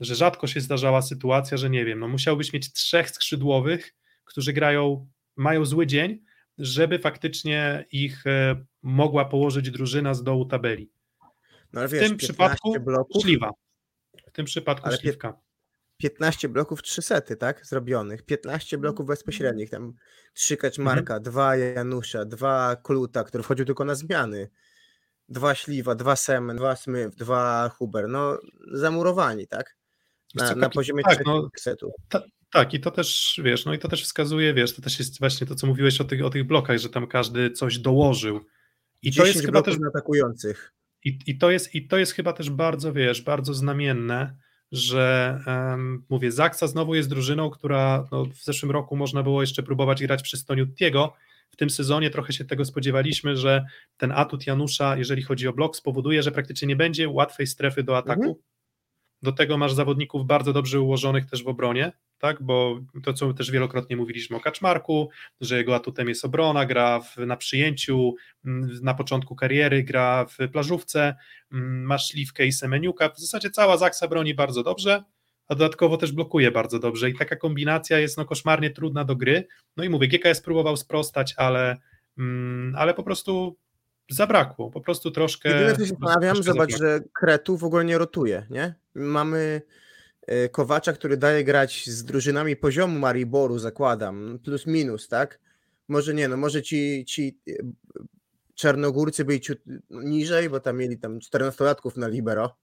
Że rzadko się zdarzała sytuacja, że nie wiem, no musiałbyś mieć trzech skrzydłowych, którzy grają, mają zły dzień, żeby faktycznie ich e, mogła położyć drużyna z dołu tabeli. No, w tym przypadku bloków. W tym przypadku ale szliwka. 15 bloków, 3 sety, tak? Zrobionych. 15 bloków bezpośrednich. Tam 3 Kaczmarka, mhm. 2 Janusza, 2 Kluta, który wchodził tylko na zmiany. Dwa Śliwa, dwa Semen, dwa Smith, dwa Huber. No, zamurowani, tak? Na, na poziomie tak, no, setu. Ta, tak, i to też, wiesz, no i to też wskazuje, wiesz, to też jest właśnie to, co mówiłeś o tych, o tych blokach, że tam każdy coś dołożył. I to jest chyba też atakujących. I, i, to jest, I to jest chyba też bardzo, wiesz, bardzo znamienne, że um, mówię, Zaksa znowu jest drużyną, która no, w zeszłym roku można było jeszcze próbować grać przy Stoniutiego. W tym sezonie trochę się tego spodziewaliśmy, że ten atut Janusza, jeżeli chodzi o blok, spowoduje, że praktycznie nie będzie łatwej strefy do ataku. Mhm. Do tego masz zawodników bardzo dobrze ułożonych też w obronie, tak? bo to, co też wielokrotnie mówiliśmy o Kaczmarku, że jego atutem jest obrona, gra w, na przyjęciu, mm, na początku kariery gra w plażówce, mm, masz Śliwkę i Semeniuka, w zasadzie cała Zaksa broni bardzo dobrze, a dodatkowo też blokuje bardzo dobrze. I taka kombinacja jest no koszmarnie trudna do gry, no i mówię, GKS próbował sprostać, ale, mm, ale po prostu zabrakło, po prostu troszkę... Jedyne, co się zastanawiam, zobacz, zabrakło. że Kretu w ogóle nie rotuje, nie? Mamy E, Kowacza, który daje grać z drużynami poziomu Mariboru, zakładam, plus minus, tak? Może nie, no może ci, ci e, czarnogórcy byli ciut niżej, bo tam mieli tam 14-latków na libero,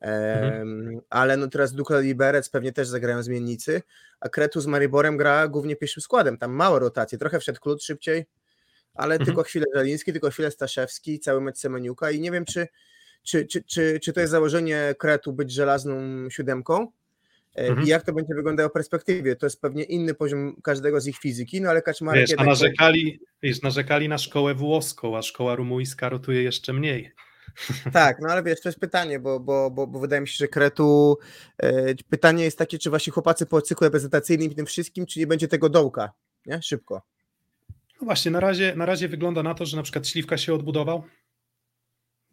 mhm. ale no teraz Dukla Liberec pewnie też zagrają zmiennicy, a Kretu z Mariborem gra głównie pierwszym składem, tam małe rotacje, trochę wszedł Klut szybciej, ale mhm. tylko chwilę Żaliński, tylko chwilę Staszewski, cały mecz Semeniuka i nie wiem, czy czy, czy, czy, czy to jest założenie Kretu być żelazną siódemką e, mhm. i jak to będzie wyglądało w perspektywie. To jest pewnie inny poziom każdego z ich fizyki, no ale Kaczmarek... Wiesz, a narzekali, wiesz, narzekali na szkołę włoską, a szkoła rumuńska rotuje jeszcze mniej. Tak, no ale wiesz, to jest pytanie, bo, bo, bo, bo wydaje mi się, że Kretu e, pytanie jest takie, czy wasi chłopacy po cyklu reprezentacyjnym i tym wszystkim, czy nie będzie tego dołka, nie? Szybko. No właśnie, na razie, na razie wygląda na to, że na przykład Śliwka się odbudował.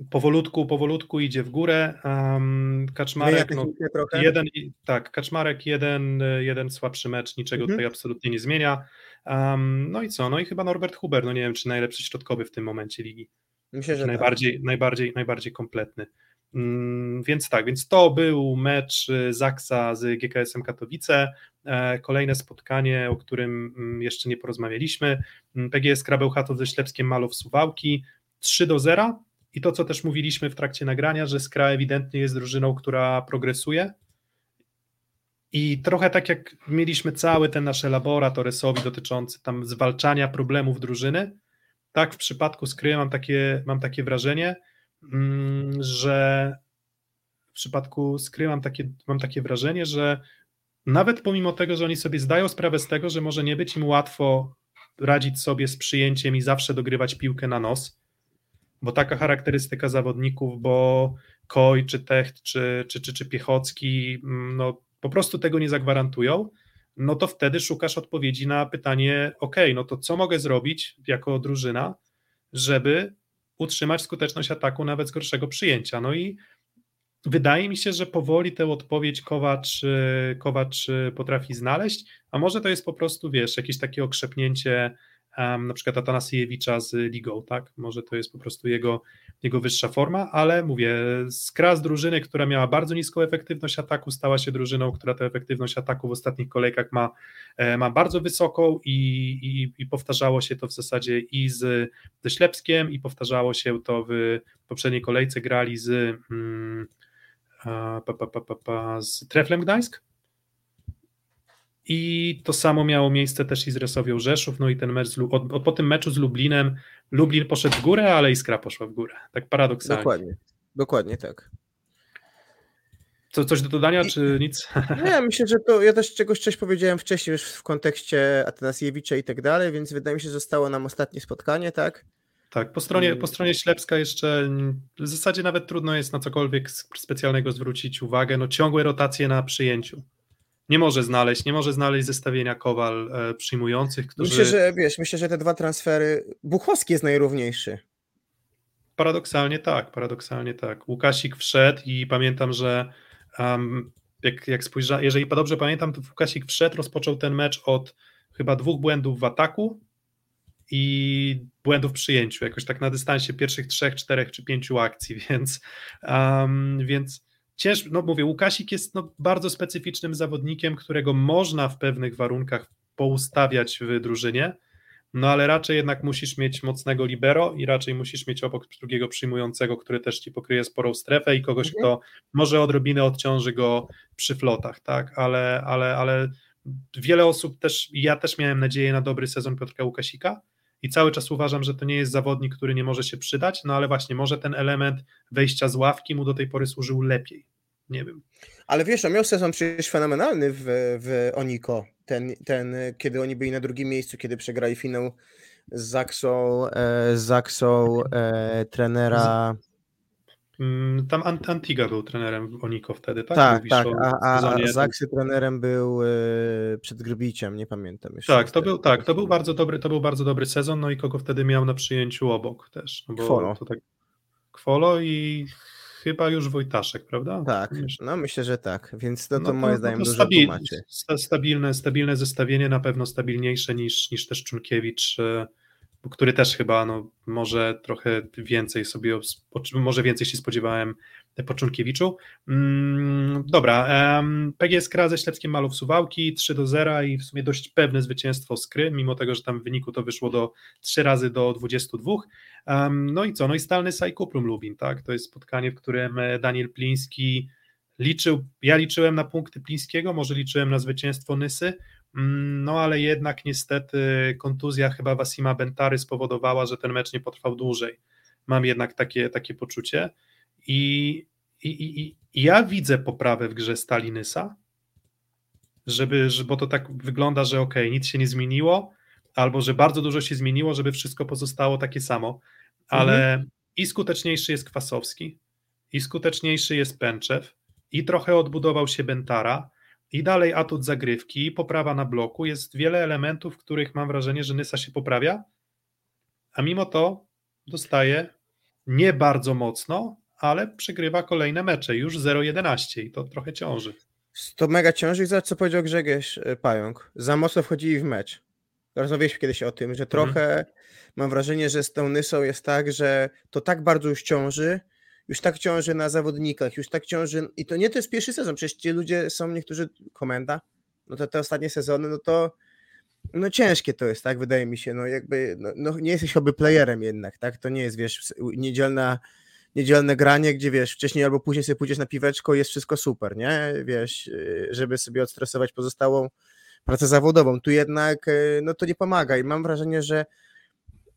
Powolutku, powolutku idzie w górę. Um, Kaczmarek, no, jeden, tak, Kaczmarek jeden, jeden słabszy mecz, niczego Mhm. tutaj absolutnie nie zmienia. Um, no i co? No i chyba Norbert Huber, no nie wiem, czy najlepszy środkowy w tym momencie ligi. Myślę, że tak. najbardziej, najbardziej, najbardziej kompletny. Mm, Więc tak, więc to był mecz y, Zaksa z GKS-em Katowice. E, Kolejne spotkanie, o którym mm, jeszcze nie porozmawialiśmy. Mm, PGS Krabełchatów ze Ślepskiem Malow Suwałki 3 do 0. I to, co też mówiliśmy w trakcie nagrania, że Skra ewidentnie jest drużyną, która progresuje. I trochę tak jak mieliśmy cały ten nasz elaborat dotyczący tam zwalczania problemów drużyny, tak w przypadku Skry mam takie, mam takie wrażenie, że w przypadku Skry mam takie, mam takie wrażenie, że nawet pomimo tego, że oni sobie zdają sprawę z tego, że może nie być im łatwo radzić sobie z przyjęciem i zawsze dogrywać piłkę na nos, bo taka charakterystyka zawodników, bo Koj, czy Techt, czy, czy, czy, czy Piechocki, mm, no po prostu tego nie zagwarantują, no to wtedy szukasz odpowiedzi na pytanie, ok, no to co mogę zrobić jako drużyna, żeby utrzymać skuteczność ataku nawet z gorszego przyjęcia. No i wydaje mi się, że powoli tę odpowiedź Kowacz, Kowacz potrafi znaleźć, a może to jest po prostu, wiesz, jakieś takie okrzepnięcie um, na przykład Atanasiewicza z ligą, tak? Może to jest po prostu jego, jego wyższa forma, ale mówię, skra z drużyny, która miała bardzo niską efektywność ataku, stała się drużyną, która tę efektywność ataku w ostatnich kolejkach ma, e, ma bardzo wysoką i, i, i powtarzało się to w zasadzie i z, ze Ślepskiem i powtarzało się to w poprzedniej kolejce grali z mm, pa, pa, pa, z Treflem Gdańsk i to samo miało miejsce też i z Resowią Rzeszów, no i ten mecz z, od, od, po tym meczu z Lublinem, Lublin poszedł w górę, ale Iskra poszła w górę, tak paradoksalnie. Dokładnie. Dokładnie tak. Co, coś do dodania, czy nic? Nie, myślę, że to ja też czegoś coś powiedziałem wcześniej już w kontekście Atanasiewicza i tak dalej, więc wydaje mi się, że zostało nam ostatnie spotkanie, tak? Tak, po stronie, po stronie Ślepska jeszcze w zasadzie nawet trudno jest na cokolwiek specjalnego zwrócić uwagę. No ciągłe rotacje na przyjęciu. Nie może znaleźć, nie może znaleźć zestawienia Kowal e, przyjmujących, którzy Myślę, że wiesz, myślę, że te dwa transfery. Buchowski jest najrówniejszy. paradoksalnie tak, paradoksalnie tak. Łukasik wszedł i pamiętam, że um, jak, jak spojrzałem, jeżeli dobrze pamiętam, to Łukasik wszedł, rozpoczął ten mecz od chyba dwóch błędów w ataku i błędów w przyjęciu, jakoś tak na dystansie pierwszych trzech, czterech czy pięciu akcji, więc, um, więc ciężko, no mówię, Łukasik jest no, bardzo specyficznym zawodnikiem, którego można w pewnych warunkach poustawiać w drużynie, no ale raczej jednak musisz mieć mocnego libero i raczej musisz mieć obok drugiego przyjmującego, który też ci pokryje sporą strefę i kogoś, Mhm. kto może odrobinę odciąży go przy flotach, tak, ale, ale, ale wiele osób też, ja też miałem nadzieję na dobry sezon Piotrka Łukasika i cały czas uważam, że to nie jest zawodnik, który nie może się przydać, no ale właśnie może ten element wejścia z ławki mu do tej pory służył lepiej, nie wiem. Ale wiesz, on miał sezon przecież fenomenalny w, w Oniko. Ten, ten, kiedy oni byli na drugim miejscu, kiedy przegrali finał z Zaksą, e, z Zaksą e, trenera. Mm, Tam Ant- Antiga był trenerem Oniko wtedy, tak? Tak, Mówisz tak. A, a, Zaksy trenerem był e, przed Grybiciem, nie pamiętam już. Tak, to był, tak, to był bardzo dobry, to był bardzo dobry sezon, no i kogo wtedy miał na przyjęciu obok też. No bo Kwolo. To tak, Kwolo i chyba już Wojtaszek, prawda? Tak, Myślę. no myślę, że tak. Więc to, to, No moim zdaniem dużo stabil- tłumaczy. sta- stabilne, stabilne zestawienie, na pewno stabilniejsze niż, niż też Czunkiewicz, e, który też chyba no, może trochę więcej sobie, może więcej się spodziewałem po Czunkiewiczu. Mm, dobra, em, PGS Kra ze Ślepskim Malów Suwałki 3 do 0 i w sumie dość pewne zwycięstwo Skry, mimo tego, że tam w wyniku to wyszło do 3 razy do 22. Em, no i co, no i Stalny Saj Kuplum Lubin, tak, to jest spotkanie, w którym e, Daniel Pliński liczył, ja liczyłem na punkty Plińskiego, może liczyłem na zwycięstwo Nysy, no ale jednak niestety kontuzja chyba Wasima Bentary spowodowała, że ten mecz nie potrwał dłużej. Mam jednak takie, takie poczucie. I, i, i, i ja widzę poprawę w grze Stali Nysa, żeby, że- bo to tak wygląda, że ok, nic się nie zmieniło, albo że bardzo dużo się zmieniło, żeby wszystko pozostało takie samo, ale i skuteczniejszy jest Kwasowski, i skuteczniejszy jest Pęczew, i trochę odbudował się Bentara, i dalej atut zagrywki, poprawa na bloku. Jest wiele elementów, w których mam wrażenie, że Nysa się poprawia, a mimo to dostaje nie bardzo mocno, ale przegrywa kolejne mecze, już 0-11 i to trochę ciąży. To mega ciąży zobacz, co powiedział Grzegorz y, Pająk. Za mocno wchodzili w mecz. Rozmawialiśmy kiedyś o tym, że Mhm. trochę mam wrażenie, że z tą Nysą jest tak, że to tak bardzo już ciąży, już tak ciąży na zawodnikach, już tak ciąży i to nie to jest pierwszy sezon, przecież ci ludzie są niektórzy, komenda, no to te ostatnie sezony, no to no ciężkie to jest, tak, wydaje mi się, no jakby, no, no nie jesteś oby playerem jednak, tak, to nie jest, wiesz, niedzielna, niedzielne granie, gdzie wiesz, wcześniej albo później sobie pójdziesz na piweczko i jest wszystko super, nie, wiesz, y, żeby sobie odstresować pozostałą pracę zawodową, tu jednak, y, no to nie pomaga i mam wrażenie, że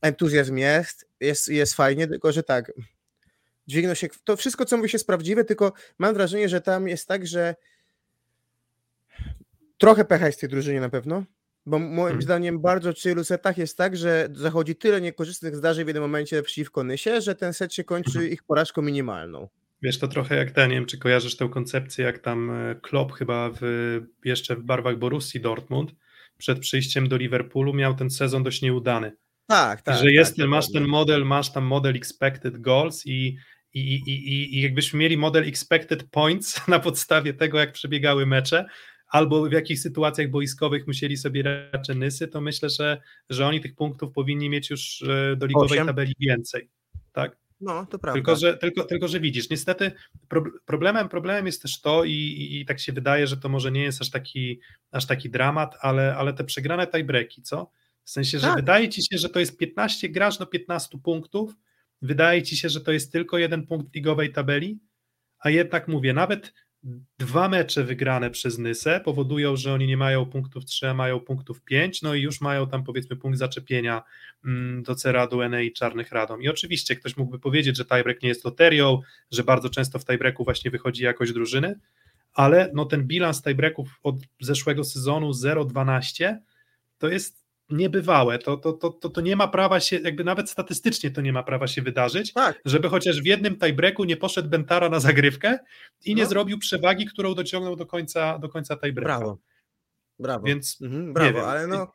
entuzjazm jest, jest, jest fajnie, tylko że tak, dźwignął się, to wszystko, co mówi się jest prawdziwe, tylko mam wrażenie, że tam jest tak, że trochę pecha jest w tej drużynie na pewno, bo moim Hmm. zdaniem bardzo w wielu setach jest tak, że zachodzi tyle niekorzystnych zdarzeń w jednym momencie przeciwko Nysie, że ten set się kończy ich porażką minimalną. Wiesz, to trochę jak ten, nie wiem, czy kojarzysz tę koncepcję, jak tam e, Klopp chyba w, jeszcze w barwach Borussii Dortmund przed przyjściem do Liverpoolu miał ten sezon dość nieudany. Tak, tak. że jest tak, masz dokładnie. ten model, masz tam model expected goals i, i, i, i, jakbyśmy mieli model expected points na podstawie tego, jak przebiegały mecze, albo w jakich sytuacjach boiskowych musieli sobie raczej nysy, to myślę, że, że oni tych punktów powinni mieć już e, do ligowej Osiem. tabeli więcej. Tak? No, to prawda. Tylko że, tylko, tylko, że widzisz, niestety pro, problemem, problemem jest też to i, i, i tak się wydaje, że to może nie jest aż taki, aż taki dramat, ale, ale te przegrane tiebreaki, co? W sensie, że Tak. wydaje ci się, że to jest 15, grasz do 15 punktów, wydaje ci się, że to jest tylko jeden punkt ligowej tabeli, a jednak mówię, nawet dwa mecze wygrane przez Nysę powodują, że oni nie mają punktów 3, a mają punktów 5, no i już mają tam powiedzmy punkt zaczepienia mm, do Ceradu, Ene i Czarnych Radom. I oczywiście ktoś mógłby powiedzieć, że tiebreak nie jest loterią, że bardzo często w tiebreaku właśnie wychodzi jakość drużyny, ale no ten bilans tiebreaków od zeszłego sezonu 0-12 to jest niebywałe, to, to, to, to, to nie ma prawa się, jakby nawet statystycznie to nie ma prawa się wydarzyć, Tak. żeby chociaż w jednym tiebreaku nie poszedł Bentara na zagrywkę i nie No. zrobił przewagi, którą dociągnął do końca, do końca tiebreaka. Brawo. Brawo. Więc Mhm, brawo, ale no,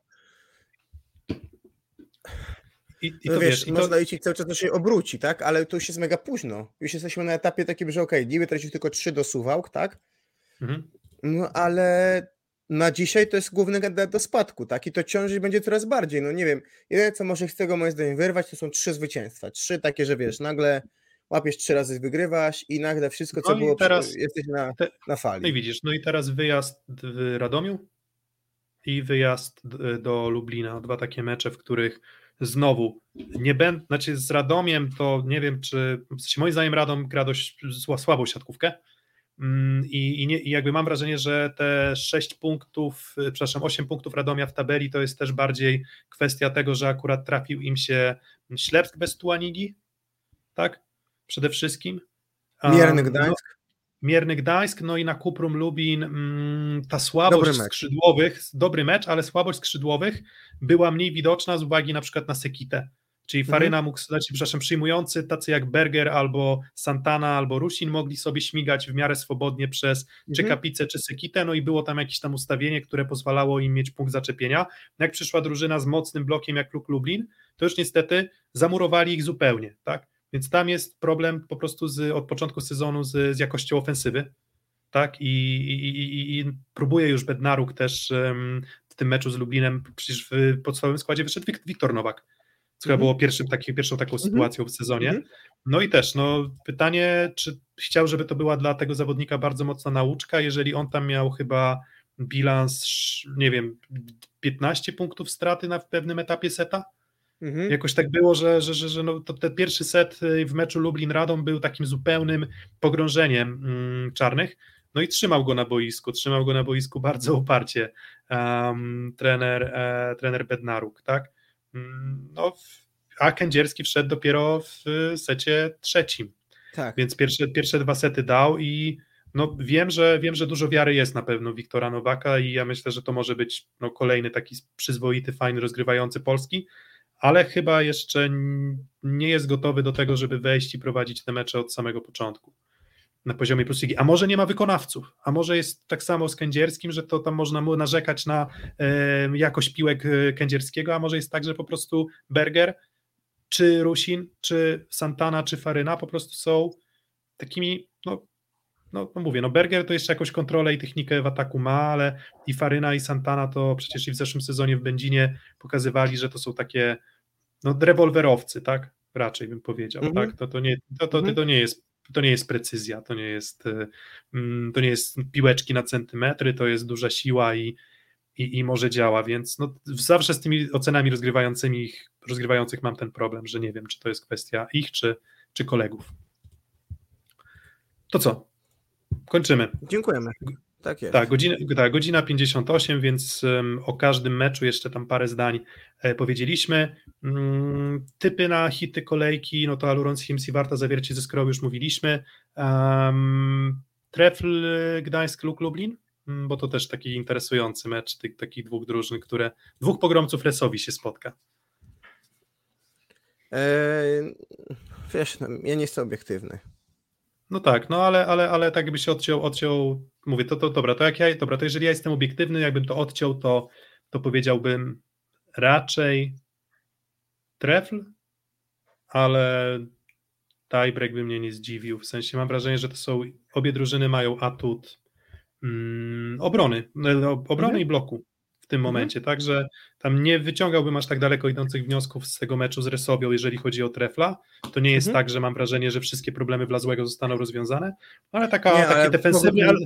i, i no to wiesz, wiesz, i to, można liczyć cały czas, to się obróci, tak? Ale to już jest mega późno. Już jesteśmy na etapie takim, że okej, okay, Niby tracił tylko trzy do Suwałk, tak? mhm. No ale na dzisiaj to jest główny kandydat do spadku, tak? I to ciążyć będzie coraz bardziej. No nie wiem, jedyne co może z tego moim zdaniem wyrwać, to są trzy zwycięstwa. Trzy takie, że wiesz, nagle łapiesz trzy razy, wygrywasz i nagle wszystko, co No było, teraz jesteś na, te- na fali. No i widzisz, no i teraz wyjazd w Radomiu i wyjazd do Lublina. Dwa takie mecze, w których znowu nie będę, znaczy z Radomiem to nie wiem, czy w sensie moim zdaniem Radom gra dość sła- słabą siatkówkę. Mm, I, i, nie, I jakby mam wrażenie, że te 6 punktów, y, przepraszam, 8 punktów Radomia w tabeli to jest też bardziej kwestia tego, że akurat trafił im się Ślepsk bez Tuanigi, tak? Przede wszystkim. Mierny Um, Gdańsk. Mierny Gdańsk, no i na Kuprum Lubin mm, ta słabość Dobry skrzydłowych, dobry mecz, ale słabość skrzydłowych była mniej widoczna z uwagi na przykład na Sekitę. Czyli Mhm. Faryna mógł, znaczy, przepraszam, przyjmujący, tacy jak Berger albo Santana albo Rusin mogli sobie śmigać w miarę swobodnie przez czy Mhm. Kapicę, czy Sekitę, no i było tam jakieś tam ustawienie, które pozwalało im mieć punkt zaczepienia. Jak przyszła drużyna z mocnym blokiem jak Kluk Lublin, to już niestety zamurowali ich zupełnie, tak? Więc tam jest problem po prostu z, od początku sezonu z, z jakością ofensywy, tak? I, i, i, i próbuje już Bednaruk też em, w tym meczu z Lublinem, przecież w podstawowym składzie wyszedł Wik- Wiktor Nowak, co Mhm. było pierwszym taki, pierwszą taką Mhm. sytuacją w sezonie. Mhm. No i też, no pytanie, czy chciał, żeby to była dla tego zawodnika bardzo mocna nauczka, jeżeli on tam miał chyba bilans, nie wiem, 15 punktów straty na w pewnym etapie seta? Mhm. Jakoś tak było, że, że, że, że no, to ten pierwszy set y, w meczu Lublin-Radom był takim zupełnym pogrążeniem mm, czarnych. No i trzymał go na boisku, trzymał go na boisku bardzo uparcie um, trener, e, trener Bednaruk, tak? Mm, No, a Kędzierski wszedł dopiero w y, secie trzecim, Tak. więc pierwsze, pierwsze dwa sety dał i no wiem, że wiem, że dużo wiary jest na pewno Wiktora Nowaka i ja myślę, że to może być no, kolejny taki przyzwoity, fajny, rozgrywający Polski, ale chyba jeszcze nie jest gotowy do tego, żeby wejść i prowadzić te mecze od samego początku na poziomie plus ligi. A może nie ma wykonawców, a może jest tak samo z Kędzierskim, że to tam można narzekać na e, jakość piłek e, Kędzierskiego, a może jest tak, że po prostu Berger czy Rusin, czy Santana, czy Faryna po prostu są takimi, no, no, no mówię, no Berger to jeszcze jakąś kontrolę i technikę w ataku ma, ale i Faryna i Santana to przecież i w zeszłym sezonie w Będzinie pokazywali, że to są takie no rewolwerowcy, tak? Raczej bym powiedział, Mhm. tak? To, to, nie, to, to, Mhm. to nie jest to nie jest precyzja, to nie jest y, mm, to nie jest piłeczki na centymetry, to jest duża siła i, i, i może działa, więc no, zawsze z tymi ocenami rozgrywającymi ich, rozgrywających mam ten problem, że nie wiem, czy to jest kwestia ich, czy, czy kolegów. To co? Kończymy. Dziękujemy. Tak jest. Tak, godzina, tak, godzina 58, więc um, o każdym meczu jeszcze tam parę zdań e, powiedzieliśmy. Mm, typy na hity kolejki, no to Aluron Sims i Warta Zawiercie ze Skroł już mówiliśmy. Um, Trefl Gdańsk Luk Lublin, Mm, bo to też taki interesujący mecz tych takich dwóch drużyn, które dwóch pogromców Resowi się spotka. Eee, wiesz, no, ja nie jestem obiektywny. No tak, no ale, ale, ale tak jakby się odciął, odciął, mówię, to, to dobra, to jak ja, dobra, to jeżeli ja jestem obiektywny, jakbym to odciął, to, to powiedziałbym raczej trefl, ale tiebreak by mnie nie zdziwił, w sensie mam wrażenie, że to są, obie drużyny mają atut mm, obrony, no, obrony Mhm. i bloku tym Mhm. momencie, także tam nie wyciągałbym aż tak daleko idących wniosków z tego meczu z Resowią, jeżeli chodzi o trefla, to nie jest Mhm. tak, że mam wrażenie, że wszystkie problemy Wlazłego zostaną rozwiązane, ale taka, Nie, takie ale defensywnie, ale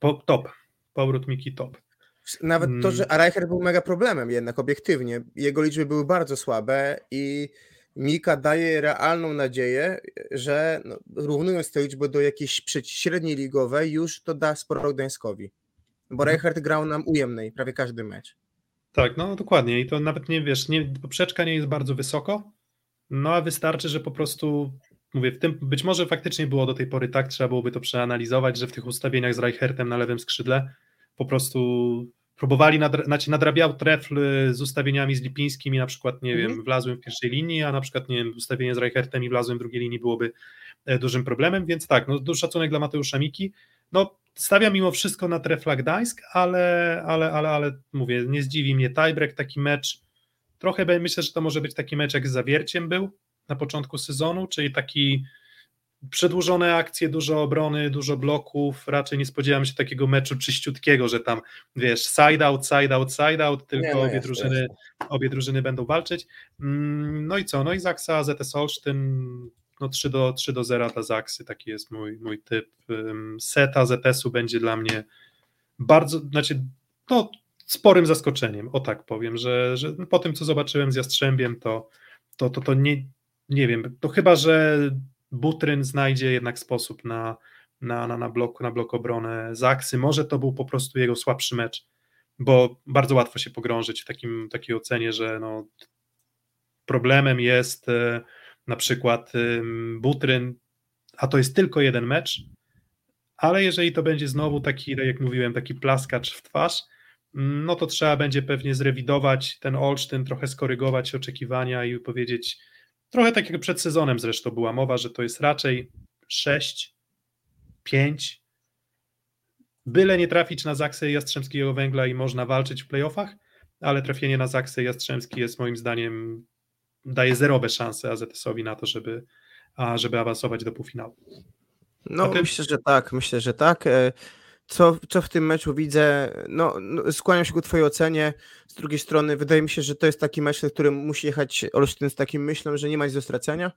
po, top, powrót Miki top. Nawet to, Mm. że Reicher był mega problemem jednak obiektywnie. Jego liczby były bardzo słabe i Mika daje realną nadzieję, że no, równując te liczby do jakiejś średniej ligowej, już to da sporo Gdańskowi. Bo Mhm. Reichert grał nam ujemnej prawie każdy mecz. Tak, no dokładnie i to nawet nie, wiesz, nie, poprzeczka nie jest bardzo wysoko, no a wystarczy, że po prostu, mówię, w tym, być może faktycznie było do tej pory tak, trzeba byłoby to przeanalizować, że w tych ustawieniach z Reichertem na lewym skrzydle po prostu próbowali, nadra, znaczy nadrabiał trefl z ustawieniami z Lipińskim i na przykład, nie Mhm. wiem, wlazłem w pierwszej linii, a na przykład, nie wiem, ustawienie z Reichertem i wlazłem w drugiej linii byłoby e, dużym problemem, więc tak, no duży szacunek dla Mateusza Miki, no stawiam mimo wszystko na Trefla Gdańsk, ale, ale, ale, ale mówię, nie zdziwi mnie tiebreak, taki mecz, trochę myślę, że to może być taki mecz jak z Zawierciem był na początku sezonu, czyli taki przedłużone akcje, dużo obrony, dużo bloków, raczej nie spodziewam się takiego meczu czyściutkiego, że tam wiesz, side out, side out, side out, tylko Nie, no obie, jasne, drużyny, obie drużyny będą walczyć. Mm, No i co, no i Zaksa, ZS Olsztyn, no 3 do, 3 do 0 dla Zaksy, taki jest mój, mój typ. Seta ZS-u będzie dla mnie bardzo, znaczy no, sporym zaskoczeniem, o tak powiem, że, że po tym, co zobaczyłem z Jastrzębiem, to, to, to, to nie, nie wiem, to chyba, że Butryn znajdzie jednak sposób na, na, na, na, blok, na blok obronę Zaksy, może to był po prostu jego słabszy mecz, bo bardzo łatwo się pogrążyć w takim, takiej ocenie, że no, problemem jest e, na przykład Butryn, a to jest tylko jeden mecz, ale jeżeli to będzie znowu taki, tak jak mówiłem, taki plaskacz w twarz, mm, no to trzeba będzie pewnie zrewidować ten Olsztyn, trochę skorygować oczekiwania i powiedzieć, trochę tak jak przed sezonem zresztą była mowa, że to jest raczej 6, 5, byle nie trafić na Zaksę Jastrzębskiego Węgla i można walczyć w playoffach, ale trafienie na Zaksę Jastrzębski jest moim zdaniem, daje zerowe szanse AZS-owi na to, żeby, a, żeby awansować do półfinału. No myślę, że tak, myślę, że tak. E, Co, co w tym meczu widzę? No, no, skłaniam się ku twojej ocenie. Z drugiej strony wydaje mi się, że to jest taki mecz, na którym musi jechać Olsztyn z takim myślą, że nie ma nic do stracenia.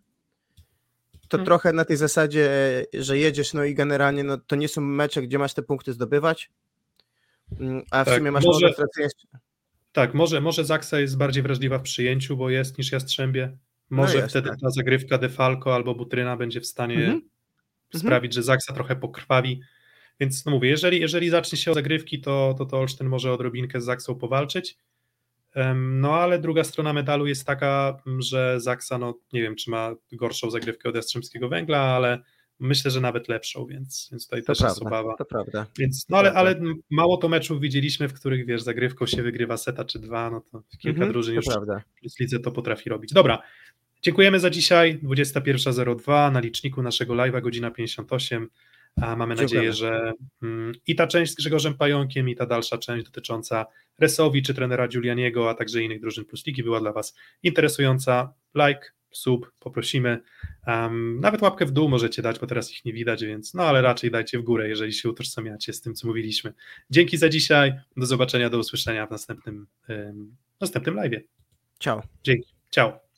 To Hmm. trochę na tej zasadzie, że jedziesz, no i generalnie no, to nie są mecze, gdzie masz te punkty zdobywać. Mm, A w Tak, sumie masz może- stracenia. Tak, może, może Zaksa jest bardziej wrażliwa w przyjęciu, bo jest niż Jastrzębie. Może jest, wtedy tak. ta zagrywka Defalco albo Butryna będzie w stanie Mhm. sprawić, że Zaksa trochę pokrwawi. Więc no mówię, jeżeli, jeżeli zacznie się od zagrywki, to, to, to Olsztyn może odrobinkę z Zaksą powalczyć. No ale druga strona medalu jest taka, że Zaksa, no nie wiem, czy ma gorszą zagrywkę od Jastrzębskiego Węgla, ale myślę, że nawet lepszą, więc, więc tutaj To też jest prawda, obawa. to prawda. Więc, no ale, ale mało to meczów widzieliśmy, w których wiesz, zagrywką się wygrywa seta czy dwa, no to kilka Mhm, drużyn już prawda. w lidze to potrafi robić. Dobra, dziękujemy za dzisiaj, 21.02 na liczniku naszego live'a, godzina 58. A mamy Dziękujemy. nadzieję, że mm, i ta część z Grzegorzem Pająkiem, i ta dalsza część dotycząca Resowi czy trenera Giulianiego, a także innych drużyn plus ligi była dla Was interesująca. Like, sub, poprosimy. Um, nawet łapkę w dół możecie dać, bo teraz ich nie widać, więc no ale raczej dajcie w górę, jeżeli się utożsamiacie z tym, co mówiliśmy. Dzięki za dzisiaj. Do zobaczenia, do usłyszenia w następnym, um, następnym live. Ciao. Dzięki. Ciao.